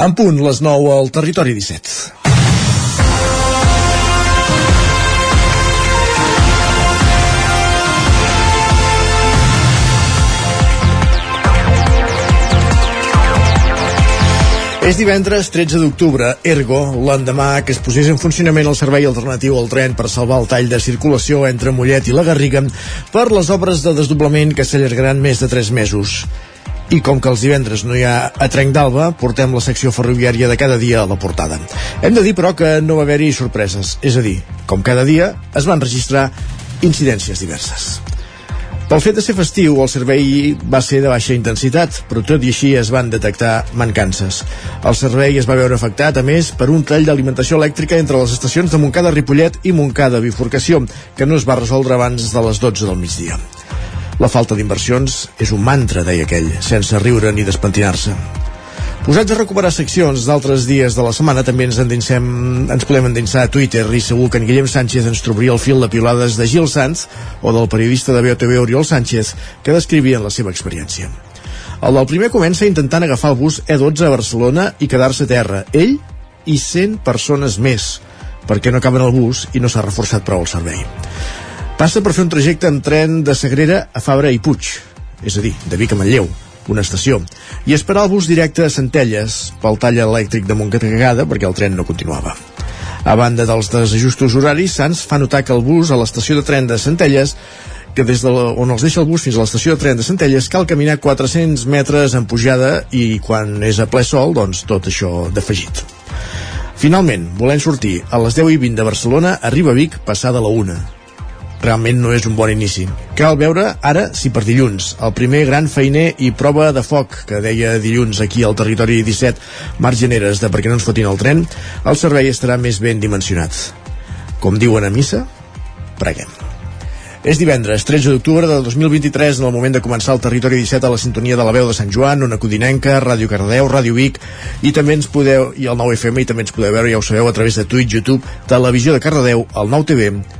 En punt, les 9 al Territori 17. És divendres 13 d'octubre, ergo, l'endemà que es posés en funcionament el servei alternatiu al tren per salvar el tall de circulació entre Mollet i la Garriga per les obres de desdoblament que s'allargaran més de 3 mesos. I com que els divendres no hi ha a Trenc d'Alba, portem la secció ferroviària de cada dia a la portada. Hem de dir, però, que no va haver-hi sorpreses. És a dir, com cada dia, es van registrar incidències diverses. Pel fet de ser festiu, el servei va ser de baixa intensitat, però tot i així es van detectar mancances. El servei es va veure afectat, a més, per un tall d'alimentació elèctrica entre les estacions de Montcada-Ripollet i Montcada-Bifurcació, que no es va resoldre abans de les 12 del migdia. La falta d'inversions és un mantra, deia aquell, sense riure ni despentinar-se. Posats a recuperar seccions d'altres dies de la setmana, també ens endinsem, ens podem endinsar a Twitter i segur que en Guillem Sánchez ens trobaria el fil de piolades de Gil Sanz o del periodista de BOTV Oriol Sánchez que descrivien la seva experiència. El del primer comença intentant agafar el bus E12 a Barcelona i quedar-se a terra. Ell i 100 persones més, perquè no acaben el bus i no s'ha reforçat prou el servei. Passa per fer un trajecte en tren de Sagrera a Fabra i Puig, és a dir, de Vic a Manlleu, una estació, i esperar el bus directe a Centelles pel tall elèctric de Montcatagada perquè el tren no continuava. A banda dels desajustos horaris, Sants fa notar que el bus a l'estació de tren de Centelles que des de on els deixa el bus fins a l'estació de tren de Centelles cal caminar 400 metres en pujada i quan és a ple sol, doncs tot això d'afegit. Finalment, volent sortir a les 10 i 20 de Barcelona, arriba a Vic passada la 1 realment no és un bon inici. Cal veure ara si per dilluns, el primer gran feiner i prova de foc que deia dilluns aquí al territori 17 margeneres de perquè no ens fotin el tren, el servei estarà més ben dimensionat. Com diuen a missa, preguem. És divendres, 13 d'octubre de 2023, en el moment de començar el Territori 17 a la sintonia de la veu de Sant Joan, una Codinenca, Ràdio Cardeu, Ràdio Vic, i també ens podeu, i el 9FM, i també ens podeu veure, ja ho sabeu, a través de Twitch, YouTube, Televisió de Cardedeu, el 9TV,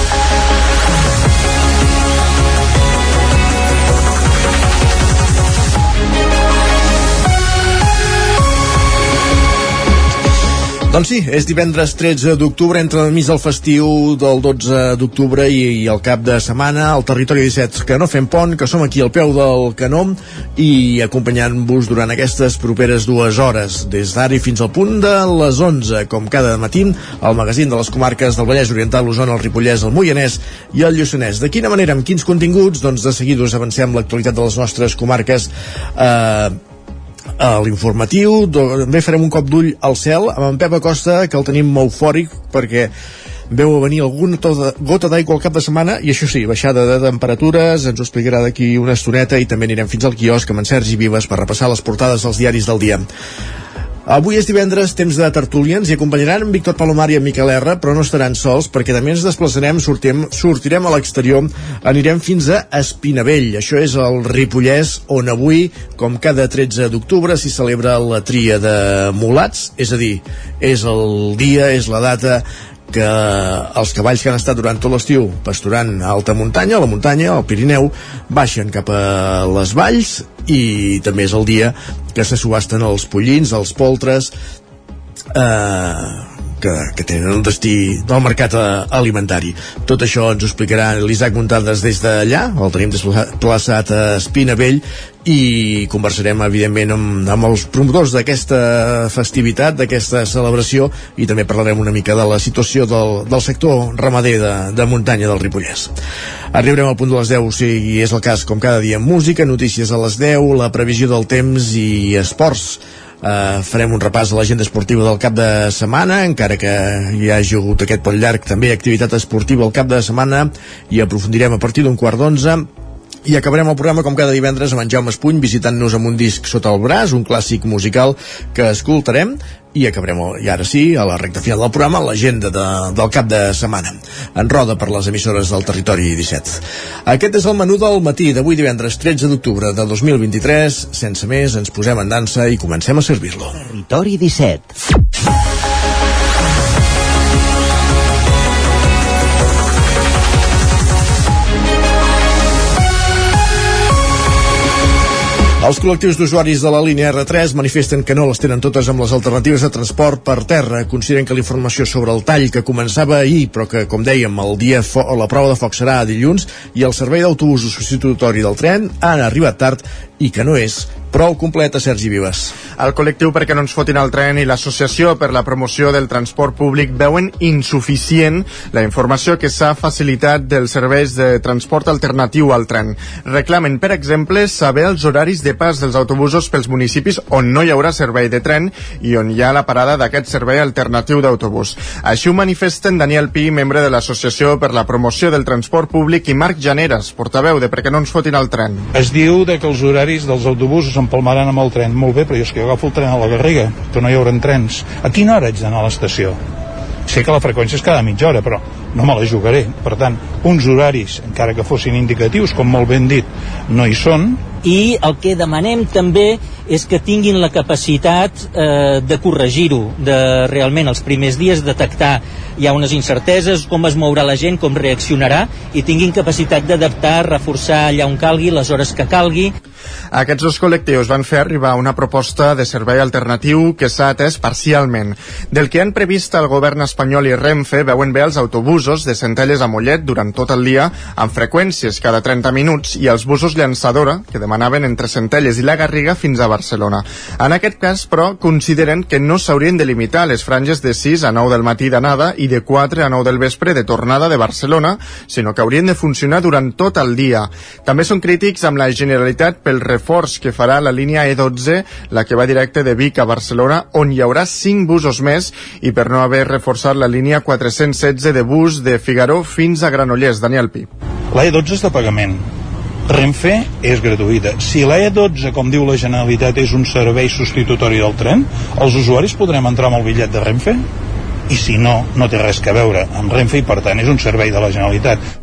Doncs sí, és divendres 13 d'octubre, entre mig del festiu del 12 d'octubre i, i el cap de setmana, al territori 17, que no fem pont, que som aquí al peu del canó i acompanyant-vos durant aquestes properes dues hores, des d'ara fins al punt de les 11, com cada matí, al magazín de les comarques del Vallès Oriental, l'Osona, el Ripollès, el Moianès i el Lluçanès. De quina manera, amb quins continguts? Doncs de seguida us avancem l'actualitat de les nostres comarques eh, a l'informatiu, també farem un cop d'ull al cel amb en Pep Acosta, que el tenim molt fòric perquè veu a venir alguna gota d'aigua al cap de setmana i això sí, baixada de temperatures ens ho explicarà d'aquí una estoneta i també anirem fins al quiosc amb en Sergi Vives per repassar les portades dels diaris del dia Avui és divendres, temps de tertúliens i acompanyaran Víctor Palomar i en Miquel R, però no estaran sols perquè també ens desplaçarem, sortim, sortirem a l'exterior, anirem fins a Espinavell, això és el Ripollès, on avui, com cada 13 d'octubre, s'hi celebra la tria de mulats, és a dir, és el dia, és la data que els cavalls que han estat durant tot l'estiu pasturant a alta muntanya, a la muntanya, al Pirineu, baixen cap a les valls i també és el dia que se subasten els pollins, els poltres, eh, que, que tenen un destí del mercat alimentari. Tot això ens ho explicarà l'Isaac Muntades des d'allà, el tenim desplaçat a Espinavell i conversarem evidentment amb, amb els promotors d'aquesta festivitat, d'aquesta celebració i també parlarem una mica de la situació del, del sector ramader de, de muntanya del Ripollès. Arribarem al punt de les 10 si és el cas com cada dia música, notícies a les 10, la previsió del temps i esports Uh, farem un repàs a l'agenda esportiva del cap de setmana, encara que hi hagi hagut aquest pot llarg, també activitat esportiva al cap de setmana i aprofundirem a partir d'un quart d'onze i acabarem el programa com cada divendres amb en Jaume Espuny visitant-nos amb un disc sota el braç, un clàssic musical que escoltarem i acabarem, i ara sí, a la recta final del programa, l'agenda de, del cap de setmana. En roda per les emissores del territori 17. Aquest és el menú del matí d'avui divendres 13 d'octubre de 2023. Sense més, ens posem en dansa i comencem a servir-lo. Territori 17. Els col·lectius d'usuaris de la línia R3 manifesten que no les tenen totes amb les alternatives de transport per terra. Consideren que la informació sobre el tall que començava ahir, però que, com dèiem, el dia la prova de foc serà dilluns, i el servei d'autobusos substitutori del tren han arribat tard i que no és prou completa, Sergi Vives. El col·lectiu perquè no ens fotin el tren i l'Associació per la promoció del transport públic veuen insuficient la informació que s'ha facilitat dels serveis de transport alternatiu al tren. Reclamen, per exemple, saber els horaris de pas dels autobusos pels municipis on no hi haurà servei de tren i on hi ha la parada d'aquest servei alternatiu d'autobús. Així ho manifesten Daniel Pi, membre de l'Associació per la promoció del transport públic, i Marc Janeres, portaveu de perquè no ens fotin el tren. Es diu de que els horaris horaris dels autobusos empalmaran amb el tren. Molt bé, però jo és que jo agafo el tren a la Garriga, que no hi haurà trens. A quina hora haig d'anar a l'estació? Sé que la freqüència és cada mitja hora, però no me la jugaré. Per tant, uns horaris, encara que fossin indicatius, com molt ben dit, no hi són. I el que demanem també és que tinguin la capacitat eh, de corregir-ho, de realment els primers dies detectar hi ha unes incerteses, com es mourà la gent, com reaccionarà, i tinguin capacitat d'adaptar, reforçar allà on calgui, les hores que calgui. Aquests dos col·lectius van fer arribar una proposta de servei alternatiu que s'ha atès parcialment. Del que han previst el govern espanyol i Renfe veuen bé els autobusos de Centelles a Mollet durant tot el dia amb freqüències cada 30 minuts i els busos llançadora que demanaven entre Centelles i la Garriga fins a Barcelona. En aquest cas, però, consideren que no s'haurien de limitar les franges de 6 a 9 del matí d'anada i de 4 a 9 del vespre de tornada de Barcelona, sinó que haurien de funcionar durant tot el dia. També són crítics amb la Generalitat pel reforç que farà la línia E12, la que va directe de Vic a Barcelona, on hi haurà 5 busos més i per no haver reforçat la línia 416 de bus de Figaró fins a Granollers. Daniel Pi. La E12 és de pagament. Renfe és gratuïta. Si la E12, com diu la Generalitat, és un servei substitutori del tren, els usuaris podrem entrar amb el bitllet de Renfe? i si no, no té res que veure amb Renfe i per tant és un servei de la Generalitat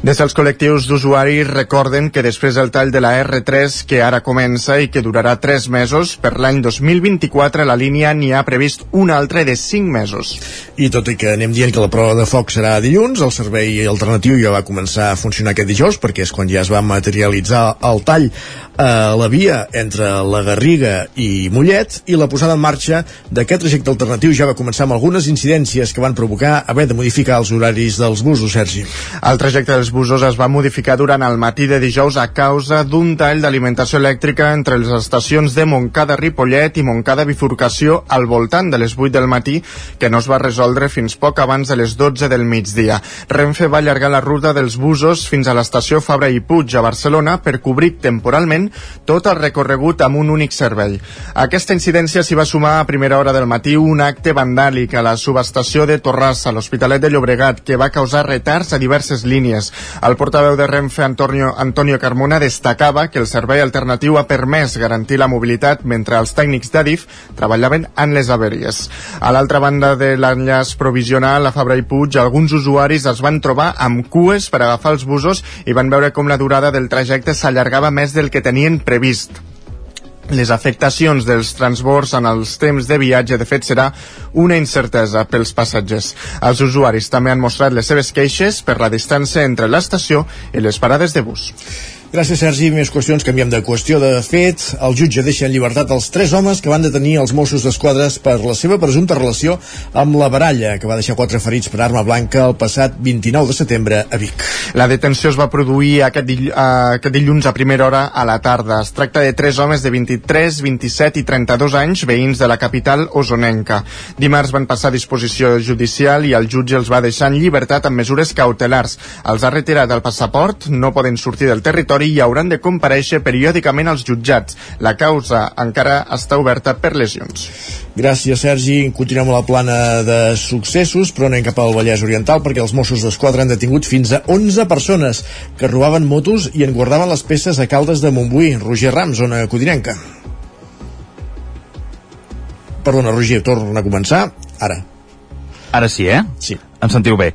des dels col·lectius d'usuaris recorden que després del tall de la R3 que ara comença i que durarà 3 mesos, per l'any 2024 la línia n'hi ha previst una altra de 5 mesos. I tot i que anem dient que la prova de foc serà dilluns, el servei alternatiu ja va començar a funcionar aquest dijous perquè és quan ja es va materialitzar el tall a la via entre la Garriga i Mollet i la posada en marxa d'aquest trajecte alternatiu ja va començar amb algunes incidències que van provocar haver de modificar els horaris dels busos, Sergi. El trajecte dels busos es va modificar durant el matí de dijous a causa d'un tall d'alimentació elèctrica entre les estacions de Montcada Ripollet i Montcada Bifurcació al voltant de les 8 del matí que no es va resoldre fins poc abans de les 12 del migdia. Renfe va allargar la ruta dels busos fins a l'estació Fabra i Puig a Barcelona per cobrir temporalment tot el recorregut amb un únic servei. A aquesta incidència s'hi va sumar a primera hora del matí un acte vandàlic a la subestació de Torrassa, a l'Hospitalet de Llobregat, que va causar retards a diverses línies. El portaveu de Renfe, Antonio, Antonio Carmona, destacava que el servei alternatiu ha permès garantir la mobilitat mentre els tècnics d'Adif treballaven en les averies. A l'altra banda de l'enllaç provisional a Fabra i Puig, alguns usuaris es van trobar amb cues per agafar els busos i van veure com la durada del trajecte s'allargava més del que tenien previst les afectacions dels transbords en els temps de viatge, de fet, serà una incertesa pels passatgers. Els usuaris també han mostrat les seves queixes per la distància entre l'estació i les parades de bus. Gràcies, Sergi. Més qüestions. Canviem de qüestió. De fet, el jutge deixa en llibertat els tres homes que van detenir els Mossos d'Esquadra per la seva presumpta relació amb la baralla, que va deixar quatre ferits per arma blanca el passat 29 de setembre a Vic. La detenció es va produir aquest, dill uh, aquest dilluns a primera hora a la tarda. Es tracta de tres homes de 23, 27 i 32 anys, veïns de la capital osonenca. Dimarts van passar a disposició judicial i el jutge els va deixar en llibertat amb mesures cautelars. Els ha retirat el passaport, no poden sortir del territori territori i hauran de compareixer periòdicament als jutjats. La causa encara està oberta per lesions. Gràcies, Sergi. Continuem a la plana de successos, però anem cap al Vallès Oriental perquè els Mossos d'Esquadra han detingut fins a 11 persones que robaven motos i en guardaven les peces a Caldes de Montbui. Roger Ram, zona codinenca. Perdona, Roger, torna a començar. Ara. Ara sí, eh? Sí. Em sentiu bé.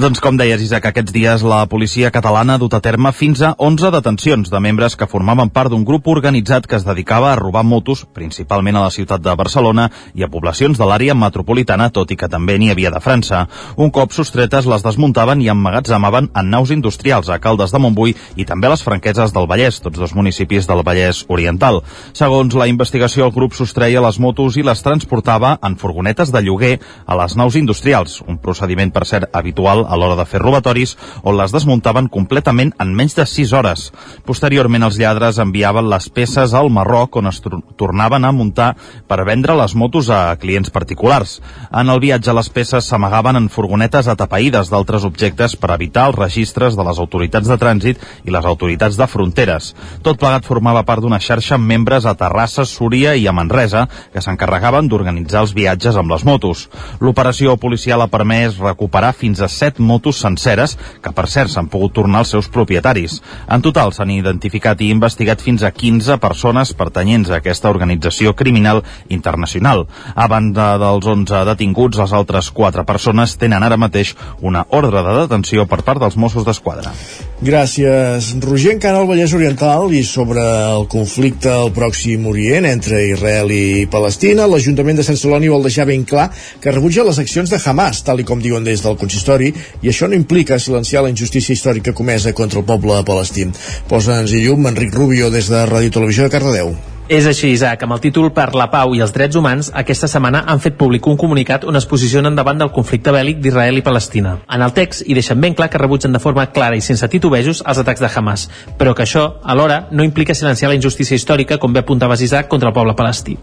Doncs com deies, Isaac, aquests dies la policia catalana ha dut a terme fins a 11 detencions de membres que formaven part d'un grup organitzat que es dedicava a robar motos, principalment a la ciutat de Barcelona i a poblacions de l'àrea metropolitana, tot i que també n'hi havia de França. Un cop sostretes les desmuntaven i emmagatzemaven en naus industrials a Caldes de Montbui i també a les franqueses del Vallès, tots dos municipis del Vallès Oriental. Segons la investigació, el grup sostreia les motos i les transportava en furgonetes de lloguer a les naus industrials, un procediment, per cert, habitual a l'hora de fer robatoris on les desmuntaven completament en menys de 6 hores. Posteriorment els lladres enviaven les peces al Marroc on es tornaven a muntar per vendre les motos a clients particulars. En el viatge les peces s'amagaven en furgonetes atapeïdes d'altres objectes per evitar els registres de les autoritats de trànsit i les autoritats de fronteres. Tot plegat formava part d'una xarxa amb membres a Terrassa, Súria i a Manresa que s'encarregaven d'organitzar els viatges amb les motos. L'operació policial ha permès recuperar fins a 7 motos senceres, que per cert s'han pogut tornar als seus propietaris. En total s'han identificat i investigat fins a 15 persones pertanyents a aquesta organització criminal internacional. A banda dels 11 detinguts, les altres 4 persones tenen ara mateix una ordre de detenció per part dels Mossos d'Esquadra. Gràcies, Roger. Encara al Vallès Oriental i sobre el conflicte al Pròxim Orient entre Israel i Palestina, l'Ajuntament de Sant Celoni vol deixar ben clar que rebutja les accions de Hamas, tal i com diuen des del consistori, i això no implica silenciar la injustícia històrica comesa contra el poble palestí. Posa'ns i llum Enric Rubio des de Ràdio Televisió de Cardedeu. És així, Isaac. Amb el títol Per la pau i els drets humans, aquesta setmana han fet públic un comunicat on es posicionen davant del conflicte bèl·lic d'Israel i Palestina. En el text hi deixen ben clar que rebutgen de forma clara i sense titubejos els atacs de Hamas, però que això, alhora, no implica silenciar la injustícia històrica, com bé apuntava Isaac, contra el poble palestí.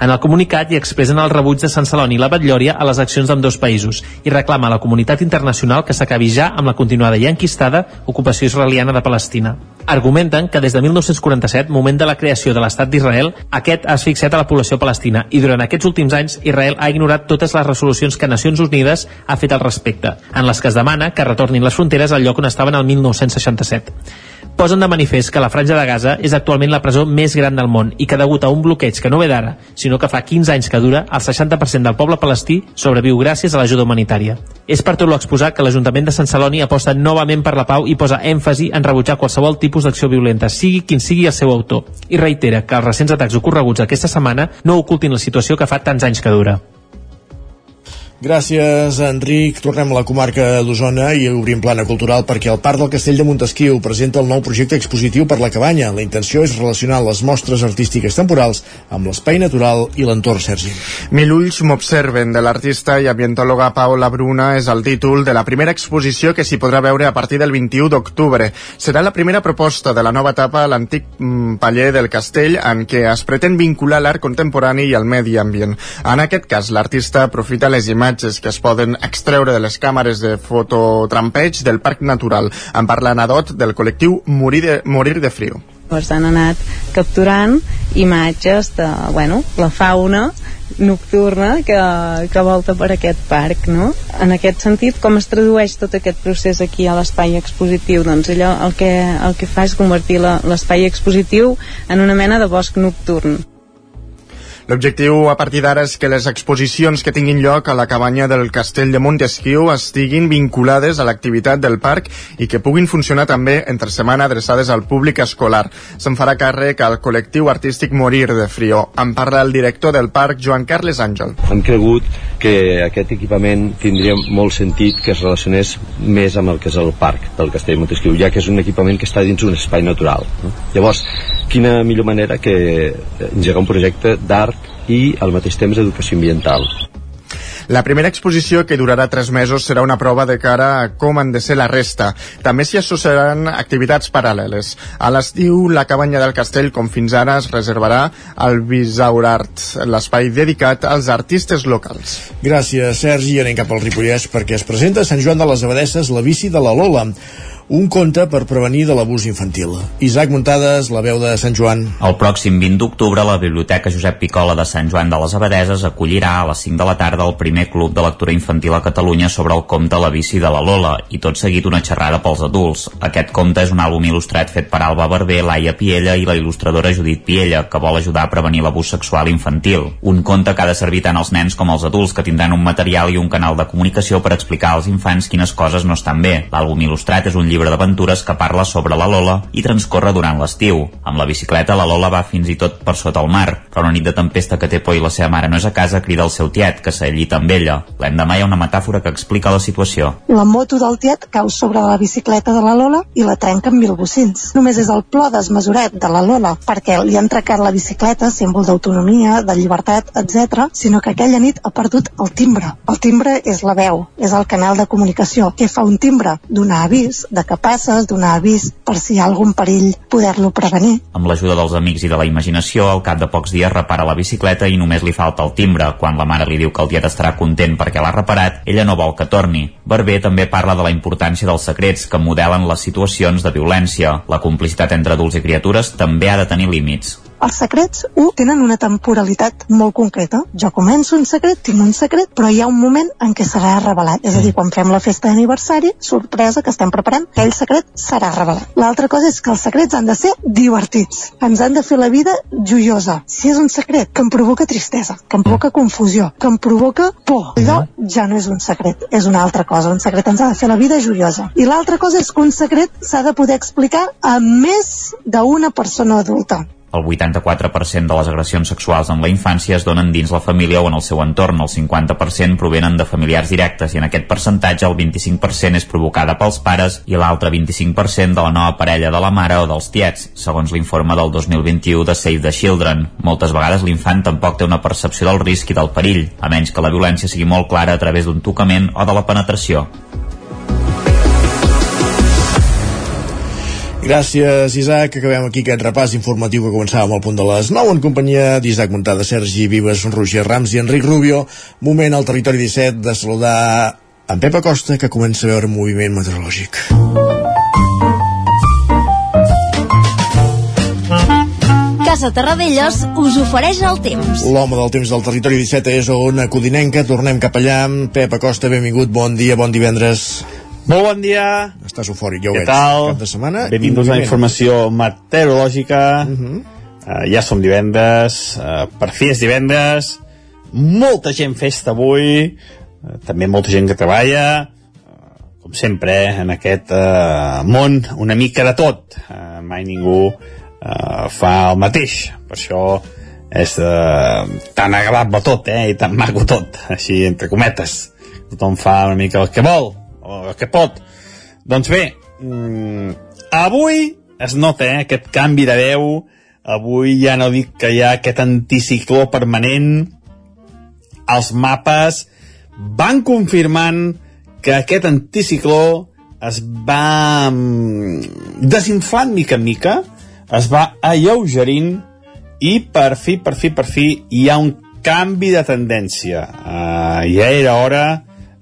En el comunicat hi expressen el rebuig de Sant Celoni i la Batllòria a les accions d'ambdós països i reclama a la comunitat internacional que s'acabi ja amb la continuada i enquistada ocupació israeliana de Palestina. Argumenten que des de 1947, moment de la creació de l'Estat d'Israel, aquest ha asfixiat a la població palestina i durant aquests últims anys Israel ha ignorat totes les resolucions que Nacions Unides ha fet al respecte, en les que es demana que retornin les fronteres al lloc on estaven el 1967 posen de manifest que la Franja de Gaza és actualment la presó més gran del món i que degut a un bloqueig que no ve d'ara, sinó que fa 15 anys que dura, el 60% del poble palestí sobreviu gràcies a l'ajuda humanitària. És per tot l'exposat que l'Ajuntament de Sant Celoni aposta novament per la pau i posa èmfasi en rebutjar qualsevol tipus d'acció violenta, sigui quin sigui el seu autor, i reitera que els recents atacs ocorreguts aquesta setmana no ocultin la situació que fa tants anys que dura. Gràcies, Enric. Tornem a la comarca d'Osona i obrim plana cultural perquè el Parc del Castell de Montesquieu presenta el nou projecte expositiu per la cabanya. La intenció és relacionar les mostres artístiques temporals amb l'espai natural i l'entorn, Sergi. Mil ulls m'observen, de l'artista i ambientòloga Paola Bruna, és el títol de la primera exposició que s'hi podrà veure a partir del 21 d'octubre. Serà la primera proposta de la nova etapa a l'antic mm, paller del castell en què es pretén vincular l'art contemporani i el medi ambient. En aquest cas, l'artista aprofita les imatges imatges que es poden extreure de les càmeres de fototrampeig del Parc Natural. En parla Nadot del col·lectiu Morir de, Morir de Frio. Pues han anat capturant imatges de bueno, la fauna nocturna que, que volta per aquest parc no? en aquest sentit com es tradueix tot aquest procés aquí a l'espai expositiu doncs allò el que, el que fa és convertir l'espai expositiu en una mena de bosc nocturn L'objectiu a partir d'ara és que les exposicions que tinguin lloc a la cabanya del Castell de Montesquieu estiguin vinculades a l'activitat del parc i que puguin funcionar també entre setmana adreçades al públic escolar. Se'n farà càrrec al col·lectiu artístic Morir de Frio. En parla el director del parc, Joan Carles Àngel. Hem cregut que aquest equipament tindria molt sentit que es relacionés més amb el que és el parc del Castell de Montesquieu, ja que és un equipament que està dins un espai natural. Llavors, quina millor manera que engegar un projecte d'art i al mateix temps educació ambiental. La primera exposició, que durarà tres mesos, serà una prova de cara a com han de ser la resta. També s'hi associaran activitats paral·leles. A l'estiu, la cabanya del castell, com fins ara, es reservarà al Bisaurart, l'espai dedicat als artistes locals. Gràcies, Sergi. Anem cap al Ripollès perquè es presenta a Sant Joan de les Abadesses la bici de la Lola un conte per prevenir de l'abús infantil. Isaac Muntades, la veu de Sant Joan. El pròxim 20 d'octubre, la Biblioteca Josep Picola de Sant Joan de les Abadeses acollirà a les 5 de la tarda el primer club de lectura infantil a Catalunya sobre el conte La bici de la Lola i tot seguit una xerrada pels adults. Aquest conte és un àlbum il·lustrat fet per Alba Barber, Laia Piella i la il·lustradora Judit Piella, que vol ajudar a prevenir l'abús sexual infantil. Un conte que ha de servir tant als nens com als adults, que tindran un material i un canal de comunicació per explicar als infants quines coses no estan bé. L'àlbum il·lustrat és un llibre d'aventures que parla sobre la Lola i transcorre durant l'estiu. Amb la bicicleta la Lola va fins i tot per sota el mar, però una nit de tempesta que té por i la seva mare no és a casa crida el seu tiet, que s'allita amb ella. L'endemà hi ha una metàfora que explica la situació. La moto del tiet cau sobre la bicicleta de la Lola i la trenca amb mil bocins. Només és el plor desmesurat de la Lola perquè li han trecat la bicicleta, símbol d'autonomia, de llibertat, etc, sinó que aquella nit ha perdut el timbre. El timbre és la veu, és el canal de comunicació. Què fa un timbre? Donar avís de que passes, donar avís per si hi ha algun perill, poder-lo prevenir. Amb l'ajuda dels amics i de la imaginació, al cap de pocs dies repara la bicicleta i només li falta el timbre. Quan la mare li diu que el tiet estarà content perquè l'ha reparat, ella no vol que torni. Barber també parla de la importància dels secrets que modelen les situacions de violència. La complicitat entre adults i criatures també ha de tenir límits. Els secrets, un, tenen una temporalitat molt concreta. Jo començo un secret, tinc un secret, però hi ha un moment en què serà revelat. És a dir, quan fem la festa d'aniversari, sorpresa que estem preparant, aquell secret serà revelat. L'altra cosa és que els secrets han de ser divertits. Ens han de fer la vida joiosa. Si és un secret que em provoca tristesa, que em provoca confusió, que em provoca por, allò ja no és un secret, és una altra cosa. Un secret ens ha de fer la vida joiosa. I l'altra cosa és que un secret s'ha de poder explicar a més d'una persona adulta. El 84% de les agressions sexuals en la infància es donen dins la família o en el seu entorn, el 50% provenen de familiars directes i en aquest percentatge el 25% és provocada pels pares i l'altre 25% de la nova parella de la mare o dels tiets, segons l'informe del 2021 de Save the Children. Moltes vegades l'infant tampoc té una percepció del risc i del perill, a menys que la violència sigui molt clara a través d'un tocament o de la penetració. Gràcies, Isaac. Acabem aquí aquest repàs informatiu que començàvem al punt de les 9 en companyia d'Isaac Montada, Sergi Vives, Roger Rams i Enric Rubio. Moment al territori 17 de saludar en Pep Acosta, que comença a veure moviment meteorològic. Casa Terradellos us ofereix el temps. L'home del temps del territori 17 és on a Codinenca. Tornem cap allà. Pep Acosta, benvingut, bon dia, bon divendres. Molt bon dia. Estàs eufòric, ja ho Què veig. tal? Cap de setmana. Benvinguts a la informació meteorològica. Uh -huh. uh, ja som divendres, uh, per fi és divendres. Molta gent festa avui, uh, també molta gent que treballa, uh, com sempre, eh, en aquest uh, món, una mica de tot. Uh, mai ningú uh, fa el mateix. Per això és uh, tan agradable tot, eh, i tan maco tot, així entre cometes. Tothom fa una mica el que vol, o el que pot. Doncs bé, mm, avui es nota eh, aquest canvi de veu, avui ja no dic que hi ha aquest anticicló permanent, els mapes van confirmant que aquest anticicló es va mm, desinflant mica en mica, es va alleugerint i per fi, per fi, per fi hi ha un canvi de tendència. Uh, ja era hora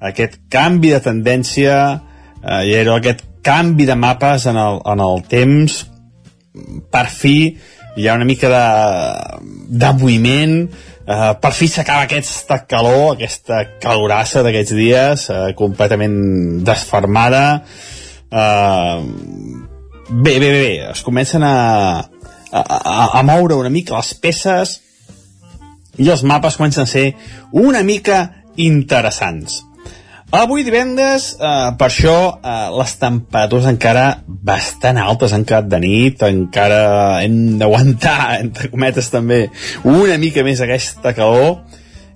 aquest canvi de tendència, uh, ja era aquest canvi de mapes en el, en el temps, per fi hi ha una mica de, de moviment, uh, per fi s'acaba aquesta calor, aquesta calorassa d'aquests dies, uh, completament desfermada, bé, bé, bé, bé, es comencen a, a, a, a moure una mica les peces i els mapes comencen a ser una mica interessants. Avui divendres, eh, per això, eh, les temperatures encara bastant altes han quedat de nit, encara hem d'aguantar, entre cometes també, una mica més aquesta calor,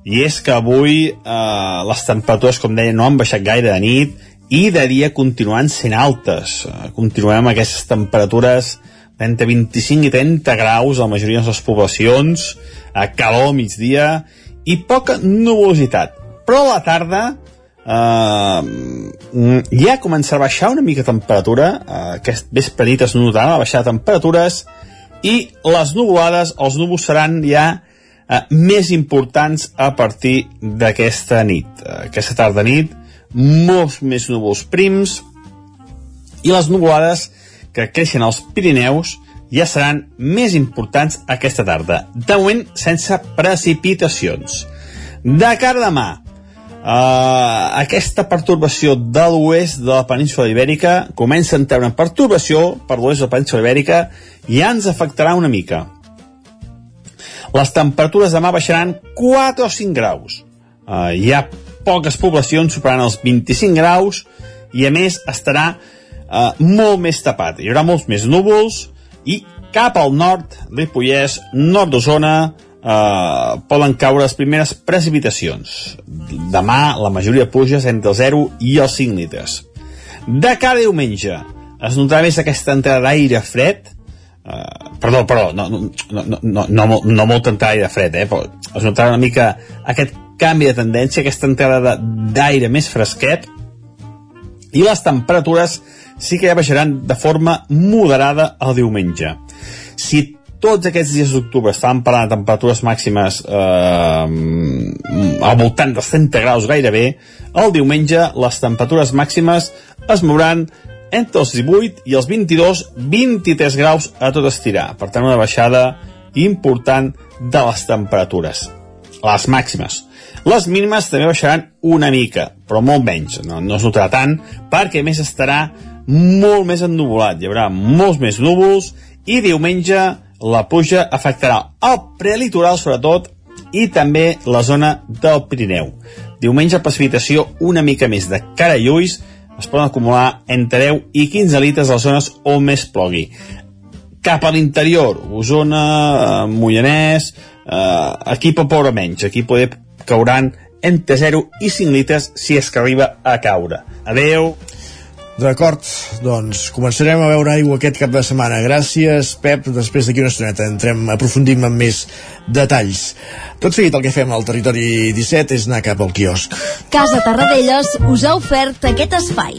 i és que avui eh, les temperatures, com deia, no han baixat gaire de nit, i de dia continuen sent altes. Eh, continuem amb aquestes temperatures entre 25 i 30 graus a la majoria de les poblacions, a calor migdia, i poca nuvolositat. Però a la tarda, uh, ja comença a baixar una mica temperatura, uh, aquest vespre nit es notarà la baixada de temperatures, i les nuvolades, els núvols seran ja uh, més importants a partir d'aquesta nit. Uh, aquesta tarda nit, molts més núvols prims, I les nuvolades que creixen als Pirineus ja seran més importants aquesta tarda. De moment, sense precipitacions. De cara a demà, uh, aquesta pertorbació de l'oest de la península ibèrica comença a entrar una pertorbació per l'oest de la península ibèrica i ja ens afectarà una mica. Les temperatures demà baixaran 4 o 5 graus. Uh, hi ha poques poblacions superant els 25 graus i a més estarà uh, molt més tapat. Hi haurà molts més núvols i cap al nord, Ripollès, nord d'Osona, eh, poden caure les primeres precipitacions. Demà la majoria pluges entre el 0 i els 5 litres. De cada diumenge es notarà més aquesta entrada d'aire fred, Uh, perdó, perdó, no, no, no, no, no, no molta entrada d'aire fred, eh, però es notarà una mica aquest canvi de tendència, aquesta entrada d'aire més fresquet, i les temperatures sí que ja baixaran de forma moderada el diumenge. Si tots aquests dies d'octubre estaven parlant de temperatures màximes eh, al voltant dels 30 graus gairebé, el diumenge les temperatures màximes es mouran entre els 18 i els 22-23 graus a tot estirar. Per tant, una baixada important de les temperatures. Les màximes. Les mínimes també baixaran una mica, però molt menys, no, no es notarà tant, perquè més estarà molt més ennuvolat, hi haurà molts més núvols i diumenge la pluja afectarà el prelitoral sobretot i també la zona del Pirineu. Diumenge precipitació una mica més de cara i ulls, es poden acumular entre 10 i 15 litres a les zones on més plogui. Cap a l'interior, Osona, eh, Mollanès, eh, aquí pot ploure menys, aquí poder cauran entre 0 i 5 litres si és que arriba a caure. Adeu! D'acord, doncs començarem a veure aigua aquest cap de setmana. Gràcies, Pep. Després d'aquí una estoneta entrem, aprofundim en més detalls. Tot seguit el que fem al territori 17 és anar cap al quiosc. Casa Tarradellas us ha ofert aquest espai.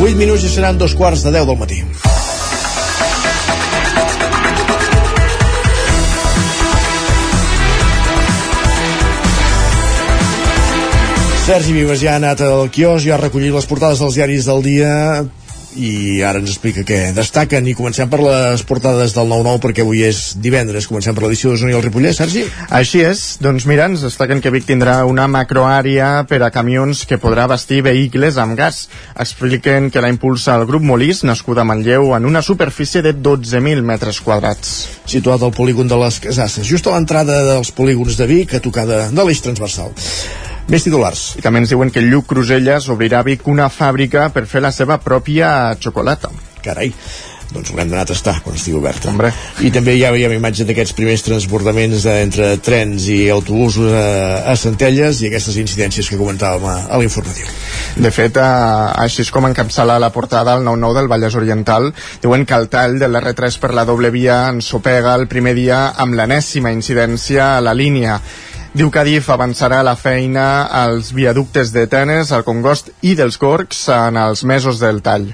8 minuts i seran dos quarts de 10 del matí. Sergi Vives ja ha anat al quios, ja ha recollit les portades dels diaris del dia i ara ens explica què destaquen i comencem per les portades del 9-9 perquè avui és divendres, comencem per l'edició d'Osona i el Ripollès, Sergi? Així és, doncs mira, ens destaquen que Vic tindrà una macroàrea per a camions que podrà vestir vehicles amb gas. Expliquen que la impulsa el grup Molís, nascut a Manlleu, en una superfície de 12.000 metres quadrats. Situat al polígon de les Casasses, just a l'entrada dels polígons de Vic, a tocar de, de l'eix transversal. Més titulars. I també ens diuen que Lluc Cruselles obrirà a Vic una fàbrica per fer la seva pròpia xocolata. Carai, doncs haurem d'anar a tastar quan estigui oberta. Hombre. I també ja veiem imatge d'aquests primers transbordaments entre trens i autobusos a, a Centelles i aquestes incidències que comentàvem a, a l'informatiu. De fet, eh, així és com encapçala la portada el 9-9 del Vallès Oriental. Diuen que el tall de l'R3 per la doble via ensopega el primer dia amb l'enèsima incidència a la línia. Diu que Adif avançarà la feina als viaductes de Tenes, al Congost i dels Gorgs en els mesos del tall.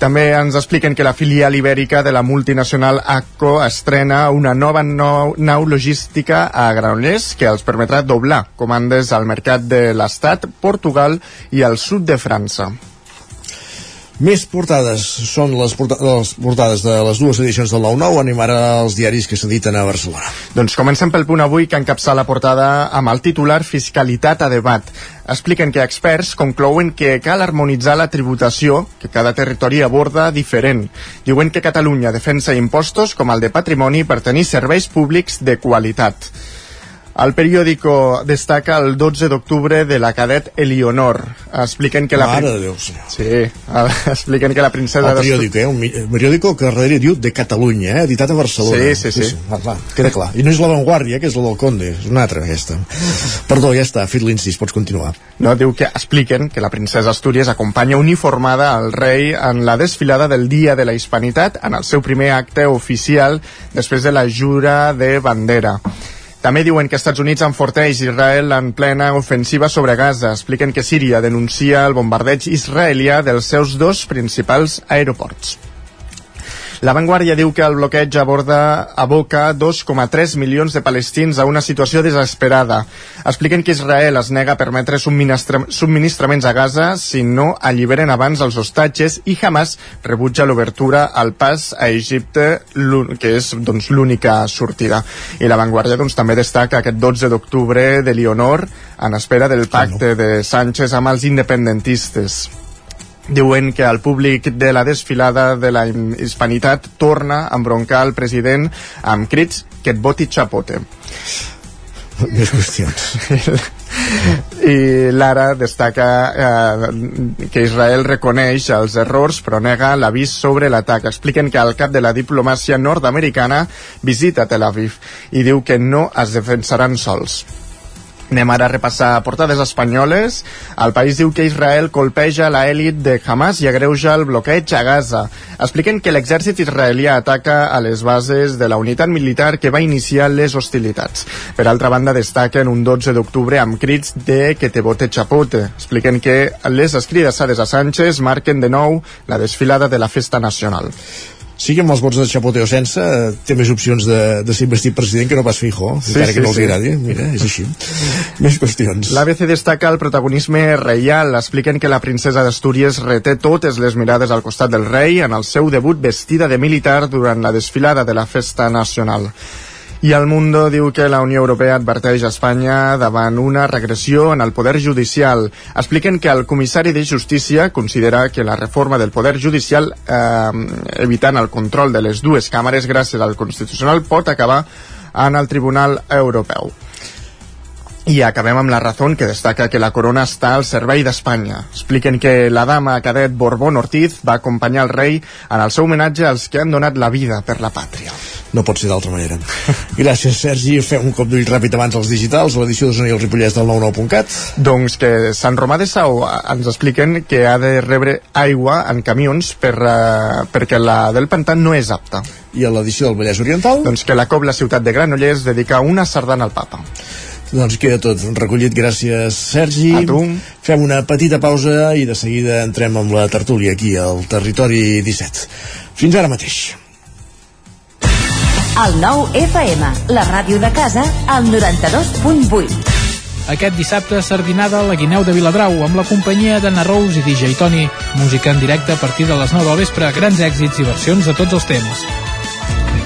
També ens expliquen que la filial ibèrica de la multinacional ACCO estrena una nova nou, nau logística a Granollers que els permetrà doblar comandes al mercat de l'Estat, Portugal i al sud de França. Més portades són les, porta les portades de les dues edicions del 9-9, anem ara als diaris que s'editen a Barcelona. Doncs comencem pel punt avui que encapçala la portada amb el titular Fiscalitat a debat. Expliquen que experts conclouen que cal harmonitzar la tributació que cada territori aborda diferent. Diuen que Catalunya defensa impostos com el de patrimoni per tenir serveis públics de qualitat. El periòdico destaca el 12 d'octubre de la cadet Elionor. Expliquen que la... Mare de Déu, sí. Sí, expliquen que la princesa... El periòdico, eh? Un periòdico que darrere diu de Catalunya, eh? editat a Barcelona. Sí, sí, sí. Va, va, queda clar. I no és la Vanguardia, que és la del Conde, és una altra, aquesta. Perdó, ja està, fet l'incís, pots continuar. No, diu que expliquen que la princesa Astúries acompanya uniformada al rei en la desfilada del Dia de la Hispanitat en el seu primer acte oficial després de la jura de bandera. També diuen que Estats Units enforteix Israel en plena ofensiva sobre Gaza. Expliquen que Síria denuncia el bombardeig israelià dels seus dos principals aeroports. La Vanguardia diu que el bloqueig aborda, aboca 2,3 milions de palestins a una situació desesperada. Expliquen que Israel es nega a permetre subministra subministraments a Gaza si no alliberen abans els hostatges i Hamas rebutja l'obertura al pas a Egipte, que és doncs, l'única sortida. I la Vanguardia doncs, també destaca aquest 12 d'octubre de Leonor en espera del pacte de Sánchez amb els independentistes diuen que el públic de la desfilada de la hispanitat torna a embroncar el president amb crits que et voti Chapote. Més qüestions. I l'ara destaca eh, que Israel reconeix els errors però nega l'avís sobre l'atac. Expliquen que el cap de la diplomàcia nord-americana visita Tel Aviv i diu que no es defensaran sols. Anem ara a repassar portades espanyoles. El país diu que Israel colpeja la de Hamas i agreuja el bloqueig a Gaza. Expliquen que l'exèrcit israelià ataca a les bases de la unitat militar que va iniciar les hostilitats. Per altra banda, destaquen un 12 d'octubre amb crits de que te vote Chapote. Expliquen que les escridassades a Sánchez marquen de nou la desfilada de la festa nacional. Sigui amb els vots de Chapote o sense, eh, té més opcions de, de ser investit president que no pas Fijó, Sí, encara sí, que no els sí. agradi. Mira, és així. més qüestions. L'ABC destaca el protagonisme reial. Expliquen que la princesa d'Astúries reté totes les mirades al costat del rei en el seu debut vestida de militar durant la desfilada de la festa nacional. I el Mundo diu que la Unió Europea adverteix a Espanya davant una regressió en el poder judicial. Expliquen que el comissari de Justícia considera que la reforma del poder judicial, eh, evitant el control de les dues càmeres gràcies al Constitucional, pot acabar en el Tribunal Europeu. I acabem amb la raó que destaca que la corona està al servei d'Espanya. Expliquen que la dama cadet Borbón Ortiz va acompanyar el rei en el seu homenatge als que han donat la vida per la pàtria. No pot ser d'altra manera. Gràcies, Sergi. Fem un cop d'ull ràpid abans als digitals, l'edició d'Osona i el Ripollès del 99.cat. Doncs que Sant Romà de Sau ens expliquen que ha de rebre aigua en camions per, uh, perquè la del pantà no és apta. I a l'edició del Vallès Oriental? Doncs que la Cobla Ciutat de Granollers dedica una sardana al papa. Doncs queda tot recollit, gràcies Sergi. A tu. Fem una petita pausa i de seguida entrem amb la tertúlia aquí al Territori 17. Fins ara mateix. El nou FM, la ràdio de casa, al 92.8. Aquest dissabte, sardinada a la Guineu de Viladrau amb la companyia d'Anna Rose i DJ Toni. Música en directe a partir de les 9 del vespre, grans èxits i versions de tots els temps.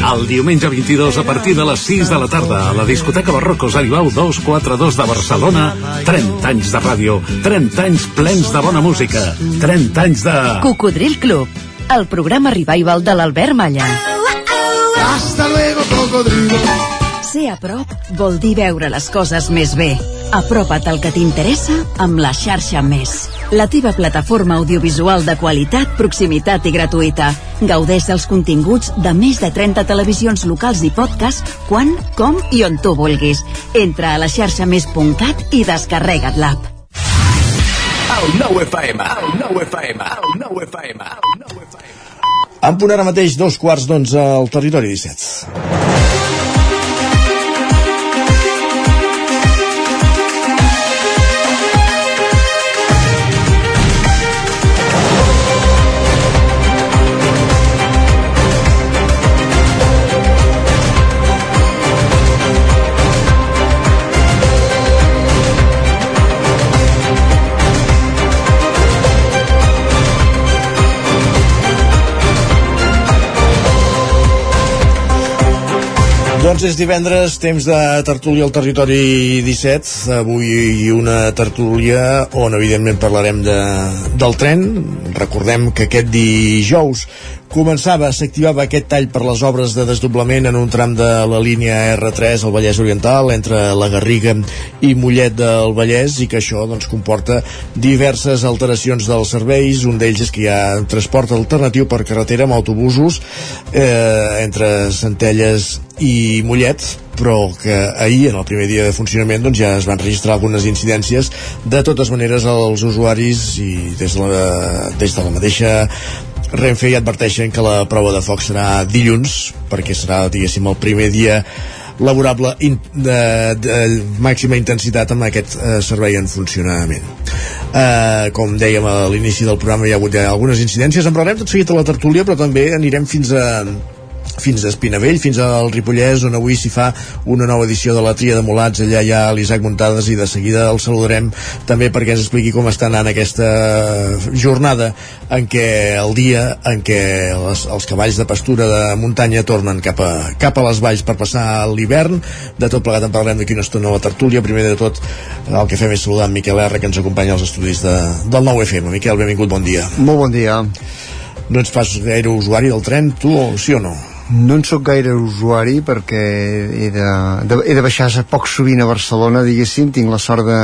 El diumenge 22 a partir de les 6 de la tarda a la discoteca Barrocos Aribau 242 de Barcelona 30 anys de ràdio 30 anys plens de bona música 30 anys de... Cocodril Club, el programa revival de l'Albert Malla. Hasta luego, cocodrilo. Ser a prop vol dir veure les coses més bé. Apropa't al que t'interessa amb la xarxa Més. La teva plataforma audiovisual de qualitat, proximitat i gratuïta. Gaudeix dels continguts de més de 30 televisions locals i podcast quan, com i on tu vulguis. Entra a la xarxa més.cat i descarrega't l'app. El nou FM, el nou FM, el nou FM, el nou FM. En punt ara mateix dos quarts d'onze al territori 17. Doncs és divendres, temps de tertúlia al territori 17. Avui una tertúlia on evidentment parlarem de, del tren. Recordem que aquest dijous començava, s'activava aquest tall per les obres de desdoblament en un tram de la línia R3 al Vallès Oriental entre la Garriga i Mollet del Vallès i que això doncs, comporta diverses alteracions dels serveis un d'ells és que hi ha transport alternatiu per carretera amb autobusos eh, entre Centelles i Mollet però que ahir, en el primer dia de funcionament, doncs ja es van registrar algunes incidències. De totes maneres, els usuaris i des de la, des de la mateixa Renfe ja adverteixen que la prova de foc serà dilluns, perquè serà, diguéssim, el primer dia laborable in, de, de màxima intensitat amb aquest eh, servei en funcionament. Eh, com dèiem a l'inici del programa hi ha hagut ja algunes incidències, en parlarem tot seguit a la tertúlia, però també anirem fins a fins a Espinavell, fins al Ripollès on avui s'hi fa una nova edició de la Tria de Molats, allà hi ha l'Isaac Muntades i de seguida el saludarem també perquè ens expliqui com està anant aquesta jornada en què el dia en què les, els cavalls de pastura de muntanya tornen cap a, cap a les valls per passar l'hivern. De tot plegat en parlarem d'aquí una estona a la tertúlia. Primer de tot el que fem és saludar en Miquel R que ens acompanya als estudis de, del nou FM Miquel, benvingut, bon dia. Molt bon dia. no ets pas gaire usuari del tren, tu, o sí o no? No en sóc gaire usuari perquè he de, de, he de baixar poc sovint a Barcelona, diguéssim, tinc la sort de,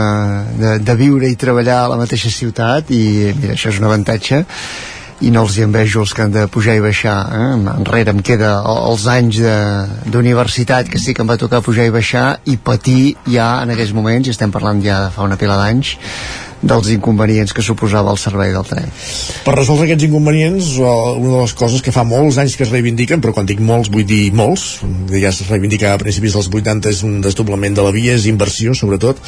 de, de viure i treballar a la mateixa ciutat i mira, això és un avantatge i no els hi envejo els que han de pujar i baixar eh? enrere em queda els anys d'universitat que sí que em va tocar pujar i baixar i patir ja en aquells moments i estem parlant ja de fa una pila d'anys dels inconvenients que suposava el servei del tren Per resoldre aquests inconvenients, eh, una de les coses que fa molts anys que es reivindiquen, però quan dic molts vull dir molts, ja es reivindicava a principis dels 80, és un desdoblament de la via, és inversió sobretot,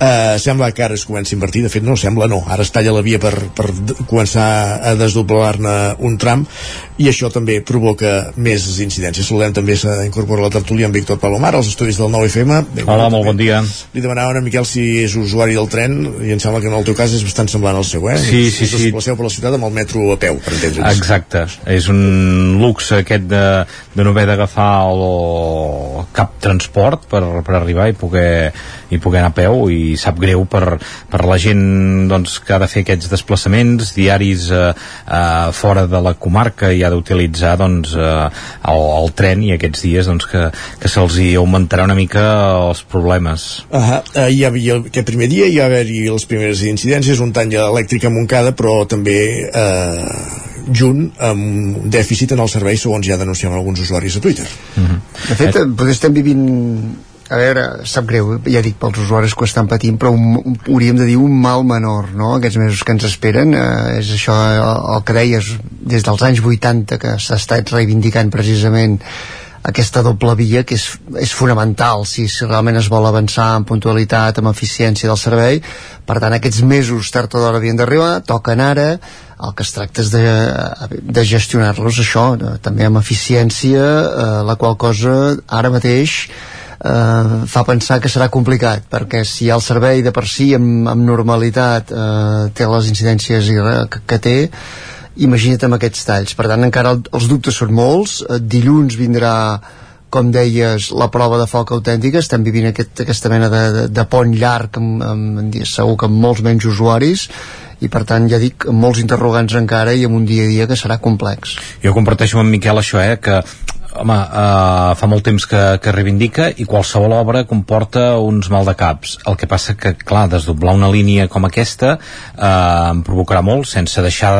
eh, sembla que ara es comença a invertir, de fet no, sembla no, ara es talla la via per, per començar a desdoblar-ne un tram, i això també provoca més incidències. Saludem també s'ha incorporat la tertúlia amb Víctor Palomar, als estudis del 9FM. Benvingut. Hola, molt bon dia. Li demanaven a Miquel si és usuari del tren, i em sembla que el teu cas és bastant semblant al seu, eh? Sí, sí, sí. desplaceu per la ciutat amb el metro a peu, per entendre'ns. Exacte, és un luxe aquest de, de no haver d'agafar el, cap transport per, per arribar i poder, i poder anar a peu i sap greu per, per la gent doncs, que ha de fer aquests desplaçaments diaris eh, eh, fora de la comarca i ha d'utilitzar doncs, eh, el, el tren i aquests dies doncs, que, que se'ls hi augmentarà una mica els problemes Uh -huh. hi havia aquest primer dia hi va haver-hi les primeres incidències un tall elèctric a Montcada però també eh, junt amb un dèficit en el servei segons ja denunciaven alguns usuaris a Twitter. De fet, eh, potser estem vivint a veure, sap greu, eh, ja dic pels usuaris que ho estan patint, però un, un, hauríem de dir un mal menor, no?, aquests mesos que ens esperen eh, és això el, el que deies des dels anys 80 que s'ha estat reivindicant precisament aquesta doble via que és, és fonamental si, si realment es vol avançar en puntualitat, amb eficiència del servei. Per tant aquests mesos tard o d'hora havien d'arribar, toquen ara el que es tracta és de, de gestionar-los això, de, també amb eficiència eh, la qual cosa ara mateix eh, fa pensar que serà complicat perquè si el servei de per si amb, amb normalitat eh, té les incidències que, que té imagina't amb aquests talls. Per tant encara el, els dubtes són molts. Eh, dilluns vindrà com deies, la prova de foc autèntica. Estem vivint aquest, aquesta mena de, de, de pont llarg amb, amb, segur que amb molts menys usuaris. I per tant ja dic amb molts interrogants encara i amb un dia a dia que serà complex. Jo comparteixo amb Miquel això, eh, que home, uh, fa molt temps que, que reivindica i qualsevol obra comporta uns mal de caps. El que passa que, clar, desdoblar una línia com aquesta uh, em provocarà molt, sense deixar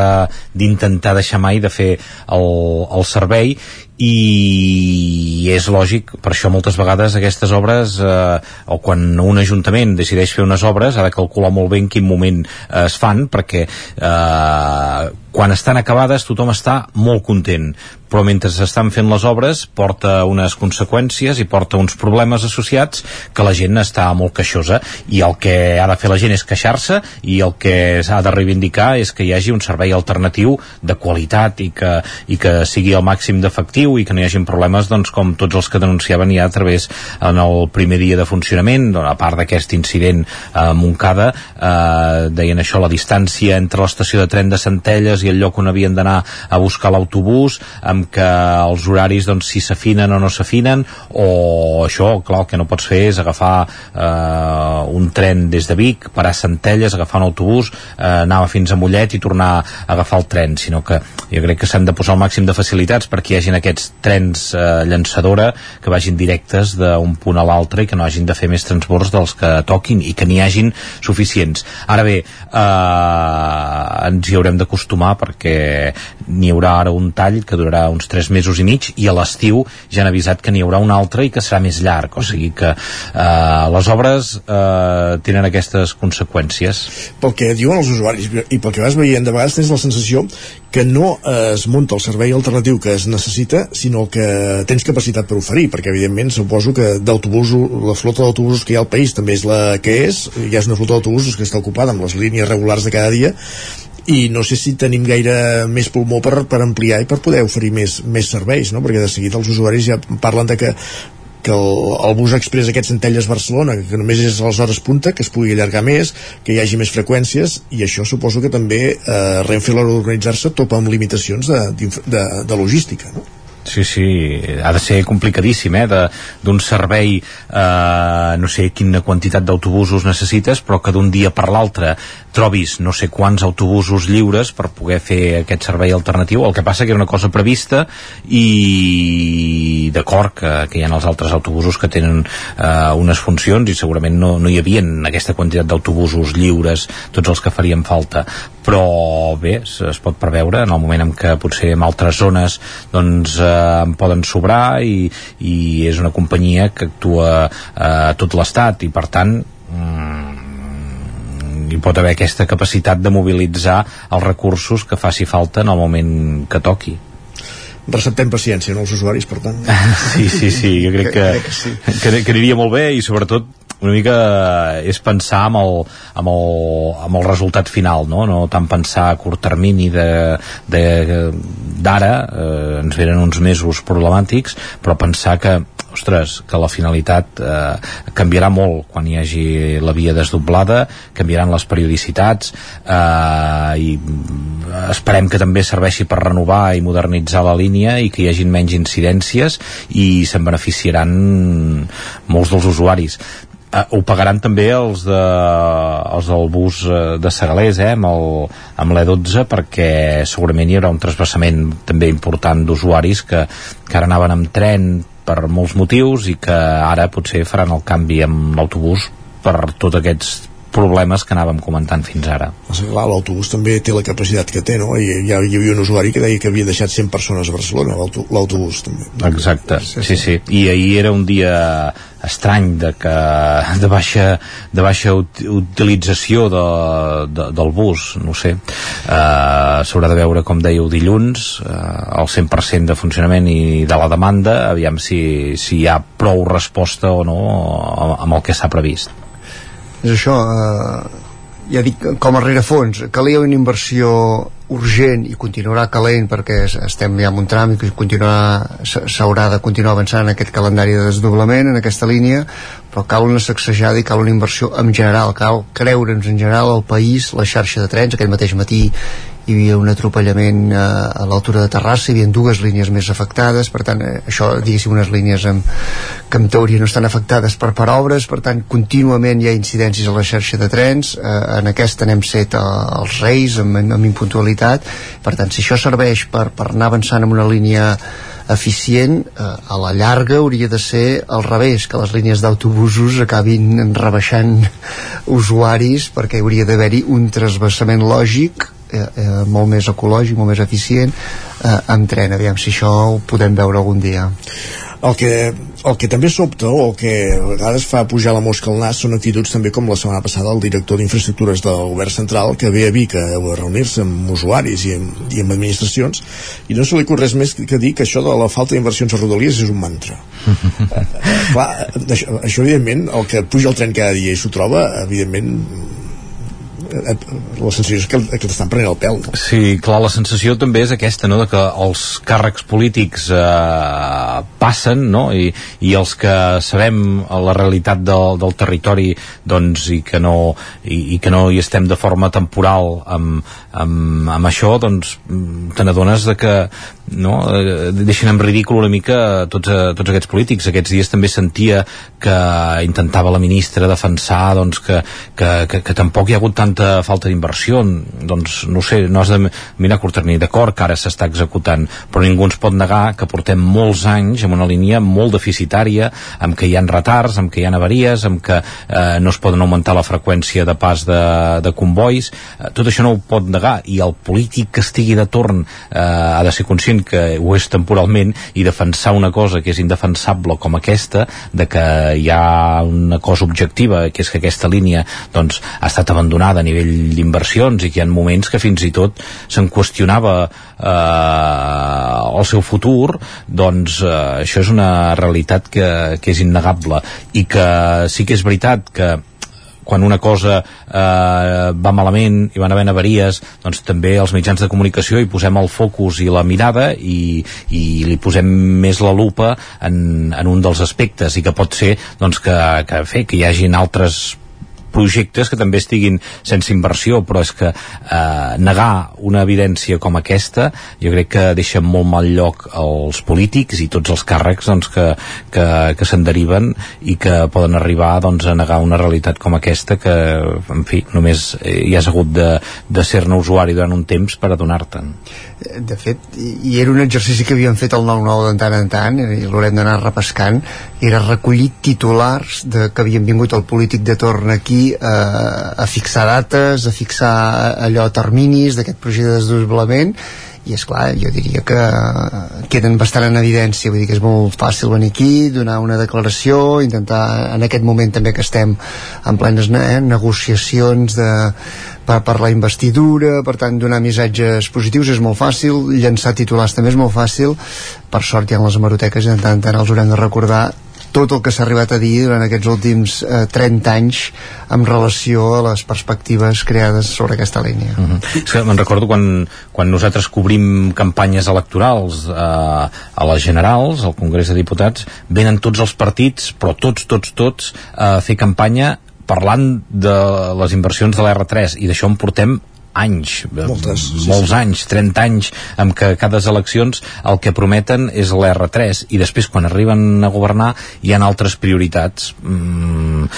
d'intentar de, deixar mai de fer el, el servei i és lògic, per això moltes vegades aquestes obres, eh, o quan un ajuntament decideix fer unes obres, ha de calcular molt bé en quin moment eh, es fan, perquè eh, quan estan acabades tothom està molt content, però mentre s'estan fent les obres porta unes conseqüències i porta uns problemes associats que la gent està molt queixosa. I el que ha de fer la gent és queixar-se i el que s'ha de reivindicar és que hi hagi un servei alternatiu de qualitat i que, i que sigui el màxim d'efectiu i que no hi hagin problemes doncs, com tots els que denunciaven ja a través en el primer dia de funcionament a part d'aquest incident a Montcada eh, deien això la distància entre l'estació de tren de Centelles i el lloc on havien d'anar a buscar l'autobús amb que els horaris doncs, si s'afinen o no s'afinen o això, clar, el que no pots fer és agafar eh, un tren des de Vic, parar a Centelles agafar un autobús, eh, anar fins a Mollet i tornar a agafar el tren sinó que jo crec que s'han de posar el màxim de facilitats perquè hi hagin aquests trens eh, llançadora que vagin directes d'un punt a l'altre i que no hagin de fer més transbords dels que toquin i que n'hi hagin suficients. Ara bé, eh, ens hi haurem d'acostumar perquè n'hi haurà ara un tall que durarà uns 3 mesos i mig i a l'estiu ja han avisat que n'hi haurà un altre i que serà més llarg, o sigui que eh, les obres eh, tenen aquestes conseqüències. Pel que diuen els usuaris i pel que vas veient de vegades tens la sensació que no es munta el servei alternatiu que es necessita, sinó que tens capacitat per oferir, perquè evidentment suposo que d'autobusos, la flota d'autobusos que hi ha al país també és la que és, hi ha una flota d'autobusos que està ocupada amb les línies regulars de cada dia i no sé si tenim gaire més pulmó per, per ampliar i per poder oferir més, més serveis, no? perquè de seguida els usuaris ja parlen de que que el, el bus express aquest Centelles-Barcelona que només és a les hores punta, que es pugui allargar més, que hi hagi més freqüències i això suposo que també eh, Renfe l'hora d'organitzar-se topa amb limitacions de, de, de logística no? Sí, sí, ha de ser complicadíssim, eh, d'un servei, eh, no sé quina quantitat d'autobusos necessites, però que d'un dia per l'altre trobis no sé quants autobusos lliures per poder fer aquest servei alternatiu. El que passa que era una cosa prevista i d'acord que, que hi ha els altres autobusos que tenen eh, unes funcions i segurament no, no hi havia aquesta quantitat d'autobusos lliures, tots els que farien falta. Però bé, es, pot preveure en el moment en què potser en altres zones doncs eh, en poden sobrar i, i és una companyia que actua eh, a tot l'estat i per tant mm, hi pot haver aquesta capacitat de mobilitzar els recursos que faci falta en el moment que toqui receptem paciència en els usuaris, per tant. Sí, sí, sí, jo crec que, que, sí. que, que aniria molt bé i sobretot una mica és pensar amb el, amb el, amb el resultat final, no? no tant pensar a curt termini d'ara, eh, ens venen uns mesos problemàtics, però pensar que ostres, que la finalitat eh, canviarà molt quan hi hagi la via desdoblada, canviaran les periodicitats eh, i esperem que també serveixi per renovar i modernitzar la línia i que hi hagin menys incidències i se'n beneficiaran molts dels usuaris eh, ho pagaran també els, de, els del bus eh, de Segalés eh, amb, el, amb l'E12 perquè segurament hi haurà un trasbassament també important d'usuaris que, que ara anaven amb tren per molts motius i que ara potser faran el canvi amb l'autobús per tots aquests problemes que anàvem comentant fins ara. Clar, l'autobús també té la capacitat que té, no? I ja hi havia un usuari que deia que havia deixat 100 persones a Barcelona, l'autobús també. Exacte, sí, sí, sí. I ahir era un dia estrany de que de baixa, de baixa ut utilització de, de, del bus no sé uh, s'haurà de veure com dèieu dilluns uh, el 100% de funcionament i de la demanda aviam si, si hi ha prou resposta o no amb el que s'ha previst és això eh, ja dic, com a rerefons calia una inversió urgent i continuarà calent perquè estem ja en un tram i s'haurà de continuar avançant en aquest calendari de desdoblament en aquesta línia però cal una sacsejada i cal una inversió en general, cal creure'ns en general al país, la xarxa de trens aquest mateix matí hi havia un atropellament eh, a l'altura de Terrassa, hi havia dues línies més afectades, per tant, eh, això, diguéssim, unes línies amb, que en teoria no estan afectades per, per obres, per tant, contínuament hi ha incidències a la xarxa de trens, eh, en aquesta n'hem set els reis amb, amb impuntualitat, per tant, si això serveix per, per anar avançant en una línia eficient, eh, a la llarga hauria de ser al revés, que les línies d'autobusos acabin rebaixant usuaris perquè hauria d'haver-hi un trasbassament lògic eh, eh, molt més ecològic, molt més eficient eh, amb tren, aviam si això ho podem veure algun dia el que, el que també sobta o el que a vegades fa pujar la mosca al nas són actituds també com la setmana passada el director d'infraestructures del govern central que ve a Vic a, reunir-se amb usuaris i amb, i amb administracions i no se li res més que dir que això de la falta d'inversions a Rodalies és un mantra. Eh, clar, això, això evidentment el que puja el tren cada dia i s'ho troba evidentment la sensació és que, que t'estan prenent el pèl no? Sí, clar, la sensació també és aquesta no? de que els càrrecs polítics eh, passen no? I, i els que sabem la realitat del, del territori doncs, i, que no, i, i que no hi estem de forma temporal amb, amb, amb això doncs te n'adones que no? Eh, deixen en ridícul una mica tots, eh, tots aquests polítics. Aquests dies també sentia que intentava la ministra defensar doncs, que, que, que, que tampoc hi ha hagut tanta falta d'inversió. Doncs no sé, no has de mirar a curt termini. D'acord que ara s'està executant però ningú ens pot negar que portem molts anys amb una línia molt deficitària amb que hi ha retards, amb que hi ha avaries amb que eh, no es poden augmentar la freqüència de pas de, de convois eh, tot això no ho pot negar i el polític que estigui de torn eh, ha de ser conscient que ho és temporalment i defensar una cosa que és indefensable com aquesta, de que hi ha una cosa objectiva, que és que aquesta línia doncs, ha estat abandonada a nivell d'inversions i que hi ha moments que fins i tot se'n qüestionava eh, el seu futur, doncs eh, això és una realitat que, que és innegable. I que sí que és veritat que quan una cosa eh, va malament i van haver avaries doncs també els mitjans de comunicació hi posem el focus i la mirada i, i li posem més la lupa en, en un dels aspectes i que pot ser doncs, que, que, fer, que hi hagin altres projectes que també estiguin sense inversió, però és que eh, negar una evidència com aquesta jo crec que deixa molt mal lloc als polítics i tots els càrrecs doncs, que, que, que se'n deriven i que poden arribar doncs, a negar una realitat com aquesta que, en fi, només hi has hagut de, de ser-ne usuari durant un temps per adonar-te'n. De fet, i era un exercici que havíem fet el 9-9 de tant en tant i l'haurem d'anar repescant, era recollir titulars de, que havien vingut el polític de torn aquí a, a fixar dates, a fixar allò terminis d'aquest projecte de desdoblament. I és clar, jo diria que queden bastant en evidència, vull dir que és molt fàcil venir aquí, donar una declaració intentar, en aquest moment també que estem en plenes eh, negociacions de, per, per la investidura, per tant donar missatges positius és molt fàcil, llançar titulars també és molt fàcil, per sort hi ha les hemeroteques i tant tant els haurem de recordar tot el que s'ha arribat a dir durant aquests últims eh, 30 anys en relació a les perspectives creades sobre aquesta línia. -huh. És que me'n recordo quan, quan nosaltres cobrim campanyes electorals eh, a les generals, al Congrés de Diputats, venen tots els partits, però tots, tots, tots, a fer campanya parlant de les inversions de l'R3 i d'això en portem anys, Moltes, sí, molts sí. anys, 30 anys, amb que cada eleccions el que prometen és l'R3 i després quan arriben a governar hi han altres prioritats. Mm,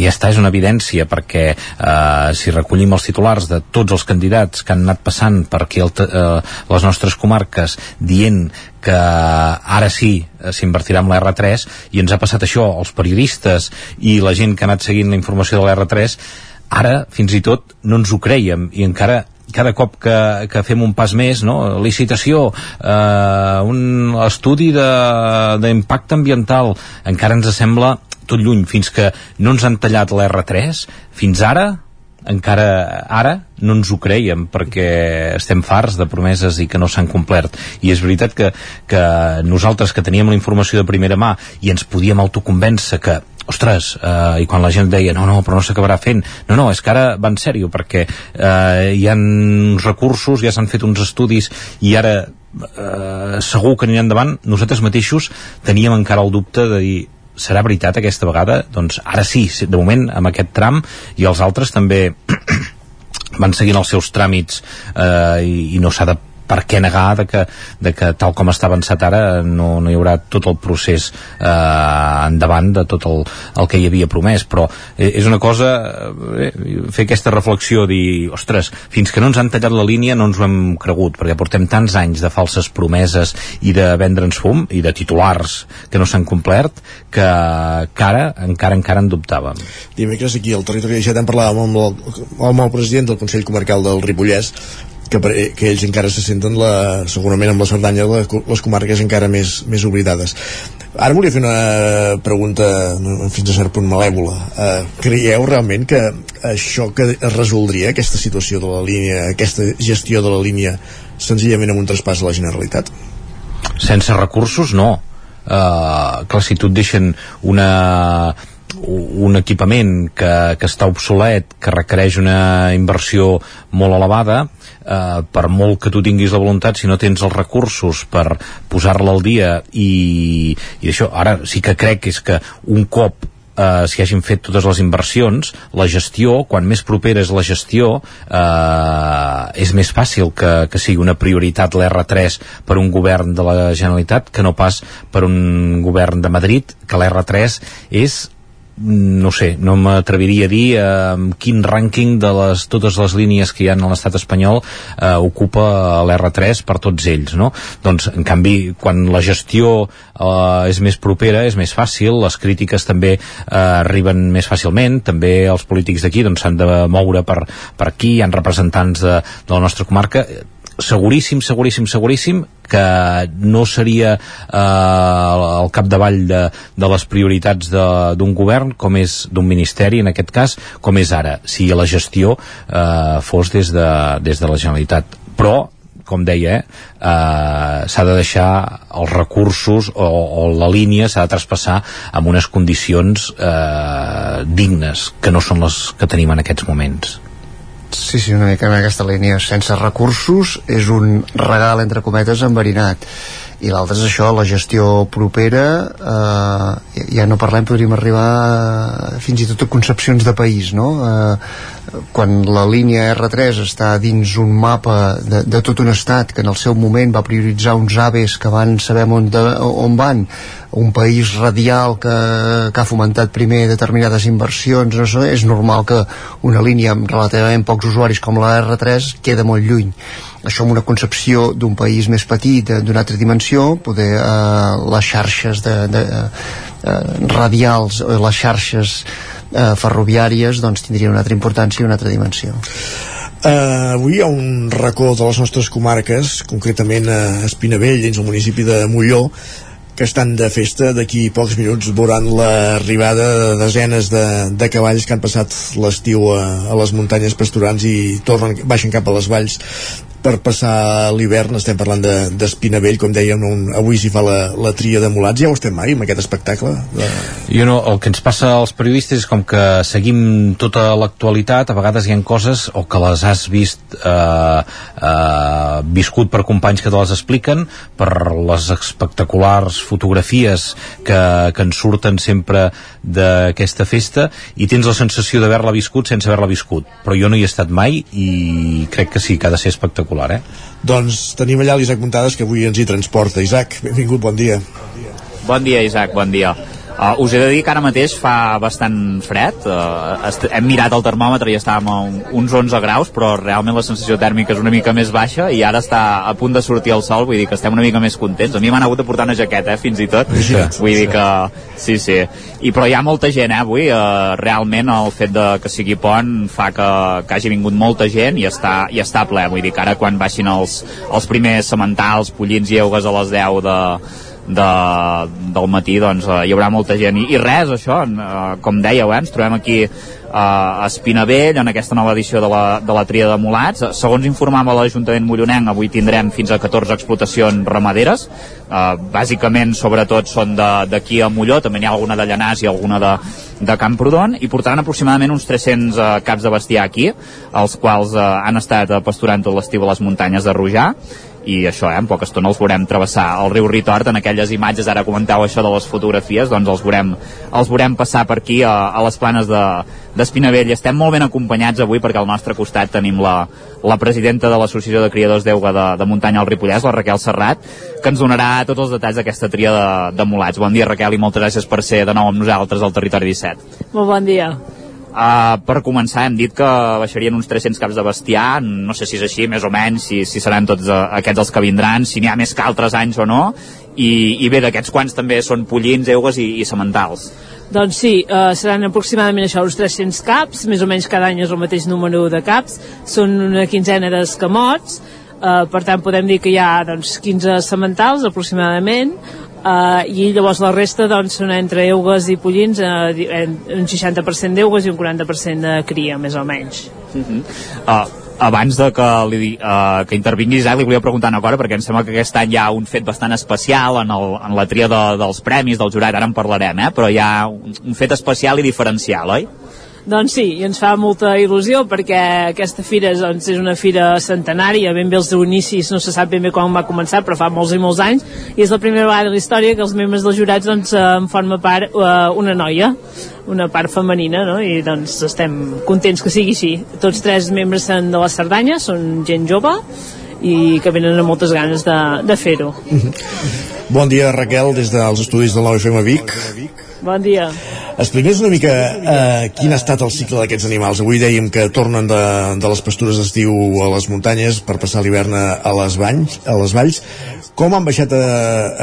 ja està, és una evidència perquè eh, si recollim els titulars de tots els candidats que han anat passant per aquí el, eh, les nostres comarques dient que ara sí eh, s'invertirà amb l'R3 i ens ha passat això, els periodistes i la gent que ha anat seguint la informació de l'R3 ara fins i tot no ens ho creiem i encara cada cop que, que fem un pas més, no? licitació, eh, un estudi d'impacte ambiental, encara ens sembla tot lluny, fins que no ens han tallat l'R3, fins ara encara ara no ens ho creiem perquè estem farts de promeses i que no s'han complert. I és veritat que, que nosaltres que teníem la informació de primera mà i ens podíem autoconvèncer que ostres, eh, i quan la gent deia no, no, però no s'acabarà fent, no, no, és que ara va en sèrio, perquè eh, hi han uns recursos, ja s'han fet uns estudis i ara eh, segur que aniran endavant, nosaltres mateixos teníem encara el dubte de dir serà veritat aquesta vegada? Doncs ara sí, de moment amb aquest tram i els altres també van seguint els seus tràmits eh, i, i no s'ha de per què negar de que, de que tal com està avançat ara no, no hi haurà tot el procés eh, endavant de tot el, el que hi havia promès. Però eh, és una cosa eh, fer aquesta reflexió dir, ostres, fins que no ens han tallat la línia no ens ho hem cregut perquè portem tants anys de falses promeses i de vendre'ns fum i de titulars que no s'han complert que, que ara encara encara en dubtàvem. Dimecres aquí al territori de Xeta parlàvem amb el, amb el president del Consell Comarcal del Ripollès que, per, que ells encara se senten la, segurament amb la Cerdanya les, les comarques encara més, més oblidades. Ara volia fer una pregunta fins a cert punt malèvola. Uh, creieu realment que això que es resoldria, aquesta situació de la línia aquesta gestió de la línia senzillament amb un traspàs a la Generalitat? Sense recursos no. Uh, clar, si tu et deixen una un equipament que, que està obsolet, que requereix una inversió molt elevada, eh, per molt que tu tinguis la voluntat, si no tens els recursos per posar-la al dia i, i això, ara sí que crec és que un cop eh, si hagin fet totes les inversions, la gestió, quan més propera és la gestió, eh, és més fàcil que, que sigui una prioritat l'R3 per un govern de la Generalitat que no pas per un govern de Madrid, que l'R3 és no sé, no m'atreviria a dir eh, quin rànquing de les, totes les línies que hi ha a l'estat espanyol eh, ocupa l'R3 per tots ells, no? Doncs, en canvi, quan la gestió eh, és més propera, és més fàcil, les crítiques també eh, arriben més fàcilment, també els polítics d'aquí doncs, s'han doncs, de moure per, per aquí, hi ha representants de, de la nostra comarca, seguríssim, seguríssim, seguríssim que no seria eh, al capdavall de, de les prioritats d'un govern com és d'un ministeri en aquest cas com és ara, si la gestió eh, fos des de, des de la Generalitat però com deia, eh, eh, s'ha de deixar els recursos o, o la línia s'ha de traspassar amb unes condicions eh, dignes, que no són les que tenim en aquests moments. Sí, sí, una mica en aquesta línia. Sense recursos és un regal, entre cometes, enverinat. I l'altre és això, la gestió propera, eh, ja no parlem, podríem arribar a, fins i tot a concepcions de país, no? Eh, quan la línia R3 està dins un mapa de, de tot un estat que en el seu moment va prioritzar uns aves que van saber on, de, on van un país radial que, que ha fomentat primer determinades inversions no sé, és normal que una línia amb relativament pocs usuaris com la R3 queda molt lluny això amb una concepció d'un país més petit d'una altra dimensió poder eh, les xarxes de, de, eh, radials o les xarxes eh, ferroviàries doncs tindria una altra importància i una altra dimensió. Uh, avui hi ha un racó de les nostres comarques, concretament a Espinavell, dins el municipi de Molló, que estan de festa d'aquí pocs minuts veuran l'arribada de desenes de, de cavalls que han passat l'estiu a, a les muntanyes pasturants i tornen, baixen cap a les valls per passar l'hivern estem parlant d'Espinavell, de, com dèiem un, avui s'hi fa la, la tria de mulats. Ja ho estem mai amb aquest espectacle? De... jo no, el que ens passa als periodistes és com que seguim tota l'actualitat a vegades hi ha coses o que les has vist eh, eh, viscut per companys que te les expliquen per les espectaculars fotografies que, que ens surten sempre d'aquesta festa i tens la sensació d'haver-la viscut sense haver-la viscut. Però jo no hi he estat mai i crec que sí que ha de ser espectacular espectacular, eh? Doncs tenim allà l'Isaac Muntades que avui ens hi transporta. Isaac, benvingut, bon dia. Bon dia, Isaac, bon dia. Uh, us he de dir que ara mateix fa bastant fred, uh, hem mirat el termòmetre i estàvem a un, uns 11 graus, però realment la sensació tèrmica és una mica més baixa i ara està a punt de sortir el sol, vull dir que estem una mica més contents. A mi m'han hagut de portar una jaqueta, eh, fins i tot. Sí, vull dir que... Sí, sí. I, però hi ha molta gent, eh, avui. Uh, realment el fet de que sigui pont fa que, que hagi vingut molta gent i està, i està ple. Vull dir que ara quan baixin els, els primers sementals, pollins i eugues a les 10 de, de, del matí doncs eh, hi haurà molta gent. I, i res, això, eh, com dèieu eh, ens trobem aquí eh, a Espinavell en aquesta nova edició de la, de la tria de mulats. Segons informava l'Ajuntament Mollonenc avui tindrem fins a 14 explotacions ramaderes. Eh, bàsicament sobretot són d'aquí a Molló. També n'hi ha alguna de Llanàs i alguna de, de Camprodon. I portaran aproximadament uns 300 eh, caps de bestiar aquí els quals eh, han estat pasturant tot l'estiu a les muntanyes de Rujar i això, eh, en poca estona els veurem travessar el riu Ritort en aquelles imatges, ara comenteu això de les fotografies, doncs els veurem, els veurem passar per aquí a, a les planes d'Espinavell. De, Estem molt ben acompanyats avui perquè al nostre costat tenim la, la presidenta de l'Associació de Criadors d'Euga de, de Muntanya al Ripollès, la Raquel Serrat, que ens donarà tots els detalls d'aquesta tria de, de mulats. Bon dia, Raquel, i moltes gràcies per ser de nou amb nosaltres al Territori 17. Molt bon dia. Uh, per començar, hem dit que baixarien uns 300 caps de bestiar, no sé si és així, més o menys, si, si seran tots uh, aquests els que vindran, si n'hi ha més que altres anys o no, i, i bé, d'aquests quants també són pollins, eugues i, i sementals. Doncs sí, uh, seran aproximadament això, uns 300 caps, més o menys cada any és el mateix número de caps, són una quinzena d'escamots, uh, per tant podem dir que hi ha doncs, 15 sementals aproximadament, Uh, i llavors la resta doncs, són entre eugues i pollins uh, un 60% d'eugues i un 40% de cria més o menys uh -huh. uh, abans de que, li, uh, que intervinguis, eh, li volia preguntar una cosa, perquè em sembla que aquest any hi ha un fet bastant especial en, el, en la tria de, dels premis del jurat, ara en parlarem, eh, però hi ha un, un fet especial i diferencial, oi? Doncs sí, i ens fa molta il·lusió perquè aquesta fira doncs, és una fira centenària, ben bé els inicis no se sap ben bé quan va començar, però fa molts i molts anys, i és la primera vegada de la història que els membres dels jurats doncs, en forma part uh, una noia, una part femenina, no? i doncs estem contents que sigui així. Tots tres membres són de la Cerdanya, són gent jove, i que venen amb moltes ganes de, de fer-ho. Bon dia, Raquel, des dels estudis de l'OFM Vic. Bon dia. Explica'ns una mica eh, quin ha estat el cicle d'aquests animals. Avui dèiem que tornen de, de les pastures d'estiu a les muntanyes per passar l'hivern a, les banys, a les valls. Com han baixat eh,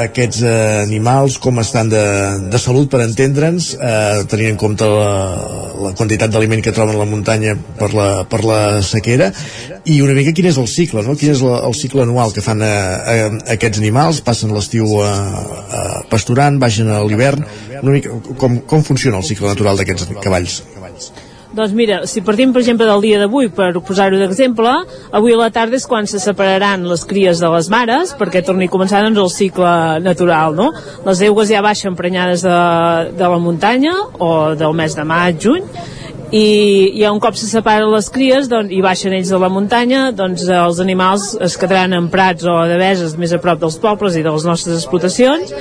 aquests eh, animals? Com estan de, de salut, per entendre'ns, eh, tenint en compte la, la quantitat d'aliment que troben a la muntanya per la, per la sequera? I una mica quin és el cicle, no? Quin és la, el cicle anual que fan eh, eh, aquests animals? Passen l'estiu eh, eh, pasturant, baixen a l'hivern? Una mica, com, com funciona el cicle natural d'aquests cavalls? Doncs mira, si partim per exemple del dia d'avui, per posar-ho d'exemple, avui a la tarda és quan se separaran les cries de les mares, perquè torni a començar doncs, el cicle natural, no? Les eugues ja baixen prenyades de, de la muntanya, o del mes de maig, juny, i, i un cop se separen les cries doncs, i baixen ells de la muntanya doncs els animals es quedaran en prats o de veses més a prop dels pobles i de les nostres explotacions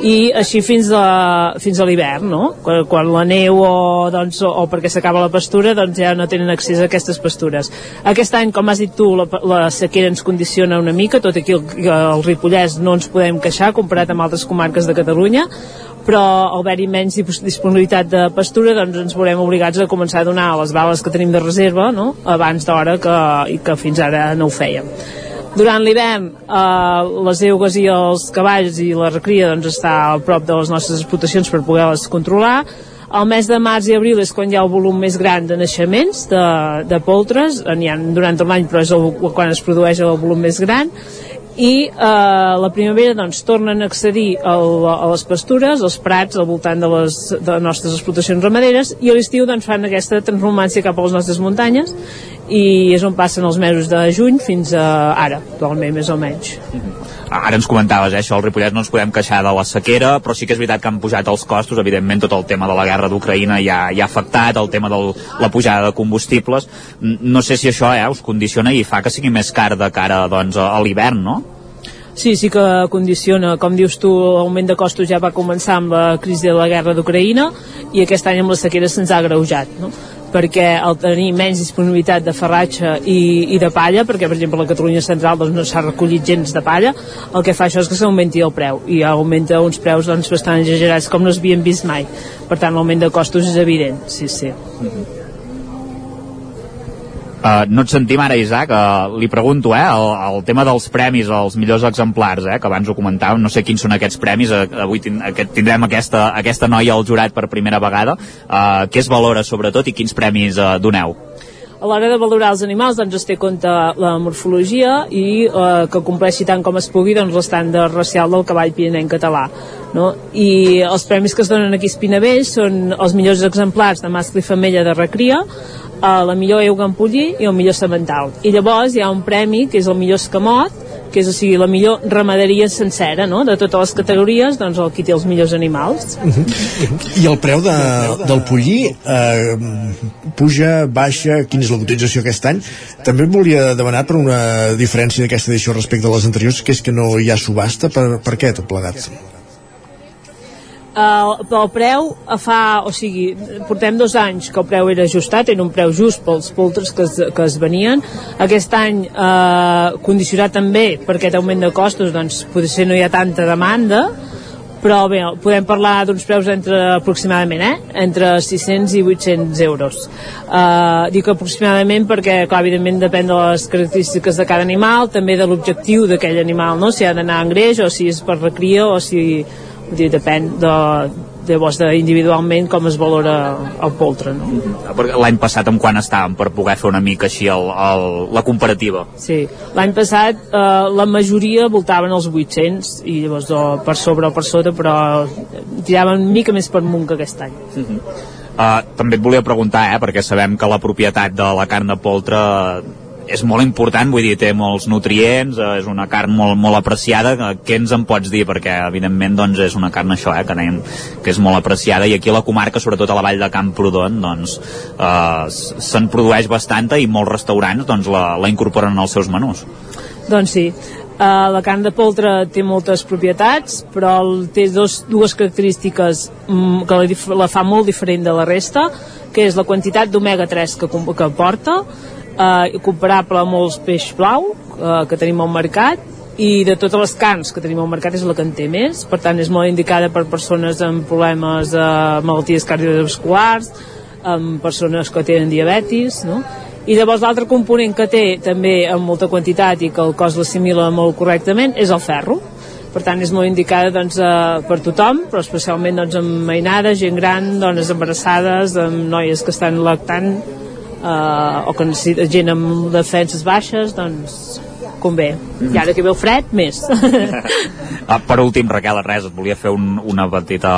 i així fins a, fins a l'hivern, no? Quan, quan la neu o, doncs, o, o perquè s'acaba la pastura, doncs ja no tenen accés a aquestes pastures. Aquest any, com has dit tu, la, la sequera ens condiciona una mica, tot aquí el, el Ripollès no ens podem queixar comparat amb altres comarques de Catalunya, però al haver-hi menys disponibilitat de pastura doncs ens veurem obligats a començar a donar les bales que tenim de reserva no? abans d'hora que, i que fins ara no ho fèiem. Durant l'hivern eh, les eugues i els cavalls i la recria doncs, està al prop de les nostres explotacions per poder-les controlar. El mes de març i abril és quan hi ha el volum més gran de naixements de, de poltres, n'hi ha durant tot l'any però és el, quan es produeix el volum més gran i eh, la primavera doncs, tornen a accedir al, a les pastures, als prats al voltant de les, de les nostres explotacions ramaderes i a l'estiu doncs, fan aquesta transformància cap a les nostres muntanyes i és on passen els mesos de juny fins a ara, actualment més o menys. Ara ens comentaves, eh, això, al Ripollès no ens podem queixar de la sequera, però sí que és veritat que han pujat els costos, evidentment tot el tema de la guerra d'Ucraïna ja, ja ha afectat, el tema de la pujada de combustibles, no sé si això eh, us condiciona i fa que sigui més car de cara doncs, a l'hivern, no? Sí, sí que condiciona. Com dius tu, l'augment de costos ja va començar amb la crisi de la guerra d'Ucraïna i aquest any amb la sequera se'ns ha agreujat. No? Perquè al tenir menys disponibilitat de ferratge i, i de palla, perquè per exemple a la Catalunya Central doncs, no s'ha recollit gens de palla, el que fa això és que s'augmenti el preu i augmenta uns preus doncs, bastant exagerats com no s'havien vist mai. Per tant, l'augment de costos és evident, sí, sí. Mm -hmm. Uh, no et sentim ara, Isaac, uh, li pregunto, eh, el, el tema dels premis als millors exemplars, eh, que abans ho comentàvem, no sé quins són aquests premis, uh, avui tin aquest, tindrem aquesta, aquesta noia al jurat per primera vegada, uh, què es valora sobretot i quins premis uh, doneu? a l'hora de valorar els animals doncs es té compte la morfologia i eh, que compleixi tant com es pugui doncs, l'estàndard racial del cavall pirinenc català no? i els premis que es donen aquí a Espinavell són els millors exemplars de mascle i femella de recria a la millor euga en pollí i el millor semental. I llavors hi ha un premi que és el millor escamot, que és o sigui, la millor ramaderia sencera, no? de totes les categories, doncs el qui té els millors animals. Uh -huh. I el preu de, del pollí eh, puja, baixa, quina és la cotització aquest any? També volia demanar per una diferència d'aquesta edició respecte a les anteriors, que és que no hi ha subhasta, per, per què tot plegat? Uh, el preu fa, o sigui, portem dos anys que el preu era ajustat, era un preu just pels poltres que es, que es venien. Aquest any, uh, condicionat també per aquest augment de costos, doncs potser no hi ha tanta demanda, però bé, podem parlar d'uns preus entre aproximadament, eh? entre 600 i 800 euros. Uh, dic aproximadament perquè, clar, evidentment depèn de les característiques de cada animal, també de l'objectiu d'aquell animal, no? si ha d'anar en greix o si és per recria o si dir, depèn de, llavors de individualment com es valora el poltre no? l'any passat amb quan estàvem per poder fer una mica així el, el, la comparativa sí, l'any passat eh, la majoria voltaven els 800 i llavors o per sobre o per sota però tiraven una mica més per munt que aquest any uh -huh. uh, també et volia preguntar eh, perquè sabem que la propietat de la carn de poltre és molt important, vull dir, té molts nutrients, eh, és una carn molt, molt apreciada. Eh, què ens en pots dir? Perquè, evidentment, doncs, és una carn això, eh, que, anem, que és molt apreciada, i aquí a la comarca, sobretot a la vall de Camprodon, doncs, eh, se'n produeix bastanta i molts restaurants doncs, la, la incorporen als seus menús. Doncs sí, Uh, la carn de poltre té moltes propietats, però té dos, dues característiques um, que la, la fa molt diferent de la resta, que és la quantitat d'omega-3 que, que porta eh, comparable a molts peix blau eh, que tenim al mercat i de totes les carns que tenim al mercat és la que en té més, per tant és molt indicada per persones amb problemes de eh, malalties cardiovasculars, amb persones que tenen diabetis, no? I llavors l'altre component que té també amb molta quantitat i que el cos l'assimila molt correctament és el ferro. Per tant, és molt indicada doncs, eh, per tothom, però especialment doncs, amb mainades, gent gran, dones embarassades, amb noies que estan lactant, eh, o que necessita gent amb defenses baixes, doncs convé. Mm. I ara que ve el fred, més. ah, per últim, Raquel, res, et volia fer un, una petita,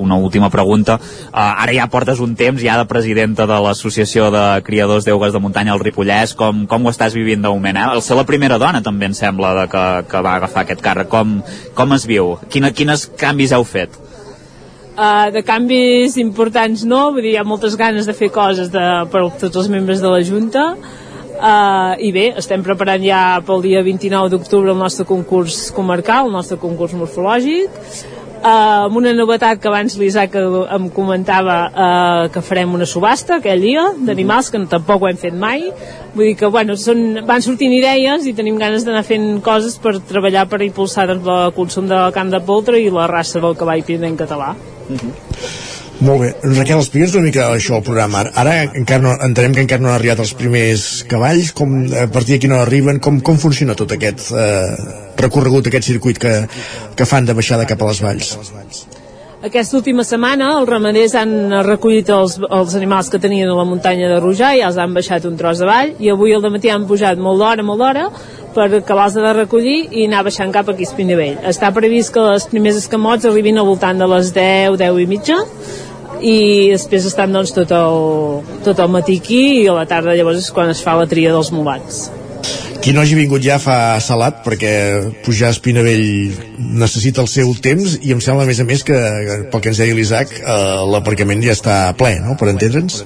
una última pregunta. Uh, ara ja portes un temps ja de presidenta de l'Associació de Criadors d'Eugues de Muntanya al Ripollès. Com, com ho estàs vivint de moment? Eh? El ser la primera dona, també, em sembla, de que, que va agafar aquest càrrec. Com, com es viu? Quina, quines canvis heu fet? Uh, de canvis importants no, vull dir, hi ha moltes ganes de fer coses de, per tots els membres de la Junta. Uh, i bé, estem preparant ja pel dia 29 d'octubre el nostre concurs comarcal, el nostre concurs morfològic. Uh, amb una novetat que abans l'Isaac em comentava uh, que farem una subhasta aquell dia d'animals que tampoc ho hem fet mai. Vull dir que bueno, són, van sortint idees i tenim ganes d'anar fent coses per treballar per impulsar doncs, el consum de la carn de poltre i la raça del cavall en català -huh. Molt bé. Raquel, explica'ns una mica això al programa. Ara encara no, entenem que encara no han arribat els primers cavalls, com, a partir d'aquí no arriben, com, com funciona tot aquest eh, recorregut, aquest circuit que, que fan de baixada cap a les valls? Aquesta última setmana els ramaders han recollit els, els animals que tenien a la muntanya de Rujà i els han baixat un tros de vall i avui al matí han pujat molt d'hora, molt d'hora per acabar de recollir i anar baixant cap a Espinavell. Està previst que els primers escamots arribin al voltant de les 10, 10 i mitja i després estan doncs tot el, tot el matí aquí i a la tarda llavors és quan es fa la tria dels mulats qui no hagi vingut ja fa salat perquè pujar a Espinavell necessita el seu temps i em sembla a més a més que pel que ens deia l'Isaac eh, l'aparcament ja està ple, no? per entendre'ns?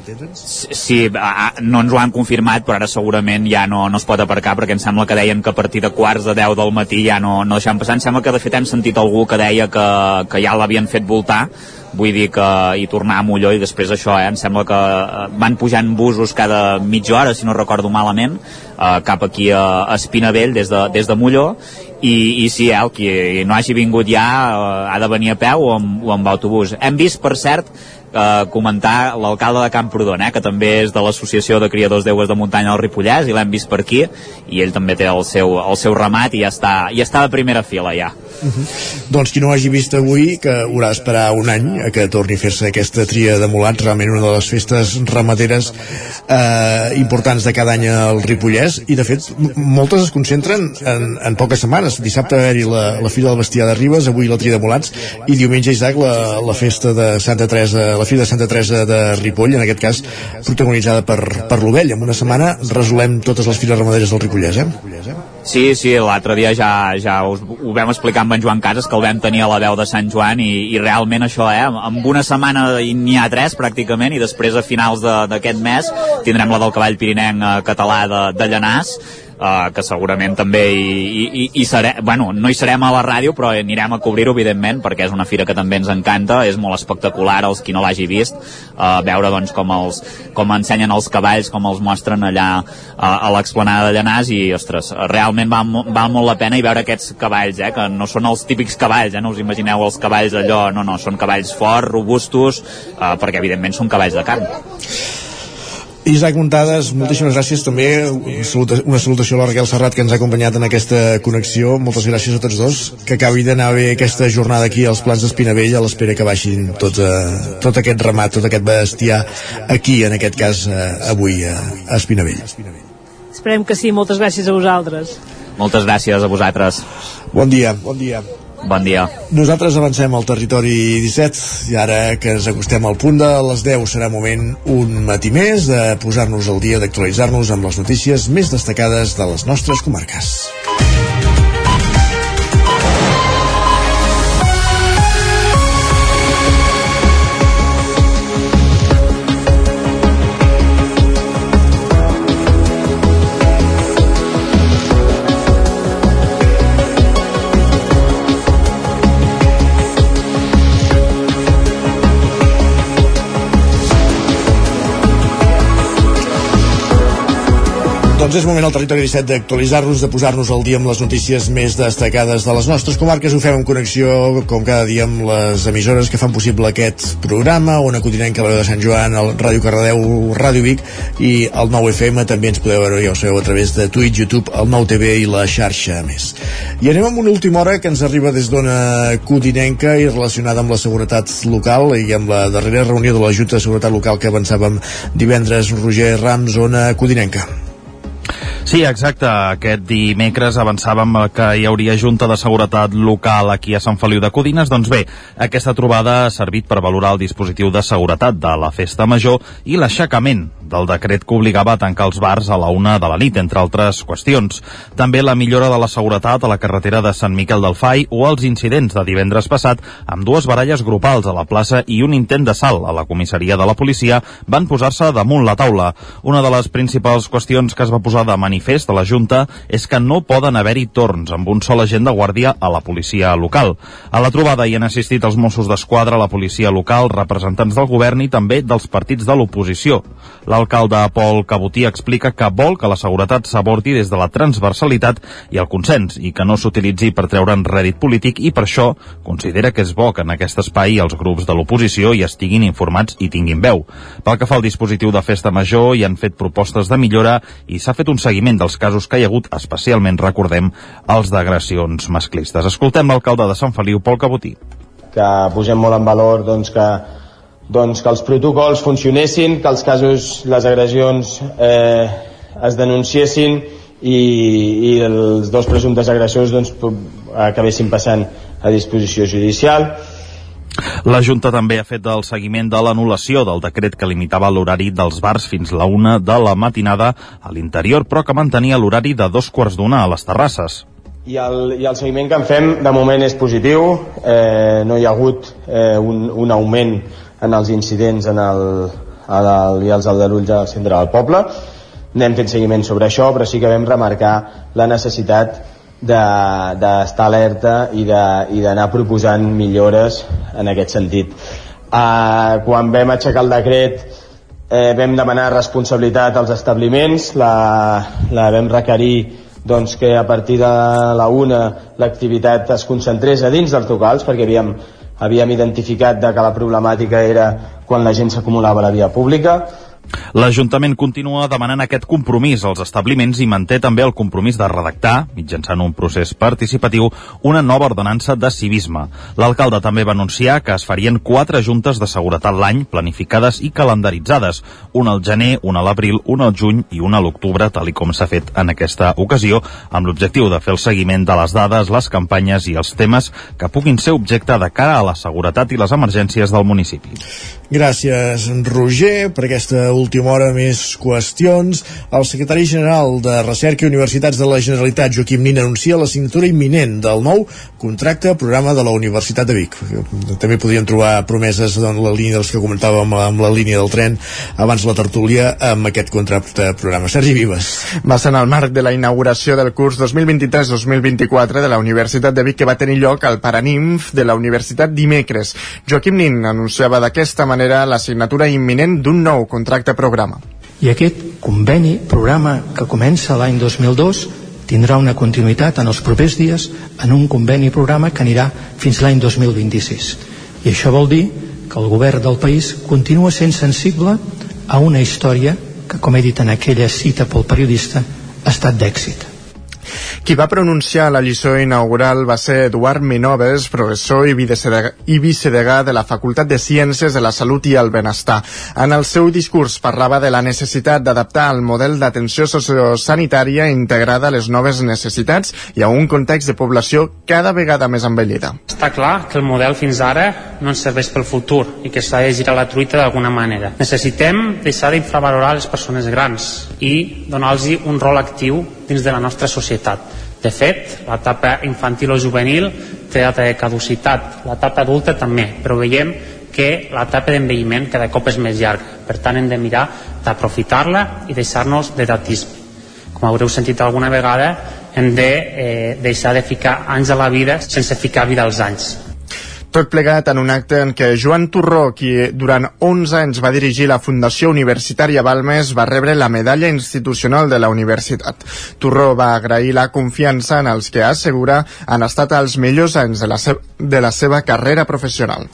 Sí, no ens ho han confirmat però ara segurament ja no, no es pot aparcar perquè em sembla que deien que a partir de quarts de 10 del matí ja no, no deixaven passar. Em sembla que de fet hem sentit algú que deia que, que ja l'havien fet voltar vull dir que i tornar a Molló i després això, eh, em sembla que eh, van pujant busos cada mitja hora, si no recordo malament, eh, cap aquí a, a Espinavell des de, des de Molló i, i si eh, el qui no hagi vingut ja eh, ha de venir a peu o amb, o amb autobús. Hem vist, per cert, eh, comentar l'alcalde de Camprodon, eh, que també és de l'Associació de Criadors d'Eues de Muntanya del Ripollès i l'hem vist per aquí i ell també té el seu, el seu ramat i ja està, ja està de primera fila ja. Uh -huh. Doncs qui no hagi vist avui que haurà d'esperar un any a que torni a fer-se aquesta tria de mulats realment una de les festes ramaderes eh, importants de cada any al Ripollès i de fet moltes es concentren en, en poques setmanes dissabte va haver-hi la, la Fira del Bestiar de Ribes avui la tria de mulats i diumenge Isaac la, la festa de Santa Teresa la Fira de Santa Teresa de Ripoll en aquest cas protagonitzada per, per l'Ovell en una setmana resolem totes les fires ramaderes del Ripollès eh? Sí, sí, l'altre dia ja, ja us, ho vam explicar amb en Joan Casas, que el vam tenir a la veu de Sant Joan, i, i realment això, eh, amb una setmana n'hi ha tres, pràcticament, i després a finals d'aquest mes tindrem la del cavall pirinenc eh, català de, de Llanàs, uh, que segurament també hi, hi, hi serem, bueno, no hi serem a la ràdio, però anirem a cobrir-ho, evidentment, perquè és una fira que també ens encanta, és molt espectacular, els qui no l'hagi vist, uh, veure doncs, com, els, com ensenyen els cavalls, com els mostren allà uh, a l'explanada de Llanàs, i, ostres, realment val, val molt la pena i veure aquests cavalls, eh, que no són els típics cavalls, eh, no us imagineu els cavalls allò, no, no, són cavalls forts, robustos, uh, perquè evidentment són cavalls de carn. Isaac Montades, moltíssimes gràcies. També una, saluta, una salutació a la Raquel Serrat que ens ha acompanyat en aquesta connexió. Moltes gràcies a tots dos, que acabi d'anar bé aquesta jornada aquí als plans d'Espinavell a l'espera que baixin tot, eh, tot aquest ramat, tot aquest bestiar aquí, en aquest cas eh, avui a, a Espinavell. Esperem que sí, moltes gràcies a vosaltres. Moltes gràcies a vosaltres. Bon dia, bon dia Bon dia. Nosaltres avancem al territori 17 i ara que ens acostem al punt de les 10 serà moment un matí més de posar-nos al dia, d'actualitzar-nos amb les notícies més destacades de les nostres comarques. Doncs és moment al territori 17 d'actualitzar-nos, de posar-nos al dia amb les notícies més destacades de les nostres comarques. Ho fem en connexió, com cada dia, amb les emissores que fan possible aquest programa, Ona Codinenca, la de Sant Joan, el Ràdio Cardedeu, Ràdio Vic i el 9 FM. També ens podeu veure, ja ho sabeu, a través de Twitch, YouTube, el 9 TV i la xarxa més. I anem amb una última hora que ens arriba des d'Ona Codinenca i relacionada amb la seguretat local i amb la darrera reunió de la Junta de Seguretat Local que avançàvem divendres, Roger Rams, Ona Codinenca. Sí, exacte. Aquest dimecres avançàvem que hi hauria Junta de Seguretat Local aquí a Sant Feliu de Codines. Doncs bé, aquesta trobada ha servit per valorar el dispositiu de seguretat de la festa major i l'aixecament del decret que obligava a tancar els bars a la una de la nit, entre altres qüestions. També la millora de la seguretat a la carretera de Sant Miquel del Fai o els incidents de divendres passat amb dues baralles grupals a la plaça i un intent de salt a la comissaria de la policia van posar-se damunt la taula. Una de les principals qüestions que es va posar de manifest a la Junta és que no poden haver-hi torns amb un sol agent de guàrdia a la policia local. A la trobada hi han assistit els Mossos d'Esquadra, la policia local, representants del govern i també dels partits de l'oposició. L'alcalde Pol Cabotí explica que vol que la seguretat s'abordi des de la transversalitat i el consens i que no s'utilitzi per treure'n rèdit polític i per això considera que és bo que en aquest espai els grups de l'oposició hi estiguin informats i tinguin veu. Pel que fa al dispositiu de festa major, hi han fet propostes de millora i s'ha fet un seguiment dels casos que hi ha hagut, especialment, recordem, els d'agressions masclistes. Escoltem l'alcalde de Sant Feliu, Pol Cabotí. Que posem molt en valor doncs, que, doncs, que els protocols funcionessin, que els casos, les agressions eh, es denunciessin i, i els dos presumptes agressors doncs, acabessin passant a disposició judicial la Junta també ha fet el seguiment de l'anul·lació del decret que limitava l'horari dels bars fins la una de la matinada a l'interior, però que mantenia l'horari de dos quarts d'una a les terrasses. I el, I el seguiment que en fem de moment és positiu, eh, no hi ha hagut eh, un, un augment en els incidents en el, en el, i els aldarulls al centre del poble. N'hem fet seguiment sobre això, però sí que vam remarcar la necessitat d'estar de, alerta i d'anar proposant millores en aquest sentit. eh, quan vam aixecar el decret eh, vam demanar responsabilitat als establiments, la, la vam requerir doncs, que a partir de la una l'activitat es concentrés a dins dels locals perquè havíem, havíem identificat de que la problemàtica era quan la gent s'acumulava a la via pública L'Ajuntament continua demanant aquest compromís als establiments i manté també el compromís de redactar, mitjançant un procés participatiu, una nova ordenança de civisme. L'alcalde també va anunciar que es farien quatre juntes de seguretat l'any, planificades i calendaritzades, una al gener, una a l'abril, una al juny i una a l'octubre, tal i com s'ha fet en aquesta ocasió, amb l'objectiu de fer el seguiment de les dades, les campanyes i els temes que puguin ser objecte de cara a la seguretat i les emergències del municipi. Gràcies, Roger, per aquesta última hora més qüestions. El secretari general de Recerca i Universitats de la Generalitat, Joaquim Nin, anuncia la signatura imminent del nou contracte programa de la Universitat de Vic. També podríem trobar promeses en la línia dels que comentàvem amb la línia del tren abans la tertúlia amb aquest contracte programa. Sergi Vives. Va ser en el marc de la inauguració del curs 2023-2024 de la Universitat de Vic que va tenir lloc al Paranimf de la Universitat dimecres. Joaquim Nin anunciava d'aquesta manera manera la signatura imminent d'un nou contracte programa. I aquest conveni, programa que comença l'any 2002, tindrà una continuïtat en els propers dies en un conveni programa que anirà fins l'any 2026. I això vol dir que el govern del país continua sent sensible a una història que, com he dit en aquella cita pel periodista, ha estat d'èxit. Qui va pronunciar la lliçó inaugural va ser Eduard Minoves, professor i vicedegà, i vicedegà de la Facultat de Ciències de la Salut i el Benestar. En el seu discurs parlava de la necessitat d'adaptar el model d'atenció sociosanitària integrada a les noves necessitats i a un context de població cada vegada més envellida. Està clar que el model fins ara no ens serveix pel futur i que s'ha de girar la truita d'alguna manera. Necessitem deixar d'infravalorar les persones grans i donar-los un rol actiu dins de la nostra societat. De fet, l'etapa infantil o juvenil té data de caducitat, l'etapa adulta també, però veiem que l'etapa d'envelliment cada cop és més llarga. Per tant, hem de mirar d'aprofitar-la i deixar-nos d'edatisme. Com haureu sentit alguna vegada, hem de eh, deixar de ficar anys a la vida sense ficar vida als anys. Tot plegat en un acte en què Joan Torró, qui durant 11 anys va dirigir la Fundació Universitària Balmes, va rebre la medalla institucional de la universitat. Torró va agrair la confiança en els que assegura han estat els millors anys de la, de la seva carrera professional.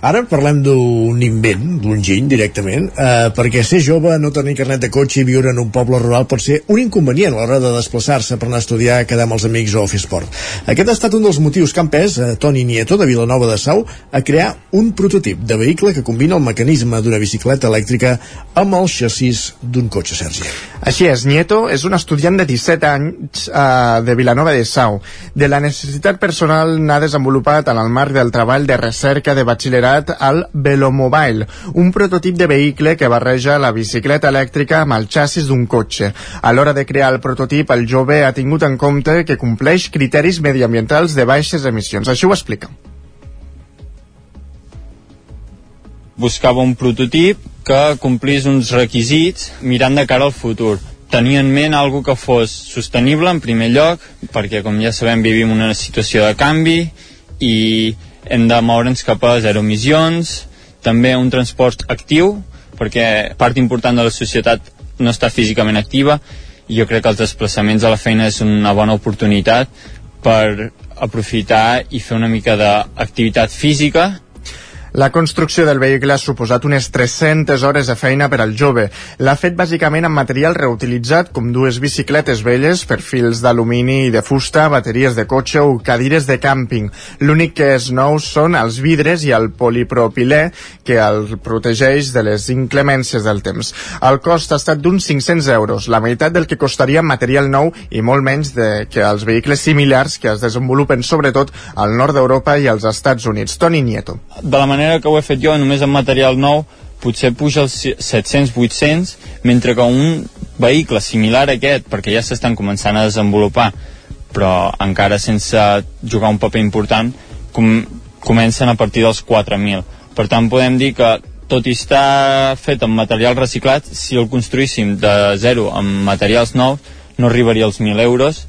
Ara parlem d'un invent, d'un giny directament, eh, perquè ser jove, no tenir carnet de cotxe i viure en un poble rural pot ser un inconvenient a l'hora de desplaçar-se per anar a estudiar, quedar amb els amics o fer esport. Aquest ha estat un dels motius que han pes a Toni Nieto de Vilanova de Sau a crear un prototip de vehicle que combina el mecanisme d'una bicicleta elèctrica amb el xassís d'un cotxe, Sergi. Així és, Nieto és un estudiant de 17 anys eh, de Vilanova de Sau. De la necessitat personal n'ha desenvolupat en el marc del treball de recerca de batxillerat creat el Velomobile, un prototip de vehicle que barreja la bicicleta elèctrica amb el xassis d'un cotxe. A l'hora de crear el prototip, el jove ha tingut en compte que compleix criteris mediambientals de baixes emissions. Això ho explica. Buscava un prototip que complís uns requisits mirant de cara al futur tenia en ment algo que fos sostenible en primer lloc, perquè com ja sabem vivim una situació de canvi i hem de moure'ns cap a zero emissions, també un transport actiu, perquè part important de la societat no està físicament activa i jo crec que els desplaçaments a la feina és una bona oportunitat per aprofitar i fer una mica d'activitat física la construcció del vehicle ha suposat unes 300 hores de feina per al jove. L'ha fet bàsicament amb material reutilitzat com dues bicicletes velles, perfils d'alumini i de fusta, bateries de cotxe o cadires de càmping. L'únic que és nou són els vidres i el polipropilè que el protegeix de les inclemències del temps. El cost ha estat d'uns 500 euros, la meitat del que costaria material nou i molt menys de que els vehicles similars que es desenvolupen sobretot al nord d'Europa i als Estats Units. Toni Nieto. De la manera que ho he fet jo, només amb material nou, potser puja els 700-800, mentre que un vehicle similar a aquest, perquè ja s'estan començant a desenvolupar, però encara sense jugar un paper important, com, comencen a partir dels 4.000. Per tant, podem dir que tot i estar fet amb material reciclat, si el construíssim de zero amb materials nous, no arribaria als 1.000 euros,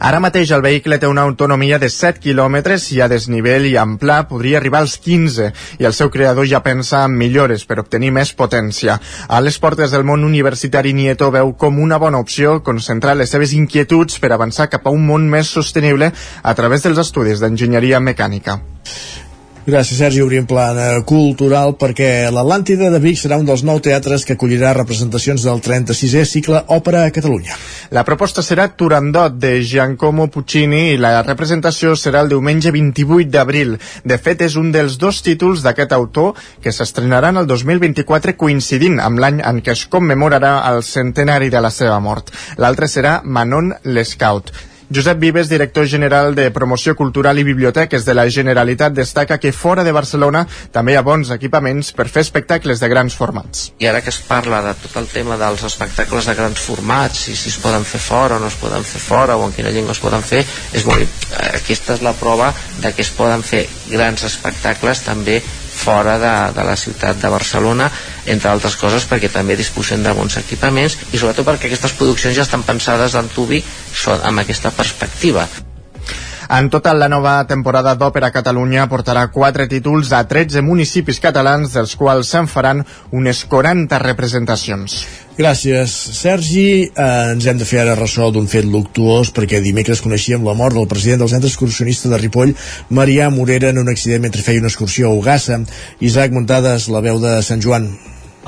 Ara mateix el vehicle té una autonomia de 7 quilòmetres i a desnivell i en pla podria arribar als 15 i el seu creador ja pensa en millores per obtenir més potència. A les portes del món universitari Nieto veu com una bona opció concentrar les seves inquietuds per avançar cap a un món més sostenible a través dels estudis d'enginyeria mecànica. Gràcies, Sergi. Obrim plana cultural perquè l'Atlàntida de Vic serà un dels nou teatres que acollirà representacions del 36è cicle Òpera a Catalunya. La proposta serà Turandot de Giacomo Puccini i la representació serà el diumenge 28 d'abril. De fet, és un dels dos títols d'aquest autor que s'estrenaran el 2024 coincidint amb l'any en què es commemorarà el centenari de la seva mort. L'altre serà Manon l'Scout. Josep Vives, director general de Promoció Cultural i Biblioteques de la Generalitat, destaca que fora de Barcelona també hi ha bons equipaments per fer espectacles de grans formats. I ara que es parla de tot el tema dels espectacles de grans formats, i si es poden fer fora o no es poden fer fora, o en quina llengua es poden fer, és molt, aquesta és la prova de que es poden fer grans espectacles també fora de, de la ciutat de Barcelona, entre altres coses perquè també disposem de bons equipaments i sobretot perquè aquestes produccions ja estan pensades en Tubi amb aquesta perspectiva. En total, la nova temporada d'Òpera Catalunya portarà quatre títols a 13 municipis catalans, dels quals se'n faran unes 40 representacions. Gràcies, Sergi. Eh, ens hem de fer ara ressò d'un fet luctuós perquè dimecres coneixíem la mort del president del centre excursionista de Ripoll, Marià Morera, en un accident mentre feia una excursió a Ugassa. Isaac Muntades, la veu de Sant Joan.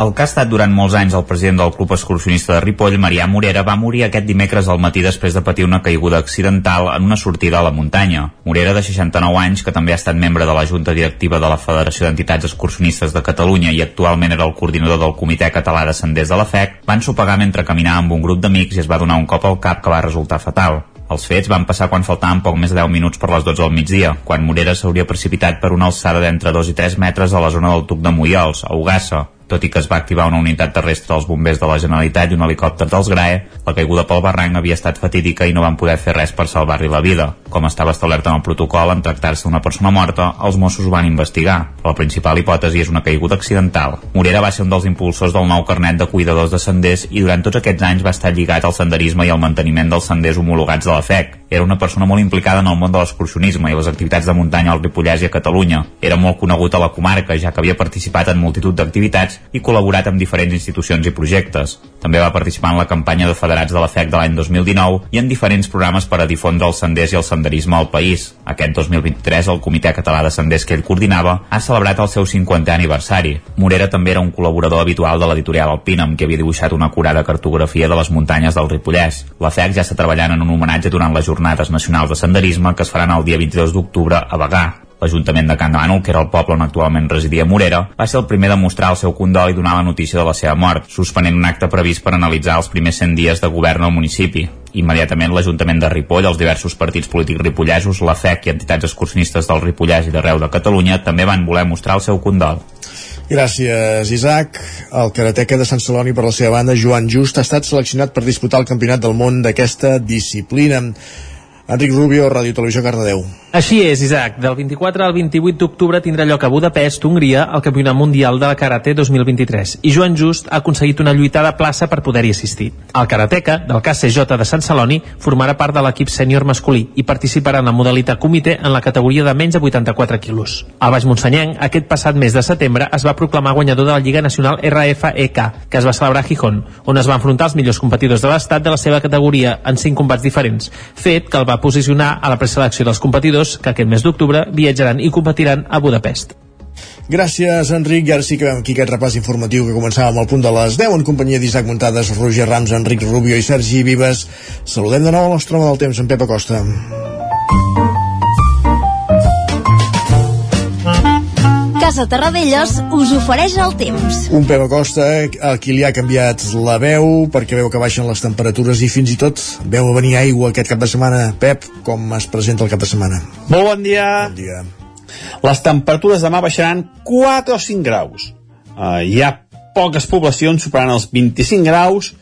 El que ha estat durant molts anys el president del Club Excursionista de Ripoll, Marià Morera, va morir aquest dimecres al matí després de patir una caiguda accidental en una sortida a la muntanya. Morera, de 69 anys, que també ha estat membre de la Junta Directiva de la Federació d'Entitats Excursionistes de Catalunya i actualment era el coordinador del Comitè Català de Senders de la FEC, van sopegar mentre caminava amb un grup d'amics i es va donar un cop al cap que va resultar fatal. Els fets van passar quan faltaven poc més de 10 minuts per les 12 del migdia, quan Morera s'hauria precipitat per una alçada d'entre 2 i 3 metres a la zona del Tuc de Moials, a Ugassa, tot i que es va activar una unitat terrestre dels bombers de la Generalitat i un helicòpter dels GRAE, la caiguda pel barranc havia estat fatídica i no van poder fer res per salvar-li la vida. Com estava establert en el protocol, en tractar-se d'una persona morta, els Mossos van investigar, la principal hipòtesi és una caiguda accidental. Morera va ser un dels impulsors del nou carnet de cuidadors de senders i durant tots aquests anys va estar lligat al senderisme i al manteniment dels senders homologats de la FEC. Era una persona molt implicada en el món de l'excursionisme i les activitats de muntanya al Ripollès i a Catalunya. Era molt conegut a la comarca, ja que havia participat en multitud d'activitats i col·laborat amb diferents institucions i projectes. També va participar en la campanya de federats de la FEC de l'any 2019 i en diferents programes per a difondre els senders i el senderisme al país. Aquest 2023, el Comitè Català de Senders que ell coordinava ha celebrat el seu 50è aniversari. Morera també era un col·laborador habitual de l'editorial Alpina, amb qui havia dibuixat una curada cartografia de les muntanyes del Ripollès. La FEC ja està treballant en un homenatge durant les Jornades Nacionals de Senderisme que es faran el dia 22 d'octubre a Bagà. L'Ajuntament de Can Bànol, que era el poble on actualment residia Morera, va ser el primer de mostrar el seu condol i donar la notícia de la seva mort, suspenent un acte previst per analitzar els primers 100 dies de govern al municipi. Immediatament l'Ajuntament de Ripoll, els diversos partits polítics ripollesos, la FEC i entitats excursionistes del Ripollès i d'arreu de Catalunya també van voler mostrar el seu condol. Gràcies, Isaac. El karateca de Sant Celoni, per la seva banda, Joan Just, ha estat seleccionat per disputar el Campionat del Món d'aquesta disciplina. Enric Rubio, Ràdio Televisió, Cardedeu. Així és, Isaac. Del 24 al 28 d'octubre tindrà lloc a Budapest, Hongria, el Campionat Mundial de Karate 2023 i Joan Just ha aconseguit una lluitada plaça per poder-hi assistir. El karateca, del KCJ de Sant Celoni, formarà part de l'equip sènior masculí i participarà en la modalitat comitè en la categoria de menys de 84 quilos. Al Baix Monsanyenc, aquest passat mes de setembre, es va proclamar guanyador de la Lliga Nacional RFEK, que es va celebrar a Gijón, on es van enfrontar els millors competidors de l'estat de la seva categoria en cinc combats diferents, fet que el va posicionar a la preselecció dels competidors que aquest mes d'octubre viatjaran i competiran a Budapest. Gràcies, Enric. I ara sí que veiem aquí aquest repàs informatiu que començàvem al punt de les 10 en companyia d'Isaac Muntades, Roger Rams, Enric Rubio i Sergi Vives. Saludem de nou al nostre home del temps, en Pep Acosta. Casa Terradellos us ofereix el temps. Un Pep Acosta a qui li ha canviat la veu perquè veu que baixen les temperatures i fins i tot veu a venir aigua aquest cap de setmana. Pep, com es presenta el cap de setmana? Molt bon dia. Bon dia. Les temperatures demà baixaran 4 o 5 graus. Uh, hi ha poques poblacions superant els 25 graus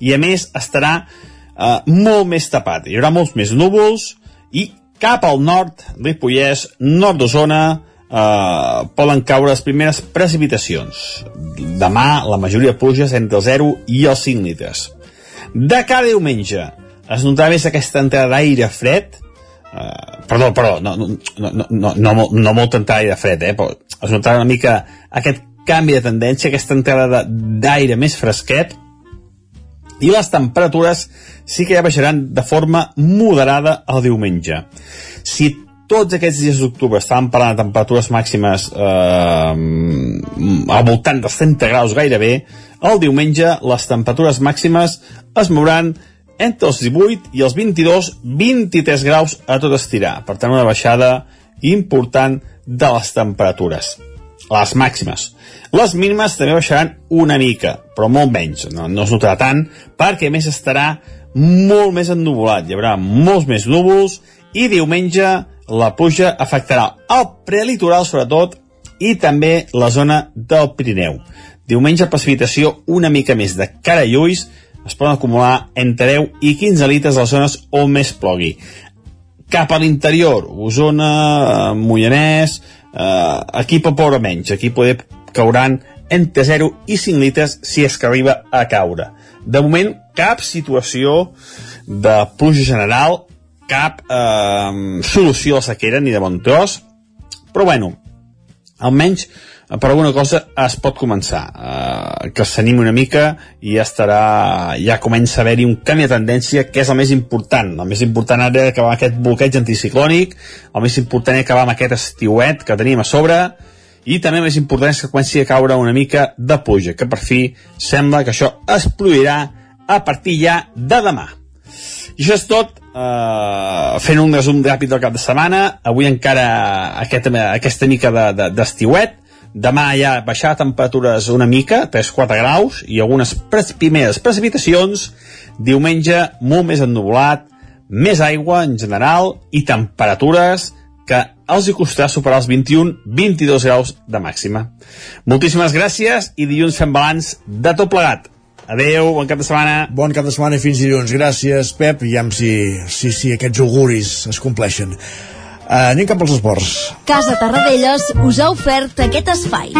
i a més estarà uh, molt més tapat. Hi haurà molts més núvols i cap al nord, Ripollès, nord d'Osona, eh, poden caure les primeres precipitacions. Demà la majoria de pluges entre el 0 i els 5 litres. De cada diumenge es notarà més aquesta entrada d'aire fred, eh, perdó, perdó, no, no, no, no, no, no, no molta entrada d'aire fred, eh, però es notarà una mica aquest canvi de tendència, aquesta entrada d'aire més fresquet, i les temperatures sí que ja baixaran de forma moderada el diumenge. Si tots aquests dies d'octubre estàvem parlant de temperatures màximes eh, al voltant dels 30 graus gairebé, el diumenge les temperatures màximes es mouran entre els 18 i els 22-23 graus a tot estirar. Per tant, una baixada important de les temperatures. Les màximes. Les mínimes també baixaran una mica, però molt menys, no, no es notarà tant, perquè més estarà molt més ennuvolat, hi haurà molts més núvols i diumenge la pluja afectarà el prelitoral sobretot i també la zona del Pirineu. Diumenge precipitació una mica més de cara i ulls, es poden acumular entre 10 i 15 litres a les zones on més plogui. Cap a l'interior, Osona, Mollanès, eh, aquí pot ploure menys, aquí poder cauran entre 0 i 5 litres si és que arriba a caure. De moment, cap situació de pluja general, cap eh, solució a la sequera ni de bon tros, però bueno, almenys per alguna cosa es pot començar. Eh, que s'animi una mica i ja estarà, ja comença a haver-hi un canvi de tendència que és el més important. El més important ara és acabar amb aquest bloqueig anticiclònic el més important és acabar amb aquest estiuet que tenim a sobre i també el més important és que comenci a caure una mica de pluja, que per fi sembla que això es produirà a partir ja de demà. I això és tot, eh, fent un resum ràpid del cap de setmana, avui encara aquest, aquesta mica d'estiuet, de, demà ja baixar temperatures una mica, 3-4 graus, i algunes pres primeres precipitacions, diumenge molt més ennubulat, més aigua en general i temperatures que els hi costarà superar els 21-22 graus de màxima. Moltíssimes gràcies i dilluns fem balanç de tot plegat. Adeu, bon cap de setmana. Bon cap de setmana i fins dilluns. Gràcies, Pep, i amb si, si, si aquests auguris es compleixen. Uh, anem cap als esports. Casa Tarradellas us ha ofert aquest espai.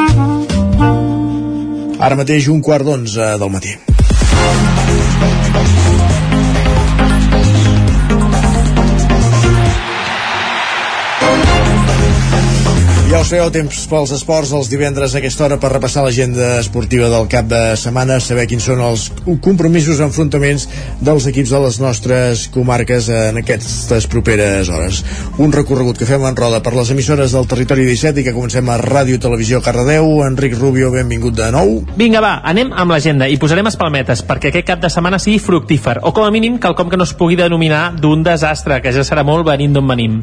Ara mateix un quart d'onze del matí. Ja ho sabeu, temps pels esports els divendres a aquesta hora per repassar l'agenda esportiva del cap de setmana, saber quins són els compromisos, enfrontaments dels equips de les nostres comarques en aquestes properes hores. Un recorregut que fem en roda per les emissores del territori 17 i que comencem a Ràdio Televisió Cardedeu. Enric Rubio, benvingut de nou. Vinga, va, anem amb l'agenda i posarem espalmetes perquè aquest cap de setmana sigui fructífer, o com a mínim quelcom que no es pugui denominar d'un desastre, que ja serà molt venint d'on venim.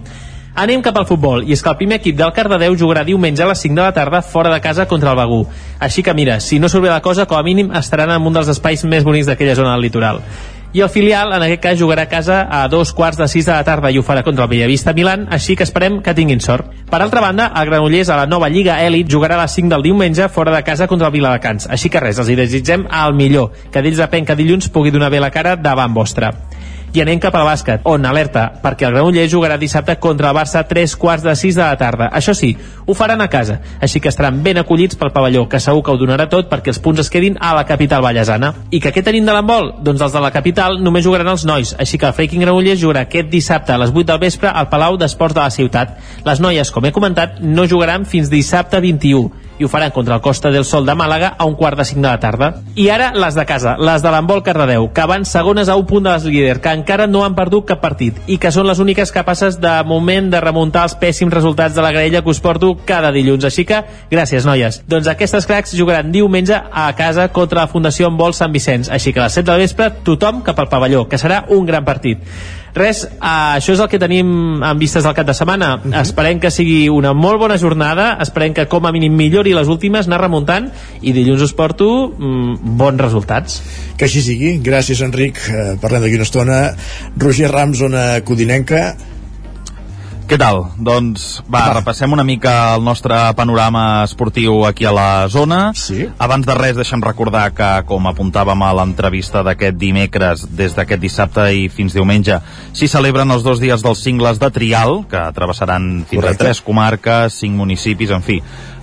Anem cap al futbol, i és que el primer equip del Cardedeu jugarà diumenge a les 5 de la tarda fora de casa contra el Begú. Així que mira, si no surt bé la cosa, com a mínim estaran en un dels espais més bonics d'aquella zona del litoral. I el filial, en aquest cas, jugarà a casa a dos quarts de sis de la tarda i ho farà contra el Bellavista Milan, així que esperem que tinguin sort. Per altra banda, el Granollers a la nova Lliga Elit jugarà a les 5 del diumenge fora de casa contra el Viladecans. Així que res, els hi desitgem el millor, que d'ells depèn que dilluns pugui donar bé la cara davant vostra. I anem cap al bàsquet, on alerta, perquè el Granollers jugarà dissabte contra el Barça a 3 quarts de 6 de la tarda. Això sí, ho faran a casa, així que estaran ben acollits pel pavelló, que segur que ho donarà tot perquè els punts es quedin a la capital ballesana. I que què tenim de l'handbol? Doncs els de la capital només jugaran els nois, així que el Freaking Granollers jugarà aquest dissabte a les 8 del vespre al Palau d'Esports de la ciutat. Les noies, com he comentat, no jugaran fins dissabte 21 i ho faran contra el Costa del Sol de Màlaga a un quart de cinc de la tarda. I ara les de casa, les de l'embol Cardedeu, que van segones a un punt de les líders, que encara no han perdut cap partit i que són les úniques capaces de moment de remuntar els pèssims resultats de la graella que us porto cada dilluns. Així que, gràcies, noies. Doncs aquestes cracs jugaran diumenge a casa contra la Fundació Embol Sant Vicenç. Així que a les 7 del vespre, tothom cap al pavelló, que serà un gran partit. Res, uh, això és el que tenim en vistes del cap de setmana. Uh -huh. Esperem que sigui una molt bona jornada, esperem que com a mínim millori les últimes, anar remuntant, i dilluns us porto mm, bons resultats. Que així sigui. Gràcies, Enric. Uh, parlem d'aquí una estona. Roger Rams, codinenca. Què tal? Doncs va, va, repassem una mica el nostre panorama esportiu aquí a la zona. Sí. Abans de res, deixem recordar que, com apuntàvem a l'entrevista d'aquest dimecres, des d'aquest dissabte i fins diumenge, s'hi celebren els dos dies dels cingles de Trial, que travessaran fins Correcte. a tres comarques, cinc municipis, en fi,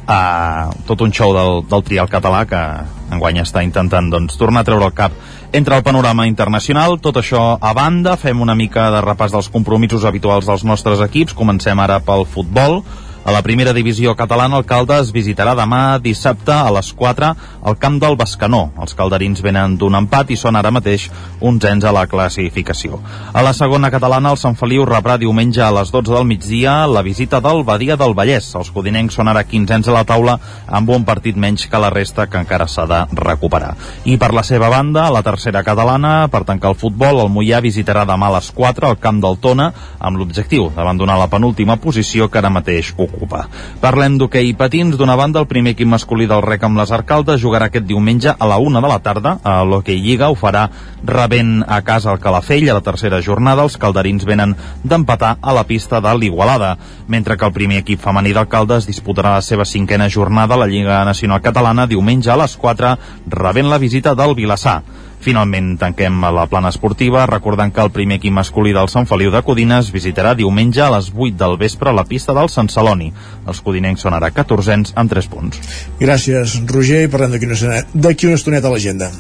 uh, tot un show del, del Trial català que enguany està intentant doncs, tornar a treure el cap entre el panorama internacional. Tot això a banda, fem una mica de repàs dels compromisos habituals dels nostres equips. Comencem ara pel futbol. A la primera divisió catalana, el Caldes visitarà demà dissabte a les 4 al camp del Bascanó. Els calderins venen d'un empat i són ara mateix onzens a la classificació. A la segona catalana, el Sant Feliu rebrà diumenge a les 12 del migdia la visita del Badia del Vallès. Els codinencs són ara quinzens a la taula amb un partit menys que la resta que encara s'ha de recuperar. I per la seva banda, a la tercera catalana, per tancar el futbol, el Mollà visitarà demà a les 4 al camp del Tona amb l'objectiu d'abandonar la penúltima posició que ara mateix ocupa ocupa. Parlem d'hoquei i patins. D'una banda, el primer equip masculí del rec amb les Arcaldes jugarà aquest diumenge a la una de la tarda. A l'hoquei Lliga ho farà rebent a casa el Calafell a la tercera jornada. Els calderins venen d'empatar a la pista de l'Igualada, mentre que el primer equip femení d'Alcaldes disputarà la seva cinquena jornada a la Lliga Nacional Catalana diumenge a les 4 rebent la visita del Vilassar. Finalment tanquem la plana esportiva recordant que el primer equip masculí del Sant Feliu de Codines visitarà diumenge a les 8 del vespre la pista del Sant Celoni. Els codinencs són ara 14 amb 3 punts. Gràcies, Roger, i parlem d'aquí una, estoneta- una estoneta a l'agenda.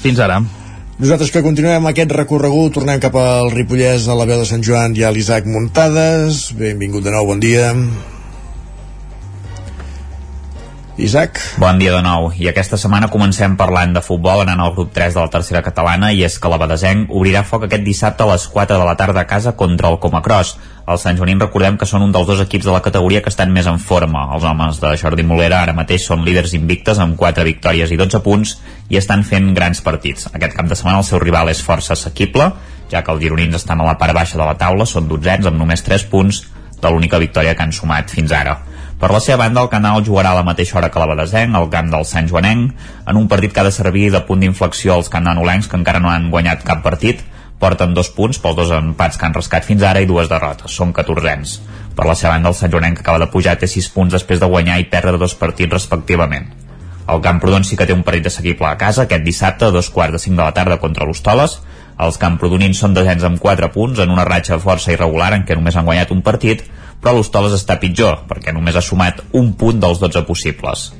Fins ara. Nosaltres que continuem aquest recorregut, tornem cap al Ripollès, a la veu de Sant Joan i a l'Isaac Muntades. Benvingut de nou, bon dia. Isaac? Bon dia de nou. I aquesta setmana comencem parlant de futbol anant al grup 3 de la tercera catalana i és que la Badesenc obrirà foc aquest dissabte a les 4 de la tarda a casa contra el Comacros. Els Sant Joanins recordem que són un dels dos equips de la categoria que estan més en forma. Els homes de Jordi Molera ara mateix són líders invictes amb 4 victòries i 12 punts i estan fent grans partits. Aquest cap de setmana el seu rival és força assequible, ja que els gironins estan a la part baixa de la taula, són dotzens amb només 3 punts de l'única victòria que han sumat fins ara. Per la seva banda, el Canal jugarà a la mateixa hora que la Badesenc, al camp del Sant Joanenc, en un partit que ha de servir de punt d'inflexió als cananolencs que encara no han guanyat cap partit, porten dos punts pels dos empats que han rascat fins ara i dues derrotes, són 14ens. Per la seva banda, el Sant Joanenc que acaba de pujar té 6 punts després de guanyar i perdre dos partits respectivament. El Camprodon sí que té un partit assequible a casa aquest dissabte a dos quarts de cinc de la tarda contra l'Hostoles. Els camprodonins són desens amb 4 punts en una ratxa força irregular en què només han guanyat un partit, però l'Hostoles està pitjor, perquè només ha sumat un punt dels 12 possibles.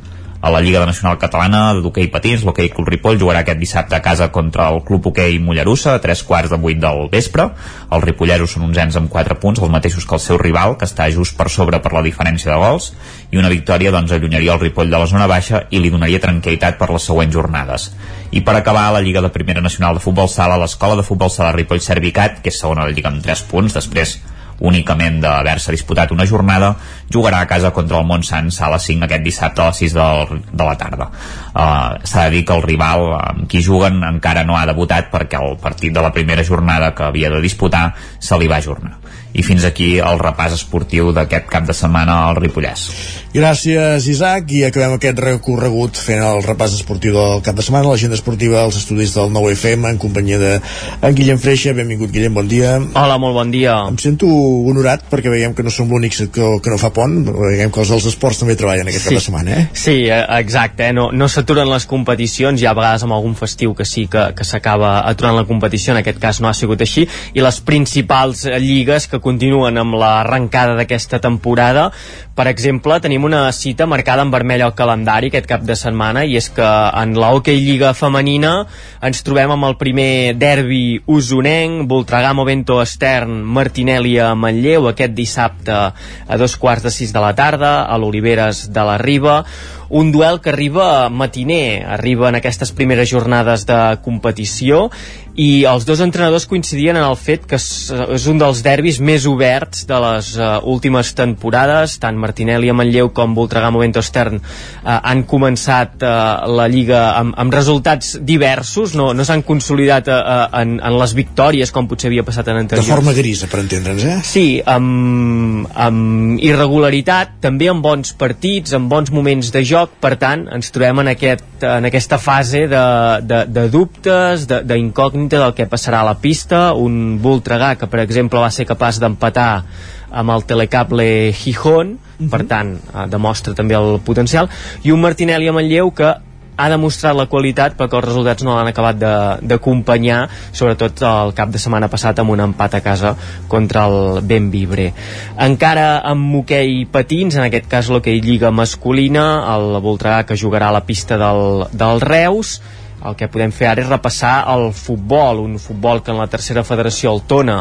A la Lliga Nacional Catalana d'hoquei patins, l'hoquei Club Ripoll jugarà aquest dissabte a casa contra el Club Hoquei Mollerussa a tres quarts de vuit del vespre. Els ripolleros són onzens amb 4 punts, els mateixos que el seu rival, que està just per sobre per la diferència de gols, i una victòria doncs, allunyaria el Ripoll de la zona baixa i li donaria tranquil·litat per les següents jornades. I per acabar, la Lliga de Primera Nacional de Futbol Sala, l'Escola de Futbol Sala Ripoll Servicat, que és segona de la Lliga amb 3 punts, després únicament d'haver-se disputat una jornada, jugarà a casa contra el Montsant Sala 5 aquest dissabte a les 6 del, de la tarda. Uh, S'ha de dir que el rival amb qui juguen encara no ha debutat perquè el partit de la primera jornada que havia de disputar se li va ajornar. I fins aquí el repàs esportiu d'aquest cap de setmana al Ripollès. Gràcies, Isaac, i acabem aquest recorregut fent el repàs esportiu del cap de setmana, l'agenda esportiva als estudis del 9FM en companyia de en Guillem Freixa. Benvingut, Guillem, bon dia. Hola, molt bon dia. Em sento honorat perquè veiem que no som l'únics que, que no fa pont, veiem que els dels esports també treballen aquest Sí. cap de setmana, eh? Sí, eh, exacte, eh? no, no s'aturen les competicions, hi ha a vegades amb algun festiu que sí que, que s'acaba aturant la competició, en aquest cas no ha sigut així, i les principals lligues que continuen amb l'arrencada d'aquesta temporada, per exemple, tenim una cita marcada en vermell al calendari aquest cap de setmana, i és que en la Hockey Lliga femenina ens trobem amb el primer derbi usonenc, Voltregà Movento Estern, Martinelli a Manlleu, aquest dissabte a dos quarts de sis de la tarda, a l'Oliveres de la Riba, un duel que arriba matiner, arriba en aquestes primeres jornades de competició i els dos entrenadors coincidien en el fet que és, un dels derbis més oberts de les uh, últimes temporades. Tant Martinelli a Manlleu com Voltregà Movento Estern uh, han començat uh, la Lliga amb, amb resultats diversos, no, no s'han consolidat uh, en, en les victòries com potser havia passat en De anteriors. forma grisa, per entendre'ns, eh? Sí, amb, amb irregularitat, també amb bons partits, amb bons moments de joc, per tant, ens trobem en, aquest, en aquesta fase de, de, de dubtes, de- d'incògnita del que passarà a la pista, un Voltregà que, per exemple, va ser capaç d'empatar amb el telecable Gijón, per tant, eh, demostra també el potencial, i un Martinelli a Manlleu que ha demostrat la qualitat perquè els resultats no l'han acabat d'acompanyar sobretot el cap de setmana passat amb un empat a casa contra el Benvibre. Encara amb hoquei patins en aquest cas l'hoquei lliga masculina el Voltregà que jugarà a la pista del, del Reus. El que podem fer ara és repassar el futbol, un futbol que en la tercera federació el Tona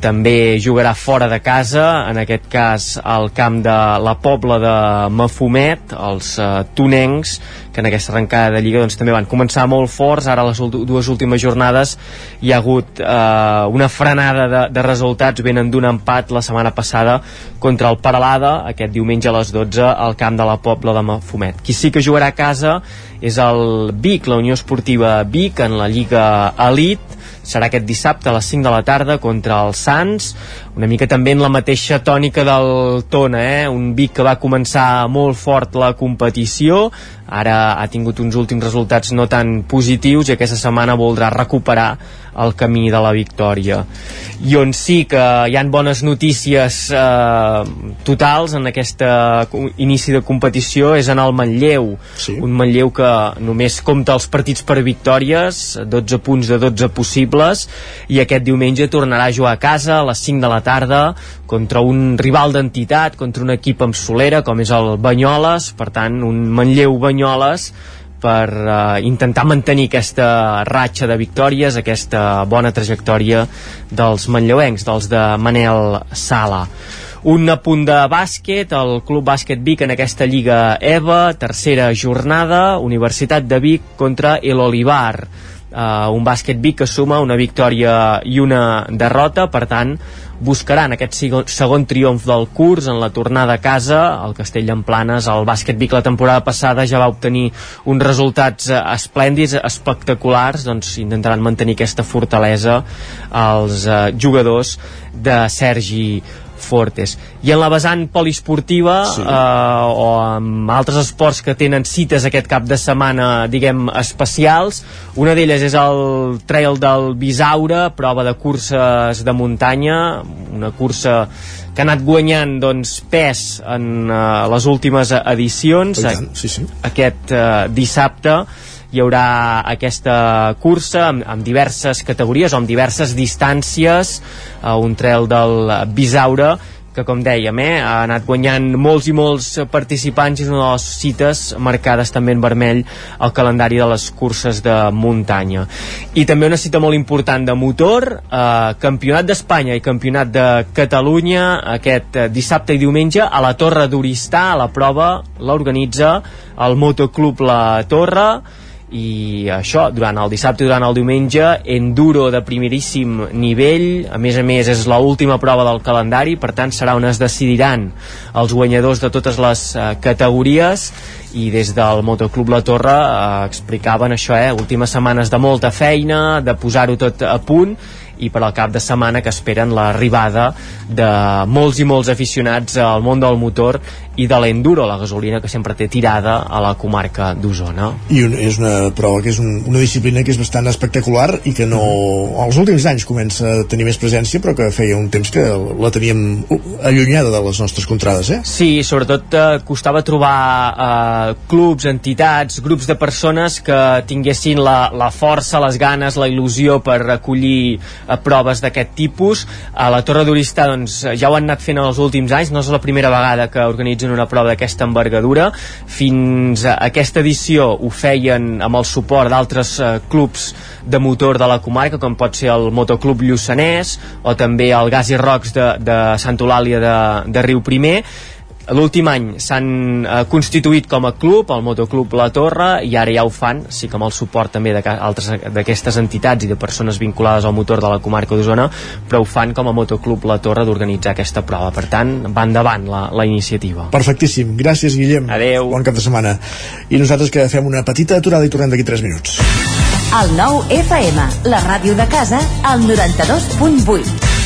també jugarà fora de casa, en aquest cas al camp de la Pobla de Mafumet, els uh, tonencs, que en aquesta arrencada de Lliga doncs, també van començar molt forts, ara les dues últimes jornades hi ha hagut uh, una frenada de, de resultats, venen d'un empat la setmana passada contra el Paralada, aquest diumenge a les 12 al camp de la Pobla de Mafumet. Qui sí que jugarà a casa és el Vic, la Unió Esportiva Vic, en la Lliga Elite, serà aquest dissabte a les 5 de la tarda contra el Sants, una mica també en la mateixa tònica del Tona, eh? un Vic que va començar molt fort la competició, ara ha tingut uns últims resultats no tan positius i aquesta setmana voldrà recuperar el camí de la victòria i on sí que hi han bones notícies eh, totals en aquest inici de competició és en el Manlleu sí. un Manlleu que només compta els partits per victòries 12 punts de 12 possibles i aquest diumenge tornarà a jugar a casa a les 5 de la tarda contra un rival d'entitat, contra un equip amb solera com és el Banyoles, per tant un Manlleu Banyoles per uh, intentar mantenir aquesta ratxa de victòries, aquesta bona trajectòria dels manlleuencs, dels de Manel Sala. Un apunt de bàsquet, el Club Bàsquet Vic en aquesta Lliga EVA, tercera jornada, Universitat de Vic contra el Uh, un bàsquet Vic que suma una victòria i una derrota, per tant, buscaran aquest segon triomf del curs en la tornada a casa. Al Castell d'Emplanes, el bàsquet Vic la temporada passada ja va obtenir uns resultats eh, esplèndids, espectaculars. Doncs intentaran mantenir aquesta fortalesa als eh, jugadors de Sergi fortes. I en la vessant poliesportiva sí. eh, o amb altres esports que tenen cites aquest cap de setmana, diguem, especials, una d'elles és el Trail del Bisaure, prova de curses de muntanya, una cursa que ha anat guanyant doncs, pes en uh, les últimes edicions. tant, sí, sí. Aquest uh, dissabte hi haurà aquesta cursa amb, amb diverses categories o amb diverses distàncies uh, un trail del Bisaure que com dèiem eh, ha anat guanyant molts i molts participants i és una de les cites marcades també en vermell al calendari de les curses de muntanya. I també una cita molt important de motor eh, Campionat d'Espanya i Campionat de Catalunya aquest eh, dissabte i diumenge a la Torre d'Oristà a la prova l'organitza el Motoclub La Torre i això, durant el dissabte i durant el diumenge, enduro de primeríssim nivell, a més a més és l última prova del calendari, per tant serà on es decidiran els guanyadors de totes les eh, categories. I des del Motoclub La Torre eh, explicaven això, eh, últimes setmanes de molta feina, de posar-ho tot a punt i per al cap de setmana que esperen l'arribada de molts i molts aficionats al món del motor i de l'enduro, la gasolina que sempre té tirada a la comarca d'Osona. I un, és una prova que és un, una disciplina que és bastant espectacular i que no... als últims anys comença a tenir més presència però que feia un temps que la teníem allunyada de les nostres contrades, eh? Sí, sobretot eh, costava trobar eh, clubs, entitats, grups de persones que tinguessin la, la força, les ganes, la il·lusió per acollir proves d'aquest tipus. A la Torre d'Oristà doncs, ja ho han anat fent en els últims anys, no és la primera vegada que organitzen una prova d'aquesta envergadura. Fins a aquesta edició ho feien amb el suport d'altres eh, clubs de motor de la comarca, com pot ser el Motoclub Lluçanès o també el Gas i Rocs de, de Santa Eulàlia de, de Riu Primer L'últim any s'han eh, constituït com a club, el Motoclub La Torre, i ara ja ho fan, sí que amb el suport també d'aquestes entitats i de persones vinculades al motor de la comarca d'Osona, però ho fan com a Motoclub La Torre d'organitzar aquesta prova. Per tant, va endavant la, la iniciativa. Perfectíssim. Gràcies, Guillem. Adeu. Bon cap de setmana. I nosaltres que fem una petita aturada i tornem d'aquí 3 minuts. El nou FM, la ràdio de casa, al 92.8.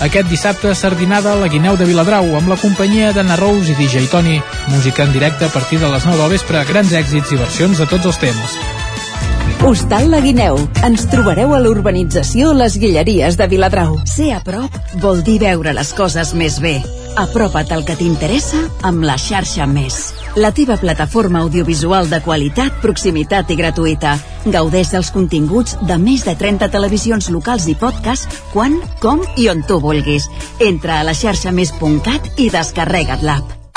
Aquest dissabte, sardinada a la Guineu de Viladrau, amb la companyia d'Anna Rose i DJ Toni. Música en directe a partir de les 9 del vespre, grans èxits i versions de tots els temps. Hostal La Guineu. Ens trobareu a l'urbanització Les Guilleries de Viladrau. Ser a prop vol dir veure les coses més bé. Apropa't al que t'interessa amb la xarxa Més. La teva plataforma audiovisual de qualitat, proximitat i gratuïta. Gaudeix dels continguts de més de 30 televisions locals i podcast quan, com i on tu vulguis. Entra a la xarxa més.cat i descarrega't l'app.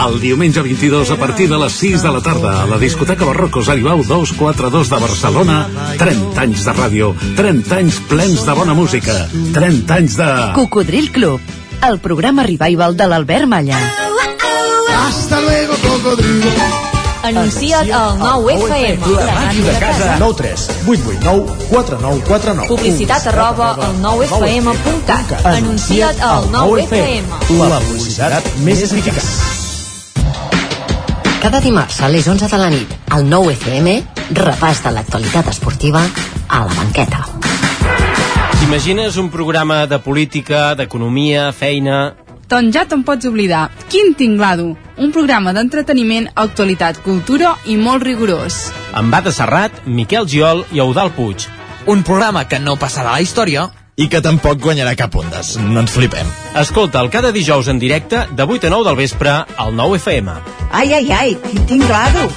El diumenge 22 a partir de les 6 de la tarda a la discoteca Barrocos Aribau 242 de Barcelona 30 anys de ràdio 30 anys plens de bona música 30 anys de... Cocodril Club, el programa revival de l'Albert Malla. Hasta luego, cocodrilo. Anuncia't al 9FM, la ràdio de casa. 9 3 8 8 9 4 9 4 9 Publicitat arroba al 9FM.cat. Anuncia't al 9FM. La publicitat més eficaç. Cada dimarts a les 11 de la nit, al 9 FM, repàs de l'actualitat esportiva a la banqueta. T'imagines un programa de política, d'economia, feina... Doncs ja te'n pots oblidar. Quin tinglado! Un programa d'entreteniment, actualitat, cultura i molt rigorós. Amb Bada Serrat, Miquel Giol i Eudal Puig. Un programa que no passarà a la història i que tampoc guanyarà cap ondes. No ens flipem. Escolta'l cada dijous en directe de 8 a 9 del vespre al 9 FM. Ai, ai, ai, quin tinglado!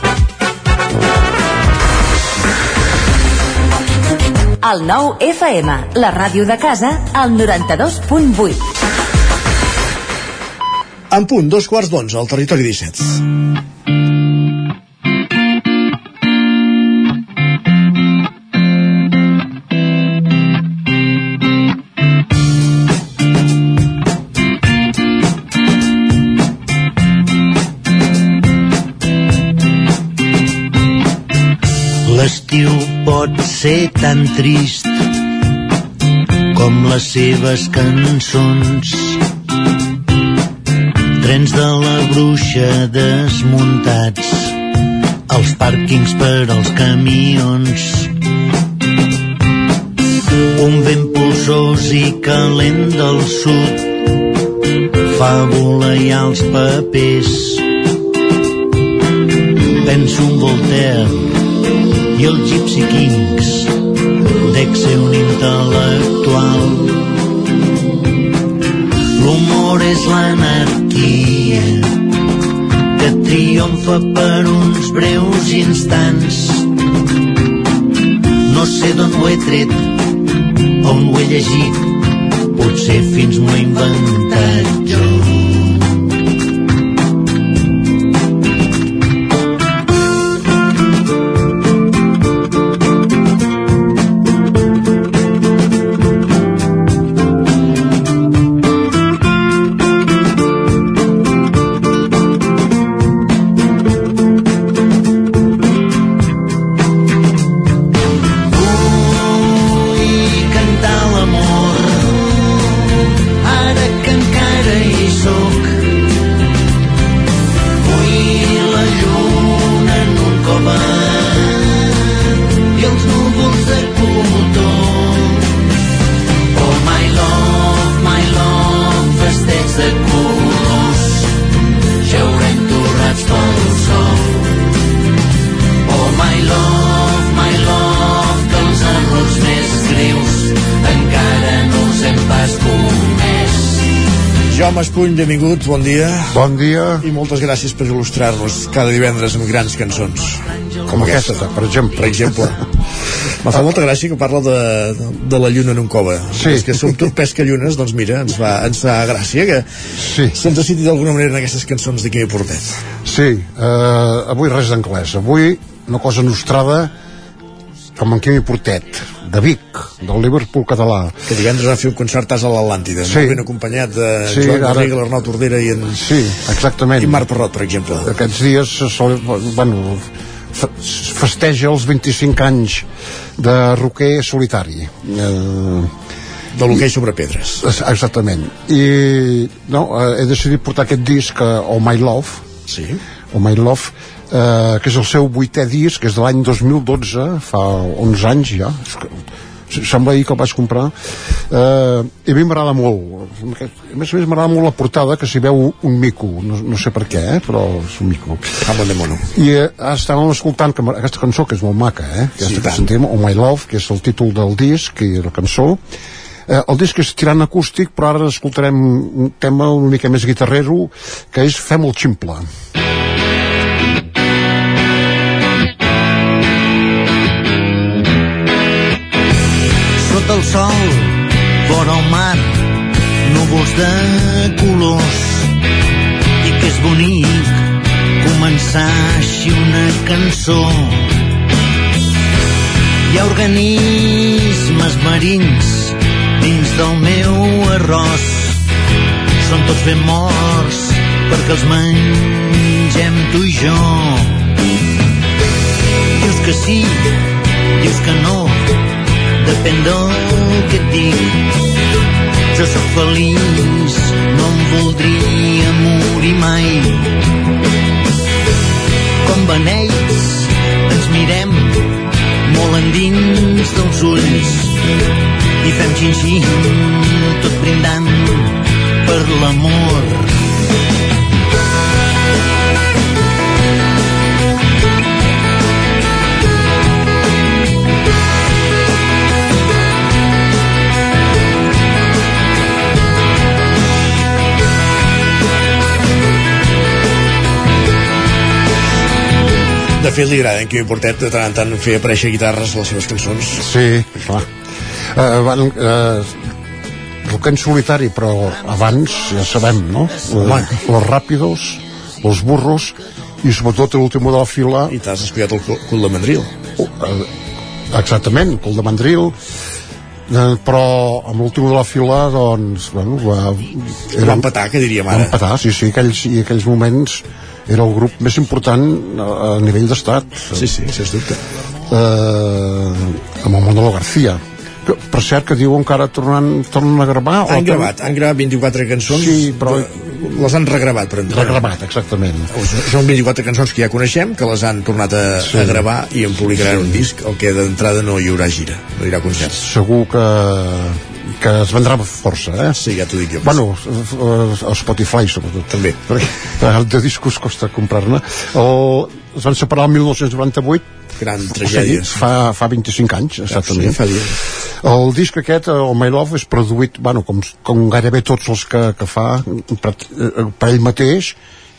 El 9 FM, la ràdio de casa, al 92.8. En punt, dos quarts d'onze, al territori 17. Ser tan trist com les seves cançons. Trens de la bruixa desmuntats, els pàrquings per als camions. Un vent polsós i calent del sud fa volar els papers. Penso en Voltaire i els Gypsy Kings dec ser un intel·lectual. L'humor és l'anarquia que triomfa per uns breus instants. No sé d'on ho he tret on ho he llegit potser fins m'ho he inventat jo Espuny, benvingut, bon dia. Bon dia. I moltes gràcies per il·lustrar-nos cada divendres amb grans cançons. Com aquesta, per exemple. Per exemple. Me fa molta gràcia que parla de, de la lluna en un cova. Sí. És que som tot pesca llunes, doncs mira, ens fa, ens fa gràcia que sí. se'ns citi d'alguna manera en aquestes cançons de Quimi Portet. Sí, eh, avui res d'anglès. Avui una cosa nostrada com en Quimi Portet, de Vic, del Liverpool català. Que divendres va fer un concertàs a l'Atlàntida, Sí. ben acompanyat de Sí, Joan ara- Garriga, l'Arnau Tordera i en... Sí, exactament. I Marc Parrot, per exemple. Aquests dies, se sol, bueno, fe- festeja els 25 anys de roquer solitari. Eh, de l'hoquei sobre pedres. Exactament. I no, eh, he decidit portar aquest disc, Oh My Love, sí. Oh My Love, eh, que és el seu vuitè disc, que és de l'any 2012, fa 11 anys ja. Sembla ahir que el vaig comprar. Eh, i a mi m'agrada molt. A més a més m'agrada molt la portada que s'hi veu un mico, no, no sé per què eh, però és un mico. Jamón de mono i eh, estàvem escoltant que, aquesta cançó que és molt maca eh? aquesta Sí, que tant. sentim, Oh My Love que és el títol del disc i la cançó. Eh, el disc és tirant acústic però ara escoltarem un tema una mica més guitarrero que és Fem el ximple. sota el sol, vora el mar, núvols de colors. I que és bonic començar així una cançó. Hi ha organismes marins dins del meu arròs. Són tots ben morts perquè els mengem tu i jo. Dius que sí, dius que no, depèn del que et dic. Jo sóc feliç, no em voldria morir mai. Com beneits ens mirem molt endins dels ulls i fem xin-xin tot brindant per l'amor. De fet, li agrada en Quimi Portet de tant en tant fer aparèixer guitarres a les seves cançons. Sí, clar. Eh, van, eh, rock en solitari, però abans, ja sabem, no? Home. Los ràpidos, los burros, i sobretot l'últim de la fila... I t'has descuidat el cul de mandril. Eh, exactament, cul de mandril, eh, però amb l'últim de la fila, doncs, bueno, va... Va empatar, que diríem ara. Va empatar, sí, sí, aquells, i aquells moments era el grup més important a, a nivell d'estat. Sí, sí, sens dubte. Eh, amb el Manolo García. Que, per cert, que diuen que ara tornen, tornen a gravar... o Han tornen- gravat, han gravat 24 cançons, Sí, però- les han regravat, per entendre. Regravat, exactament. Són 24 cançons que ja coneixem, que les han tornat a, Sí. a gravar i en publicaran un disc, el que d'entrada no hi haurà gira, no hi haurà concert. Segur que, que es vendrà força, eh? Sí, ja t'ho dic jo. Bueno, eh, a Spotify, sobretot. També. Perquè de discos costa comprar-ne. El- Es van separar el 1998 Gran O tragèdia. sigui, fa, fa 25 anys, exactament. Sí, fa dies. El disc aquest, eh, el My Love, és produït, bueno, com, com gairebé tots els que, que fa, per, eh, per ell mateix,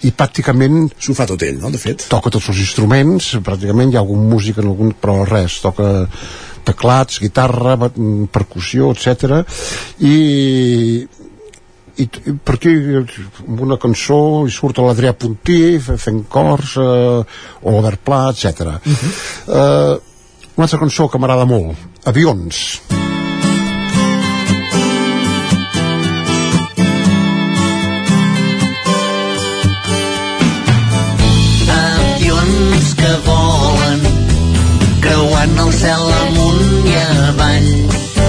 i pràcticament... S'ho fa tot ell, no?, de fet. Toca tots els instruments, pràcticament hi ha algun músic en algun, però res, toca teclats, guitarra, ba- percussió, etc. I, i, i per aquí amb una cançó hi surt l'Adrià Puntí fe- fent cors eh, o l'Obert Pla, etc. Uh -huh. eh, una altra cançó que m'agrada molt Avions avions que volen creuant el cel amunt i avall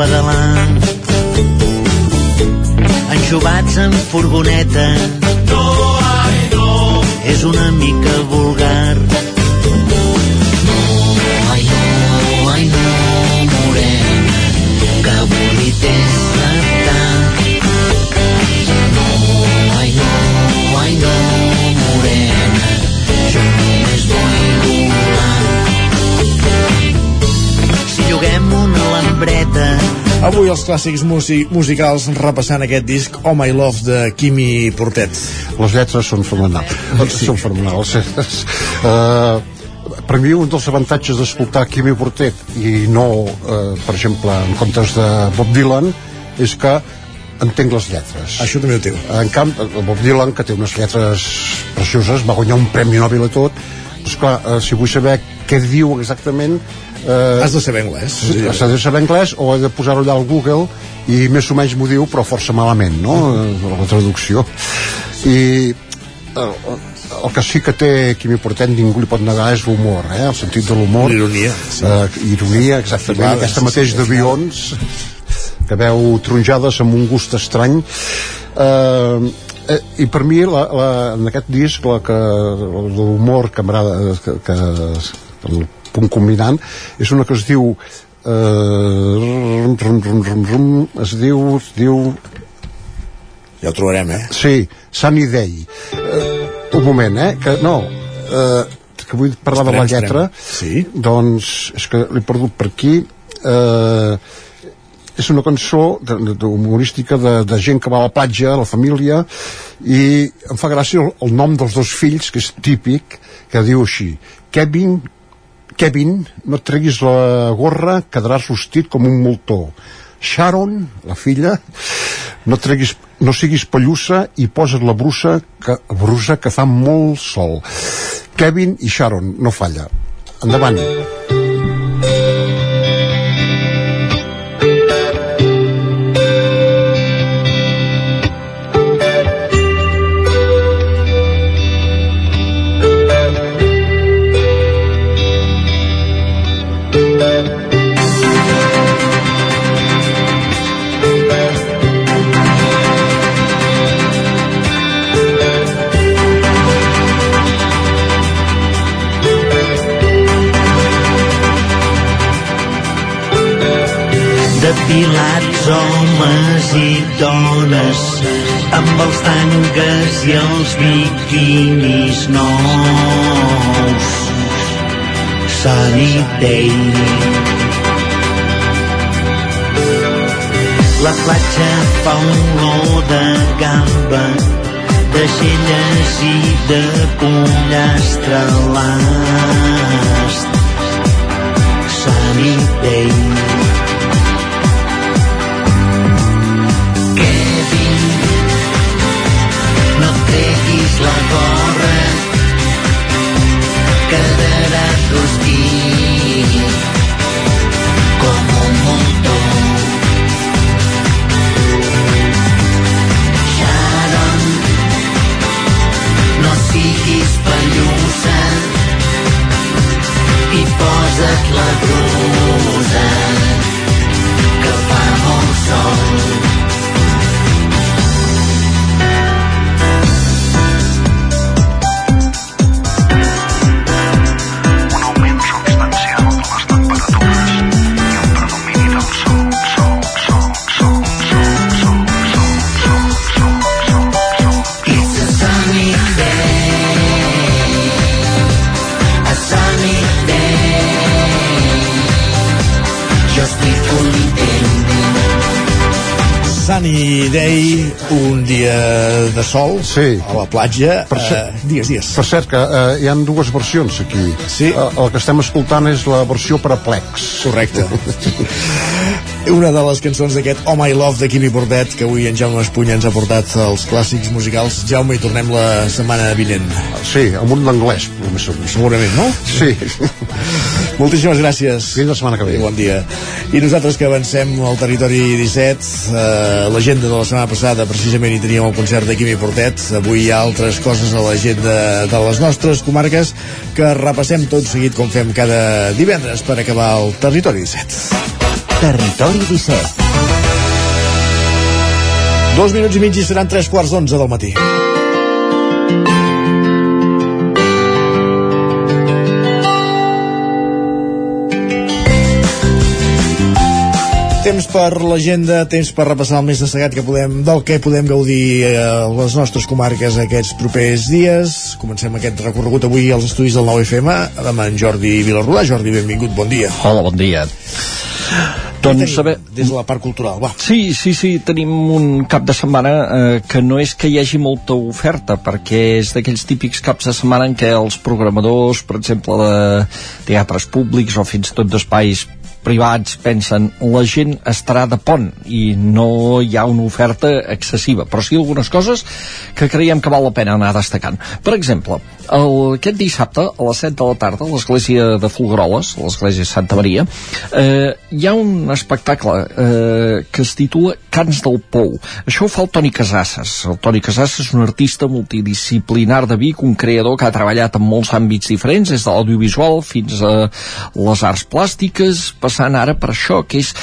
pedalar enxubats en furgoneta. No, ai, no. és una mica vulgar Avui els clàssics músic musicals repassant aquest disc Oh My Love de Quimi Portet. Les lletres són fenomenals. Sí. Són fenomenals. uh, per mi un dels avantatges d'escoltar Quimi Portet i no, uh, per exemple, en comptes de Bob Dylan, és que entenc les lletres. Això també ho teu. En el Bob Dylan, que té unes lletres precioses, va guanyar un premi Nobel i tot, doncs clar, uh, si vull saber què diu exactament, Eh, Has de saber anglès. Sí, has de saber anglès o he de posar-ho allà al Google i més o menys m'ho diu, però força malament, no?, mm. la traducció. I el, el que sí que té Quimi Portet ningú li pot negar és l'humor, eh? el sentit de l'humor. Ironia. Sí. Eh, ironia, exactament. Vegades, Aquesta mateix d'avions que veu tronjades amb un gust estrany. Eh, eh, i per mi la, la, en aquest disc la que l'humor que m'agrada que, que, el punt combinant és una que es diu eh, rum, rum, rum, rum, rum, es diu es diu ja ho trobarem, eh? Sí, Sunny Day. Uh, un moment, eh? Que, no, uh, que vull parlar estarem, de la lletra. Sí? Doncs és que l'he perdut per aquí. Uh, és una cançó de, de, de humorística de, de gent que va a la platja, la família, i em fa gràcia el, el nom dels dos fills, que és típic, que diu així, Kevin, Kevin, no et treguis la gorra, quedaràs rostit com un moltó. Sharon, la filla, no, treguis, no siguis pellussa i posa't la brusa que, brusa que fa molt sol. Kevin i Sharon, no falla. Endavant. Depilats homes i dones amb els tangues i els biquinis nous. Sunny la platja fa un olor de gamba de xelles i de pollastre l'ast. Sunny la gorra quedaràs rostit com un muntó Sharon no siguis pellussa i posa't la brusa que fa molt sol Sunny Day, un dia de sol sí. a la platja. Per cert, uh, digues, digues. Per cert, que uh, hi han dues versions aquí. Sí. Uh, el que estem escoltant és la versió per a plecs. Correcte. una de les cançons d'aquest Oh My Love de Quimi Bordet que avui en Jaume Espunya ens ha portat els clàssics musicals Jaume, i tornem la setmana vinent sí, amb un d'anglès segurament, no? sí Moltíssimes gràcies. Fins la setmana que ve. I bon dia. I nosaltres que avancem al territori 17, eh, l'agenda de la setmana passada precisament hi teníem el concert de Quimi Portet. Avui hi ha altres coses a l'agenda de les nostres comarques que repassem tot seguit com fem cada divendres per acabar el territori 17. Territori 17. Dos minuts i mig i seran tres quarts d'onze del matí. Temps per l'agenda, temps per repassar el més destacat que podem, del que podem gaudir eh, a les nostres comarques aquests propers dies. Comencem aquest recorregut avui als estudis del 9FM amb en Jordi Vilarrodà. Jordi, benvingut, bon dia. Hola, bon dia. Doncs, saber... Des de la part cultural, va. Sí, sí, sí, tenim un cap de setmana eh, que no és que hi hagi molta oferta, perquè és d'aquells típics caps de setmana en què els programadors, per exemple, de teatres públics o fins i tot d'espais privats pensen la gent estarà de pont i no hi ha una oferta excessiva. Però sí algunes coses que creiem que val la pena anar destacant. Per exemple, el, aquest dissabte a les 7 de la tarda a l'església de Folgueroles a l'església Santa Maria eh, hi ha un espectacle eh, que es titula Cants del Pou. Això ho fa el Toni Casasses. El Toni Casasses és un artista multidisciplinar de Vic, un creador que ha treballat en molts àmbits diferents, des de l'audiovisual fins a les arts plàstiques passant ara per això, que és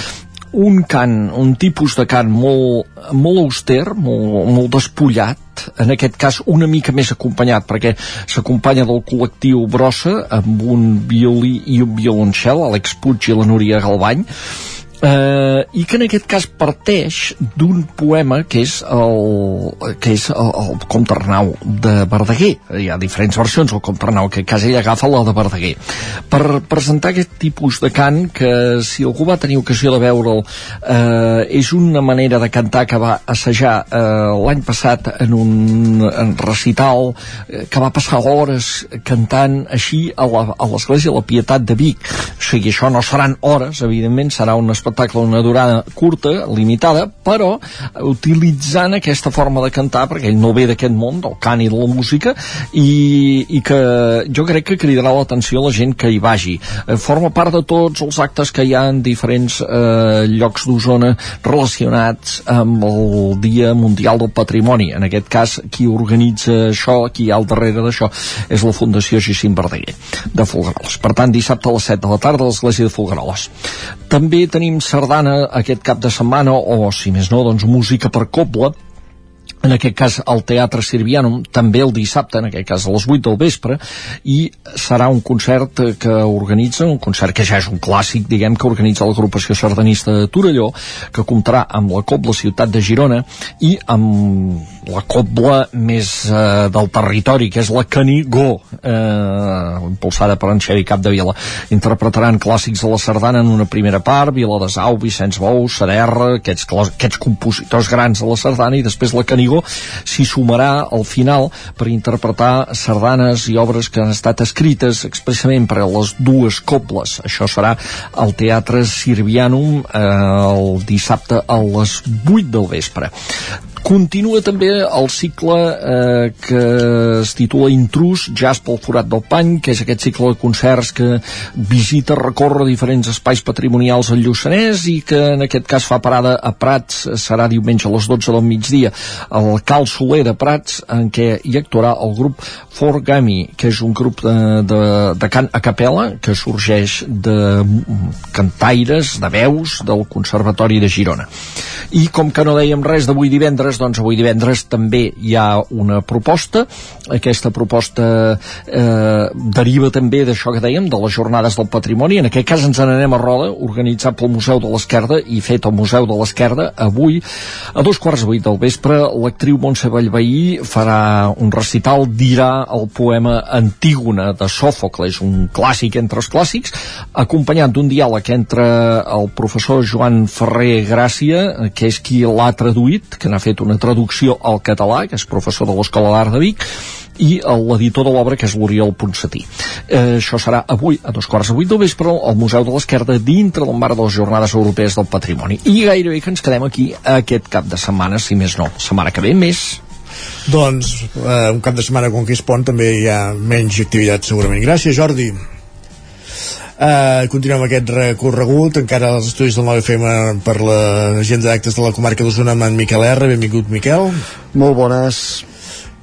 un cant, un tipus de cant molt, molt auster, molt, molt despullat, en aquest cas una mica més acompanyat, perquè s'acompanya del col·lectiu Brossa amb un violí i un violoncel, Àlex Puig i la Núria Galbany, eh, i que en aquest cas parteix d'un poema que és el, que és el, el Comte Arnau de Verdaguer. Hi ha diferents versions del Comte Arnau que quasi agafa la de Verdaguer. Per presentar aquest tipus de cant que si algú va tenir ocasió de veure'l eh, és una manera de cantar que va assajar eh, l'any passat en un en recital eh, que va passar hores cantant així a l'església La Pietat de Vic. O sigui, això no seran hores evidentment serà un espectacle una durada curta, limitada, però utilitzant aquesta forma de cantar, perquè ell no ve d'aquest món, del cant i de la música, i, i que jo crec que cridarà l'atenció a la gent que hi vagi. Eh, forma part de tots els actes que hi ha en diferents eh, llocs d'Osona relacionats amb el Dia Mundial del Patrimoni. En aquest cas, qui organitza això, qui hi ha al darrere d'això, és la Fundació Gicín Verdaguer, de Folgueroles. Per tant, dissabte a les 7 de la tarda a l'església de Folgueroles. També tenim sardana aquest cap de setmana, o si més no, doncs música per coble, en aquest cas al Teatre Sirvianum, també el dissabte, en aquest cas a les 8 del vespre, i serà un concert que organitza, un concert que ja és un clàssic, diguem, que organitza l'agrupació sardanista de Torelló, que comptarà amb la Cobla Ciutat de Girona i amb la cobla més eh, del territori, que és la Canigó, eh, impulsada per en Xevi Capdevila. Interpretaran clàssics de la sardana en una primera part, Vila de Sau, Vicenç Bou, Sererra, aquests, aquests compositors grans de la sardana, i després la Canigó s'hi sumarà al final per interpretar sardanes i obres que han estat escrites expressament per a les dues cobles. Això serà al Teatre Sirvianum eh, el dissabte a les 8 del vespre. Continua també el cicle eh, que es titula Intrus, Jazz pel forat del pany, que és aquest cicle de concerts que visita, recorre diferents espais patrimonials al Lluçanès i que en aquest cas fa parada a Prats, serà diumenge a les 12 del migdia, al Cal Soler de Prats, en què hi actuarà el grup Forgami, que és un grup de, de, de cant a capella que sorgeix de cantaires, de veus del Conservatori de Girona. I com que no dèiem res d'avui divendres, doncs avui divendres també hi ha una proposta. Aquesta proposta eh, deriva també d'això que dèiem, de les jornades del patrimoni. En aquest cas ens n'anem a Roda, organitzat pel Museu de l'Esquerda i fet al Museu de l'Esquerda. Avui, a dos quarts vuit del vespre, l'actriu Montse Vallveí farà un recital, dirà el poema Antígona de Sòfocles, un clàssic entre els clàssics, acompanyat d'un diàleg entre el professor Joan Ferrer Gràcia, que és qui l'ha traduït, que n'ha fet una traducció al català, que és professor de l'Escola d'Art de Vic, i l'editor de l'obra, que és l'Oriol Ponsatí. Eh, això serà avui, a dos quarts de vuit del vespre, al Museu de l'Esquerda, dintre del marc de les Jornades Europees del Patrimoni. I gairebé que ens quedem aquí aquest cap de setmana, si més no. Setmana que ve més. Doncs eh, un cap de setmana com que és pont també hi ha menys activitat segurament. Gràcies, Jordi. Uh, continuem aquest recorregut, encara als estudis del 9FM per l'agenda d'actes de la comarca d'Osona amb en Miquel R. Benvingut, Miquel. Molt bones